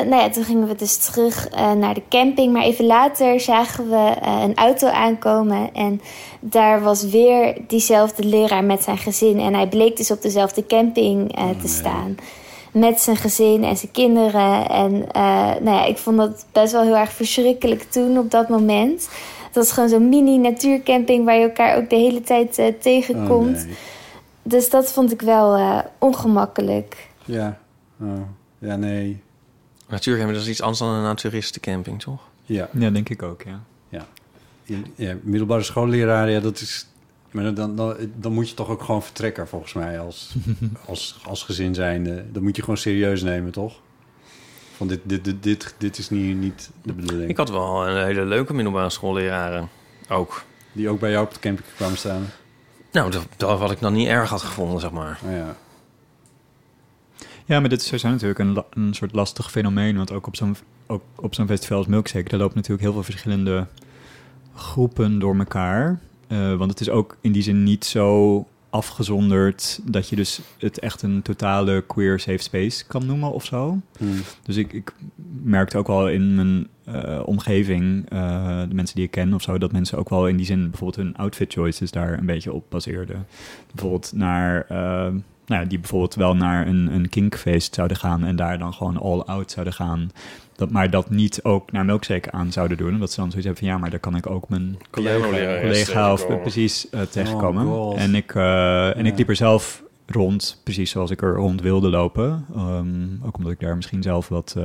nou ja, toen gingen we dus terug eh, naar de camping. Maar even later zagen we een auto aankomen. En daar was weer diezelfde leraar met zijn gezin. En hij bleek dus op dezelfde camping eh, te staan. Met zijn gezin en zijn kinderen. En nou ja, ik vond dat best wel heel erg verschrikkelijk toen op dat moment. Het was gewoon zo'n mini natuurcamping waar je elkaar ook de hele tijd eh, tegenkomt. Oh, nee. Dus dat vond ik wel eh, ongemakkelijk. Ja. Oh. Ja, nee. Natuurlijk, dat is iets anders dan een naturistencamping, toch? Ja. Ja, denk ik ook, ja. Ja. In- ja middelbare schoolleraar, ja, dat is... Maar dan, dan, dan moet je toch ook gewoon vertrekken, volgens mij, als, als, als gezin zijnde. Dat moet je gewoon serieus nemen, toch? Van dit, dit, dit, dit, dit is niet, niet de bedoeling. Ik had wel een hele leuke middelbare schoolleraren. Ook. Die ook bij jou op de camping kwamen staan. Nou, dat, dat wat ik dan niet erg had gevonden, zeg maar. Oh ja. Ja, maar dit is sowieso natuurlijk een, een soort lastig fenomeen. Want ook op zo'n ook op zo'n festival als Milkshake... daar lopen natuurlijk heel veel verschillende groepen door elkaar. Eh, want het is ook in die zin niet zo afgezonderd... dat je dus het echt een totale queer safe space kan noemen of zo. Hmm. Dus ik, ik merkte ook wel in mijn eh, omgeving, eh, de mensen die ik ken of zo, dat mensen ook wel in die zin bijvoorbeeld hun outfit choices daar een beetje op baseerden. Bijvoorbeeld naar, eh, nou ja, die bijvoorbeeld wel naar een, een kinkfeest zouden gaan en daar dan gewoon all out zouden gaan. Dat, maar dat niet ook naar Milkshake aan zouden doen. Omdat ze dan zoiets hebben van ja, maar daar kan ik ook mijn Collega, collega of precies eh, tegenkomen. Oh, en ik, eh, en ik liep er zelf rond, precies zoals ik er rond wilde lopen. Ehm, ook omdat ik daar misschien zelf wat, eh,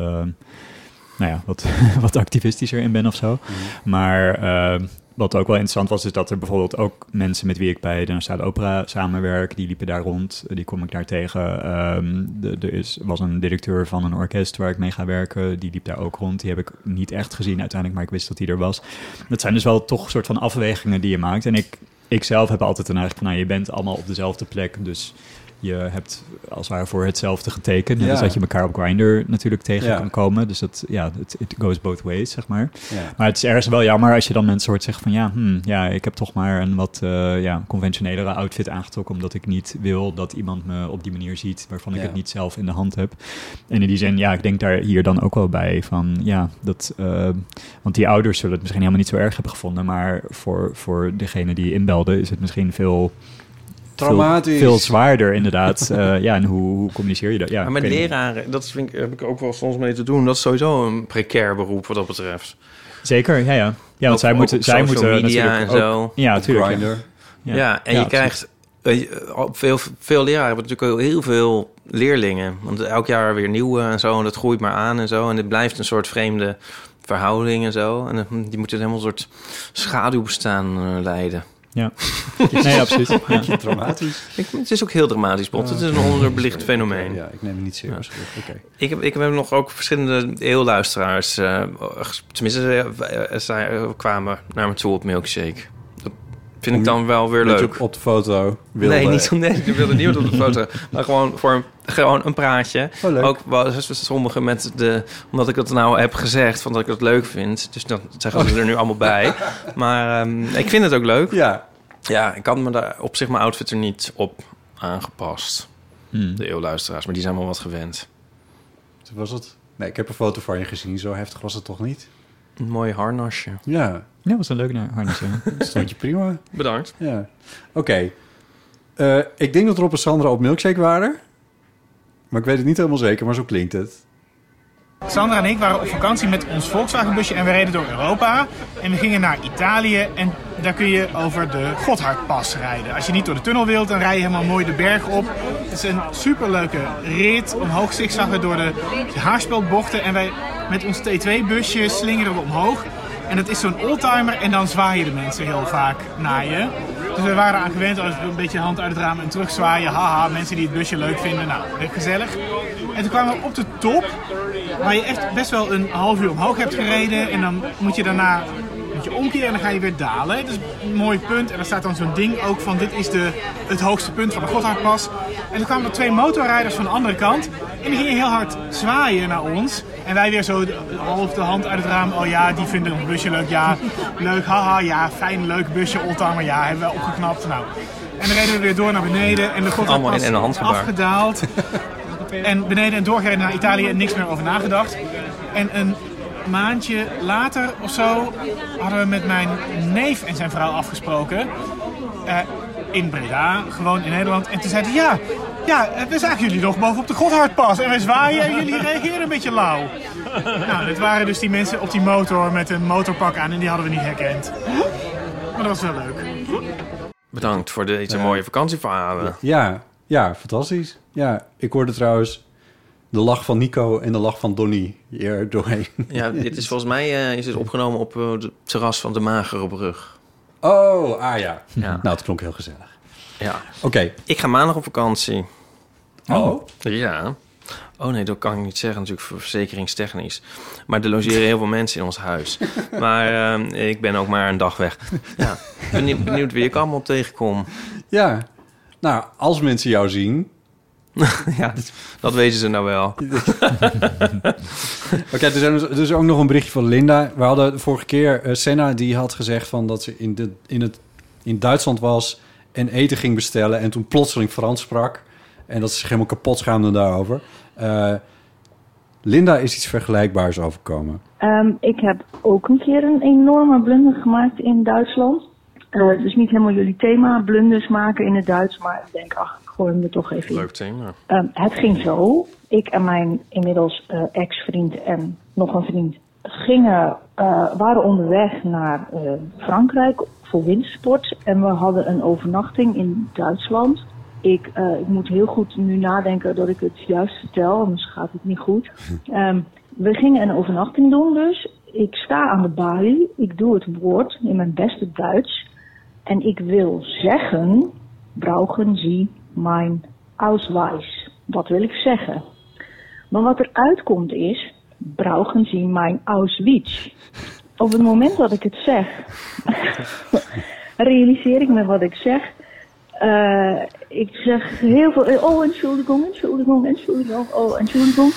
nou ja, wat, wat activistischer in ben of zo. Maar eh, wat ook wel interessant was, is dat er bijvoorbeeld ook mensen met wie ik bij de Nationale Opera samenwerk, die liepen daar rond, die kom ik daar tegen. Ehm, er was een directeur van een orkest waar ik mee ga werken, die liep daar ook rond. Die heb ik niet echt gezien uiteindelijk, maar ik wist dat hij er was. Dat zijn dus wel toch soort van afwegingen die je maakt. En ik, ik zelf heb altijd een eigenlijk van, nou, je bent allemaal op dezelfde plek, dus je hebt als het ware voor hetzelfde getekend. Ja. als dat je elkaar op Grindr natuurlijk tegen Ja. kan komen. Dus dat, ja, het it goes both ways, zeg maar. Ja. Maar het is ergens wel jammer als je dan mensen hoort zeggen van... ja, hmm, ja ik heb toch maar een wat eh, ja, conventionelere outfit aangetrokken... omdat ik niet wil dat iemand me op die manier ziet... waarvan ik het niet zelf in de hand heb. En in die zin, ja, ik denk daar hier dan ook wel bij van... ja, dat... eh, want die ouders zullen het misschien helemaal niet zo erg hebben gevonden... maar voor, voor degene die inbelde is het misschien veel... Traumatisch. Veel, veel zwaarder, inderdaad. Eh, ja, en hoe, hoe communiceer je dat? Ja, maar met niet. leraren, dat vind ik, heb ik ook wel soms mee te doen. Dat is sowieso een precair beroep wat dat betreft. Zeker, ja, ja. Ja, want Ook- zij moeten, zij social moeten media en ook- zo. Ja, natuurlijk. Grindr. Ja, en Ja, je krijgt... eh, Veel, veel leraren hebben natuurlijk ook heel veel leerlingen. Want elk jaar weer nieuwe en zo. En dat groeit maar aan en zo. En het blijft een soort vreemde verhouding en zo. En die moeten helemaal een soort schaduwbestaan eh, leiden. Ja. nee, ja, absoluut. Ja. Traumatisch. Ik, het is ook heel dramatisch, Bot. Het is een onderbelicht fenomeen. Ja, ik neem het niet serieus. Oké. Ik heb, ik heb nog ook verschillende eeuwluisteraars. eh tenminste, eh, eh, zij eh, kwamen naar me toe op Milkshake. Dat vind ik dan wel weer leuk. op, op de foto wilde. Nee, niet, nee, ik wilde niet op de foto. Maar gewoon voor een, gewoon een praatje. Oh, leuk. Ook wel sommigen met de... Omdat ik dat nou heb gezegd, van dat ik dat leuk vind. Dus dan zeggen ze er nu allemaal bij. Maar ehm, ik vind het ook leuk. Ja. Ja, ik had me daar op zich mijn outfit er niet op aangepast. Hmm. De eeuwluisteraars, maar die zijn wel wat gewend. Was het? Nee, ik heb een foto van je gezien. Zo heftig was het toch niet? Een mooi harnasje. Ja, Ja, was een leuk naar harnas, ja. stond je prima. Bedankt. Ja. Oké. Eh, ik denk dat Rob en Sandra op Milkshake waren. Maar ik weet het niet helemaal zeker, maar zo klinkt het. Sandra en ik waren op vakantie met ons Volkswagenbusje en we reden door Europa. En we gingen naar Italië en daar kun je over de Gotthardpas rijden. Als je niet door de tunnel wilt, dan rij je helemaal mooi de berg op. Het is een superleuke rit, omhoog zigzaggen door de haarspeldbochten. En wij met ons T2-busje slingeren we omhoog. En dat is zo'n oldtimer en dan zwaaien de mensen heel vaak naar je. Dus we waren aan gewend als we een beetje hand uit het raam en terugzwaaien. Haha, mensen die het busje leuk vinden. Nou, gezellig. En toen kwamen we op de top, waar je echt best wel een half uur omhoog hebt gereden. En dan moet je daarna moet je omkeren en dan ga je weer dalen. Het is een mooi punt. En er staat dan zo'n ding ook van dit is de, het hoogste punt van de Gotthardpas. En toen kwamen er twee motorrijders van de andere kant. En die gingen heel hard zwaaien naar ons. En wij weer zo half de hand uit het raam. Oh ja, die vinden ons busje leuk. Ja, leuk. Haha, ja, fijn, leuk busje. Oldtimer, ja, hebben we opgeknapt. Nou. En dan reden we weer door naar beneden. En de Gotthardpas in een afgedaald. En beneden en doorgereden naar Italië en niks meer over nagedacht. En een maandje later of zo hadden we met mijn neef en zijn vrouw afgesproken. eh, in Breda, gewoon in Nederland. En toen zeiden ze, ja, ja, we zagen jullie nog bovenop de Gotthardpas. En wij zwaaien en jullie reageren een beetje lauw. Nou, het waren dus die mensen op die motor met een motorpak aan en die hadden we niet herkend. Maar dat was wel leuk. Bedankt voor deze mooie vakantieverhalen. Ja, ja, fantastisch. Ja, ik hoorde trouwens de lach van Nico en de lach van Donny hier doorheen. Ja, dit is volgens mij eh, is dit opgenomen op uh, het terras van de Magere Brug. Oh, ah ja. Ja. Nou, het klonk heel gezellig. Ja. Oké. Ik ga maandag op vakantie. Oh. Ja. Oh nee, dat kan ik niet zeggen natuurlijk voor verzekeringstechnisch. Maar er logeren heel veel mensen in ons huis. Maar uh, ik ben ook maar een dag weg. Ja, benieuwd, benieuwd wie ik allemaal tegenkom. Ja. Nou, als mensen jou zien... ja, dat weten ze nou wel. Oké, er, dus- er is ook nog een berichtje van Linda. We hadden de vorige keer... Uh, Senna die had gezegd van dat ze in, de, in, het, in Duitsland was... en eten ging bestellen en toen plotseling Frans sprak... en dat ze zich helemaal kapot schaamde daarover... Uh, Linda is iets vergelijkbaars overkomen. Um, ik heb ook een keer een enorme blunder gemaakt in Duitsland. Uh, dus niet helemaal jullie thema, blunders maken in het Duits. Maar ik denk, ach, er toch even. Leuk thema. Um, het ging zo. Ik en mijn inmiddels uh, ex-vriend en nog een vriend gingen, uh, waren onderweg naar Frankrijk voor wintersport. En we hadden een overnachting in Duitsland. Ik, eh, ik moet heel goed nu nadenken dat ik het juist vertel, anders gaat het niet goed. Ehm, we gingen een overnachting doen dus. Ik sta aan de balie, ik doe het woord in mijn beste Duits. En ik wil zeggen, brauchen Sie mijn Ausweis. Wat wil ik zeggen? Maar wat er uitkomt is, brauchen Sie mijn Auschwitz. Op het moment dat ik het zeg, realiseer ik me wat ik zeg. Eh, ik zeg heel veel, oh, entschuldigung, entschuldigung, entschuldigung, oh, entschuldigung.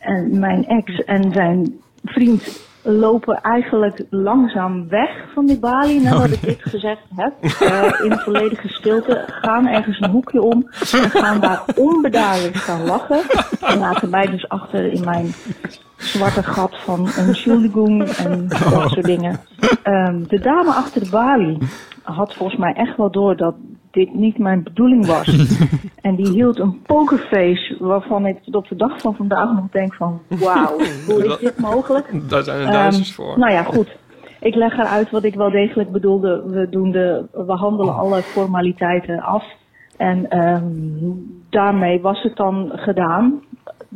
En mijn ex en zijn vriend lopen eigenlijk langzaam weg van die balie nadat ik dit gezegd heb. Eh, in volledige stilte gaan ergens een hoekje om en gaan daar onbedaarlijk gaan lachen. En laten mij dus achter in mijn zwarte gat van een en dat soort dingen. Ehm, de dame achter de balie had volgens mij echt wel door dat dit niet mijn bedoeling was. en die hield een pokerface waarvan ik tot op de dag van vandaag nog denk van... Wauw, hoe is dit mogelijk? Daar zijn er Ehm, Duitsers voor. Nou ja, goed. Ik leg eruit wat ik wel degelijk bedoelde. We, doen de, we handelen alle formaliteiten af. En ehm, daarmee was het dan gedaan.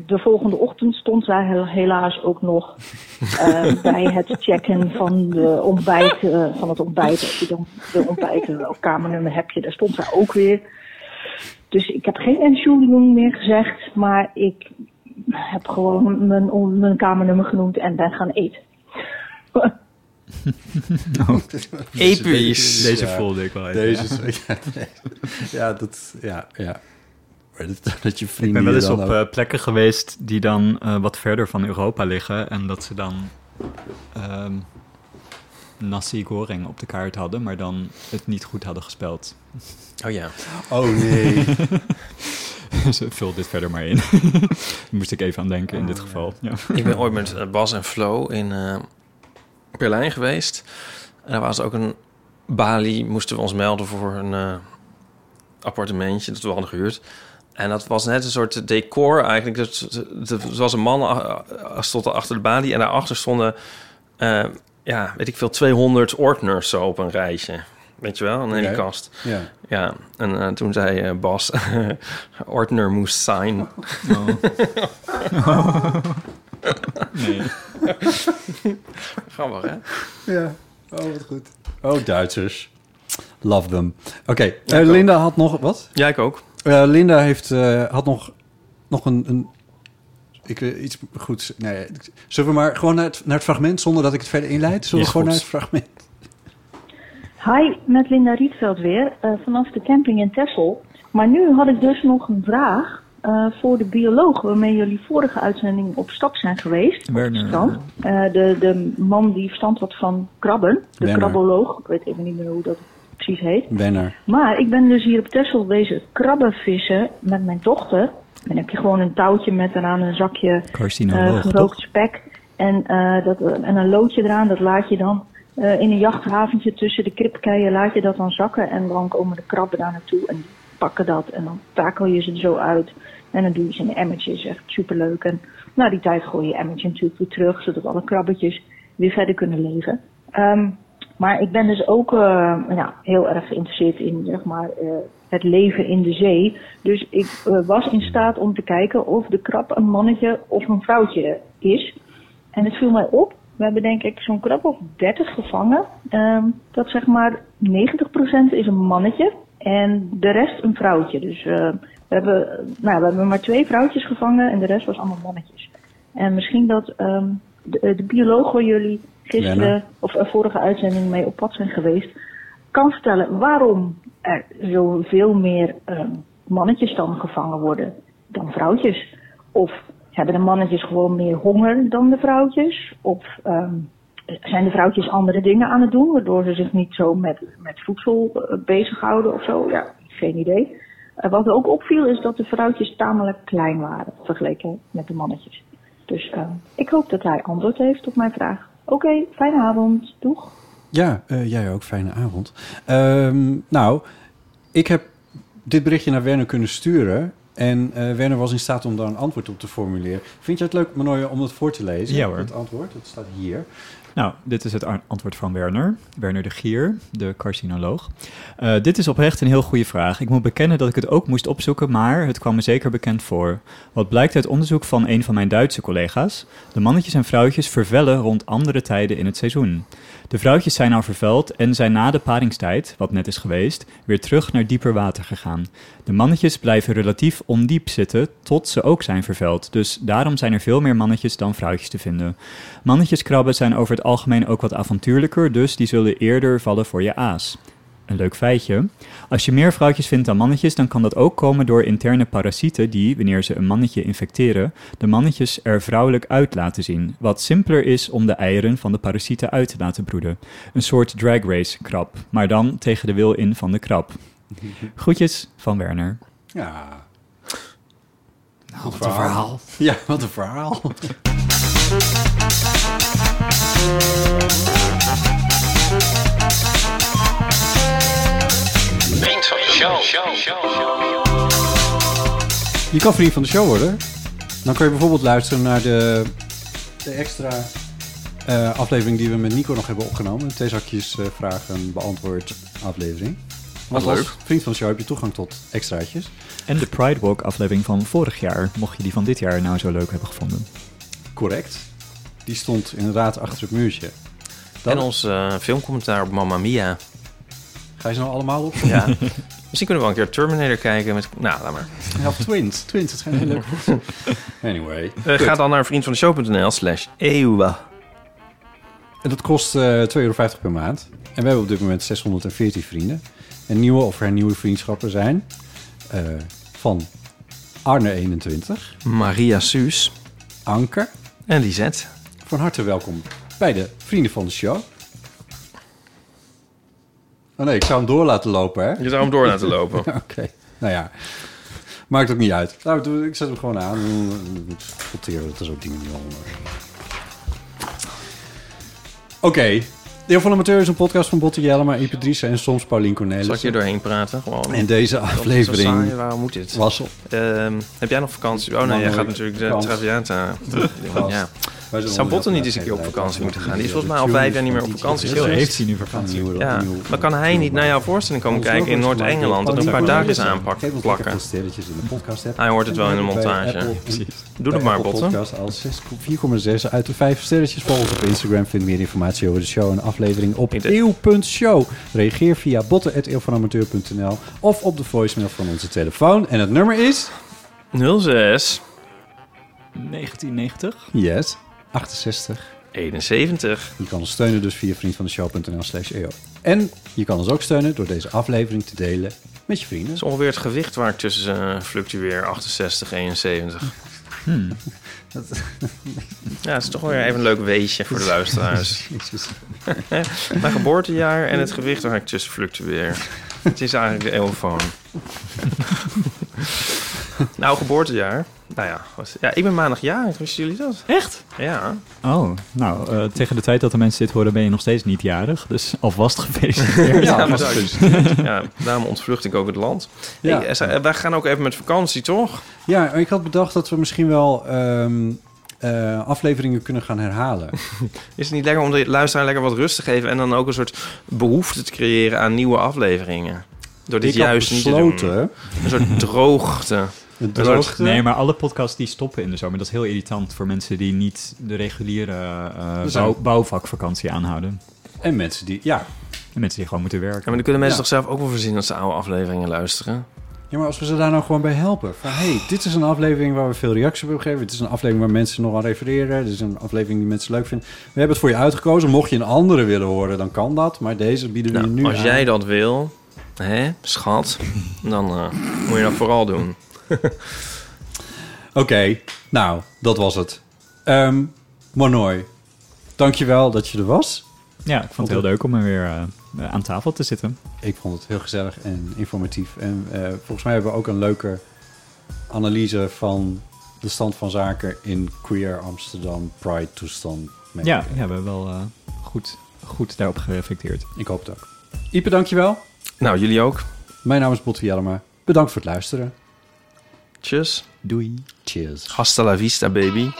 De volgende ochtend stond zij hel- helaas ook nog eh, bij het checken van, de ontbijt, eh, van het ontbijt. Als je dan de ontbijten of kamernummer heb je, daar stond zij ook weer. Dus ik heb geen entschuldigung meer gezegd, maar ik heb gewoon mijn, mijn kamernummer genoemd en ben gaan eten. Episch. Deze Ja, voelde ik wel even. Deze, is- ja, ja, dat, ja, ja. Dat, dat je Ik ben wel eens op ook- eh, plekken geweest die dan eh, wat verder van Europa liggen. En dat ze dan ehm, nasi goreng op de kaart hadden, maar dan het niet goed hadden gespeld. Oh ja. Oh nee. Dus vul dit verder maar in. Daar moest ik even aan denken in dit geval. Ja. Ik ben ooit met eh, Bas en Flo in eh, Berlijn geweest. En daar was ook een Bali, moesten we ons melden voor een eh, appartementje dat we hadden gehuurd. En dat was net een soort decor eigenlijk. Dus, er was een man stond er achter de balie en daarachter stonden, eh, ja, weet ik veel, 200 ordners zo op een rijtje. Weet je wel, in die kast. Ja. Ja, en eh, toen zei eh, Bas, ordner moest sign. Nee. Grappig, hè? Ja. Oh, wat goed. Oh, Duitsers. Love them. Oké. Linda had nog... Wat? Ja, ik ook. Eh, Linda heeft, eh, had nog, nog een... een ik weet iets goeds. Nee, zullen we maar gewoon naar het, naar het fragment zonder dat ik het verder inleid? Zullen we gewoon goed. naar het fragment? Hi, met Linda Rietveld weer, eh, vanaf de camping in Texel. Maar nu had ik dus nog een vraag eh, voor de bioloog waarmee jullie vorige uitzending op stap zijn geweest. Werner. strand. Eh, de, de man die verstand had van krabben, de Werner. krabboloog. Ik weet even niet meer hoe dat precies heet. Wenner. Maar ik ben dus hier op Texel wezen krabben vissen met mijn dochter. Dan heb je gewoon een touwtje met eraan een zakje Carcinoloog, gerookt toch? spek en, eh, dat, en een loodje eraan. Dat laat je dan eh, in een jachthaventje tussen de kripkeien laat je dat dan zakken. En dan komen de krabben daar naartoe en die pakken dat. En dan takel je ze er zo uit. En dan doe je ze in de emmertjes. Echt superleuk. En na die tijd gooi je emmertje natuurlijk weer terug. Zodat alle krabbetjes weer verder kunnen leven. Ehm, maar ik ben dus ook eh, heel erg geïnteresseerd in zeg maar, eh, het leven in de zee. Dus ik eh, was in staat om te kijken of de krab een mannetje of een vrouwtje is. En het viel mij op. We hebben denk ik zo'n krab of 30 gevangen. Ehm, dat zeg maar 90% is een mannetje en de rest een vrouwtje. Dus we, hebben, nou, we hebben maar twee vrouwtjes gevangen en de rest was allemaal mannetjes. En misschien dat ehm, de, de bioloog jullie gisteren of eh, vorige uitzending mee op pad zijn geweest, kan vertellen waarom er zoveel meer ehm, mannetjes dan gevangen worden dan vrouwtjes. Of hebben de mannetjes gewoon meer honger dan de vrouwtjes? Of ehm, zijn de vrouwtjes andere dingen aan het doen, waardoor ze zich niet zo met, met voedsel eh, bezighouden of zo? Ja, geen idee. Eh, wat ook opviel is dat de vrouwtjes tamelijk klein waren vergeleken met de mannetjes. Dus ehm, ik hoop dat hij antwoord heeft op mijn vraag. Oké, fijne avond. Doeg. Ja, eh, jij ook. Fijne avond. Ehm, nou, ik heb dit berichtje naar Werner kunnen sturen. En eh, Werner was in staat om daar een antwoord op te formuleren. Vind je het leuk, Manoy, om het voor te lezen? Ja, hoor. Het antwoord, dat staat hier. Nou, dit is het antwoord van Werner. Werner de Gier, de carcinoloog. Eh, dit is oprecht een heel goede vraag. Ik moet bekennen dat ik het ook moest opzoeken, maar het kwam me zeker bekend voor. Wat blijkt uit onderzoek van een van mijn Duitse collega's? De mannetjes en vrouwtjes vervellen rond andere tijden in het seizoen. De vrouwtjes zijn al vervuild en zijn na de paringstijd, wat net is geweest, weer terug naar dieper water gegaan. De mannetjes blijven relatief ondiep zitten tot ze ook zijn vervuild. Dus daarom zijn er veel meer mannetjes dan vrouwtjes te vinden. Mannetjeskrabben zijn over het algemeen ook wat avontuurlijker, dus die zullen eerder vallen voor je aas. Een leuk feitje. Als je meer vrouwtjes vindt dan mannetjes, dan kan dat ook komen door interne parasieten die, wanneer ze een mannetje infecteren, de mannetjes er vrouwelijk uit laten zien. Wat simpeler is om de eieren van de parasieten uit te laten broeden. Een soort drag race krab, maar dan tegen de wil in van de krab. Groetjes van Werner. Ja. Nou, wat een verhaal. Ja, wat een verhaal. Vriend van de show. Je kan vriend van de show worden. Dan kun je bijvoorbeeld luisteren naar de, de extra eh, aflevering die we met Nico nog hebben opgenomen. De theezakjes eh, vragen beantwoord aflevering. Wat als leuk. vriend van de show heb je toegang tot extraatjes. En de Pride Walk aflevering van vorig jaar, mocht je die van dit jaar nou zo leuk hebben gevonden. Correct. Die stond inderdaad achter het muurtje. En ons eh, filmcommentaar op Mamma Mia. Ga je ze nou allemaal op? Ja. Misschien kunnen we wel een keer Terminator kijken. Met... Nou, laat maar. Ja, of Twins. Twins, dat zijn heel leuk. Anyway. Eh, ga dan naar vriendvandeshow.nl slash eeuwa. En dat kost eh 2,50 euro per maand. En we hebben op dit moment 614 vrienden. En nieuwe of hernieuwde vriendschappen zijn eh, van Arne 21, Maria Suus, Anke en Lisette. Van harte welkom bij de Vrienden van de Show. Oh nee, ik zou hem door laten lopen, hè? Je zou hem door laten lopen. Oké, nou ja. Maakt ook niet uit. Nou, doe- ik zet hem gewoon aan. Sorteren dat er zo dingen niet onder. Oké. Deel van Amateur is een podcast van Botte Jellema, Ipe Driessen en soms Paulien Cornelis. Zal ik je doorheen praten? Gewoon. En deze aflevering saai, waarom moet dit? was op. Ehm, heb jij nog vakantie? Oh nee, jij gaat natuurlijk de. Traviata. Ja. Zou niet eens een keer op vakantie moeten gaan? Die is volgens mij al vijf jaar niet meer op vakantie geweest. heeft hij nu vakantie. Ja, maar kan hij niet naar jouw voorstelling komen kijken in Noord-Engeland en een paar dagjes aanpakken, plakken? sterretjes in de podcast app. Hij hoort het wel in de montage. Doe het maar, Botten. 6 4,6 uit de 5 sterretjes. Volg ons op Instagram. Vind meer informatie over de show en aflevering op eeuw.show. Reageer via botten.eeuwvanamateur.nl of op de voicemail van onze telefoon. En het nummer is... 06 1990. Yes. 68. 71. Je kan ons steunen dus via vriendvandeshow.nl slash eeuw. En je kan ons ook steunen door deze aflevering te delen met je vrienden. Dat is ongeveer het gewicht waar ik tussen uh, fluctueer, 68, 71. Hmm. Ja, het is toch weer even een leuk weesje voor de luisteraars. Mijn geboortejaar en het gewicht waar ik tussen fluctueer. Het is eigenlijk de eeuwfoon. Nou, geboortejaar. Nou ja, was- ja, ik ben maandag jarig. Wisten jullie dat? Echt? Ja. Oh, nou, eh, tegen de tijd dat de mensen dit horen ben je nog steeds niet jarig. Dus alvast gefeliciteerd. Ja, bedankt. ja, daarom ontvlucht ik ook het land. Ja. Hey, wij gaan ook even met vakantie, toch? Ja, ik had bedacht dat we misschien wel ehm, eh, afleveringen kunnen gaan herhalen. Is het niet lekker om de luisteraar lekker wat rust te geven... en dan ook een soort behoefte te creëren aan nieuwe afleveringen? Door dit Ik juist niet te doen. Een soort droogte. Soort- Nee, maar alle podcasts die stoppen in de zomer. Dat is heel irritant voor mensen die niet de reguliere eh, bouw- bouwvakvakantie aanhouden. En mensen die, ja. En mensen die gewoon moeten werken. Ja, maar dan kunnen mensen Ja. toch zelf ook wel voorzien... dat ze oude afleveringen luisteren? Ja, maar als we ze daar nou gewoon bij helpen. Van, hey, dit is een aflevering waar we veel reacties op hebben gegeven. Het is een aflevering waar mensen nog aan refereren. Dit is een aflevering die mensen leuk vinden. We hebben het voor je uitgekozen. Mocht je een andere willen horen, dan kan dat. Maar deze bieden we Nou, je nu als aan. jij dat wil, hè, schat... dan eh, moet je dat vooral doen. Oké, nou, dat was het. Ehm Monoy, dankjewel dat je er was. Ja, ik vond het heel leuk om er weer eh, aan tafel te zitten. Ik vond het heel gezellig en informatief. En eh, volgens mij hebben we ook een leuke analyse van de stand van zaken in Queer Amsterdam Pride toestand. Ja, ja, we hebben wel eh, goed, goed daarop gereflecteerd. Ik hoop het ook. Ipe, dankjewel. Nou, jullie ook. Mijn naam is Botte Jellema. Bedankt voor het luisteren. Tjus. Doei. Cheers. Hasta la vista, baby.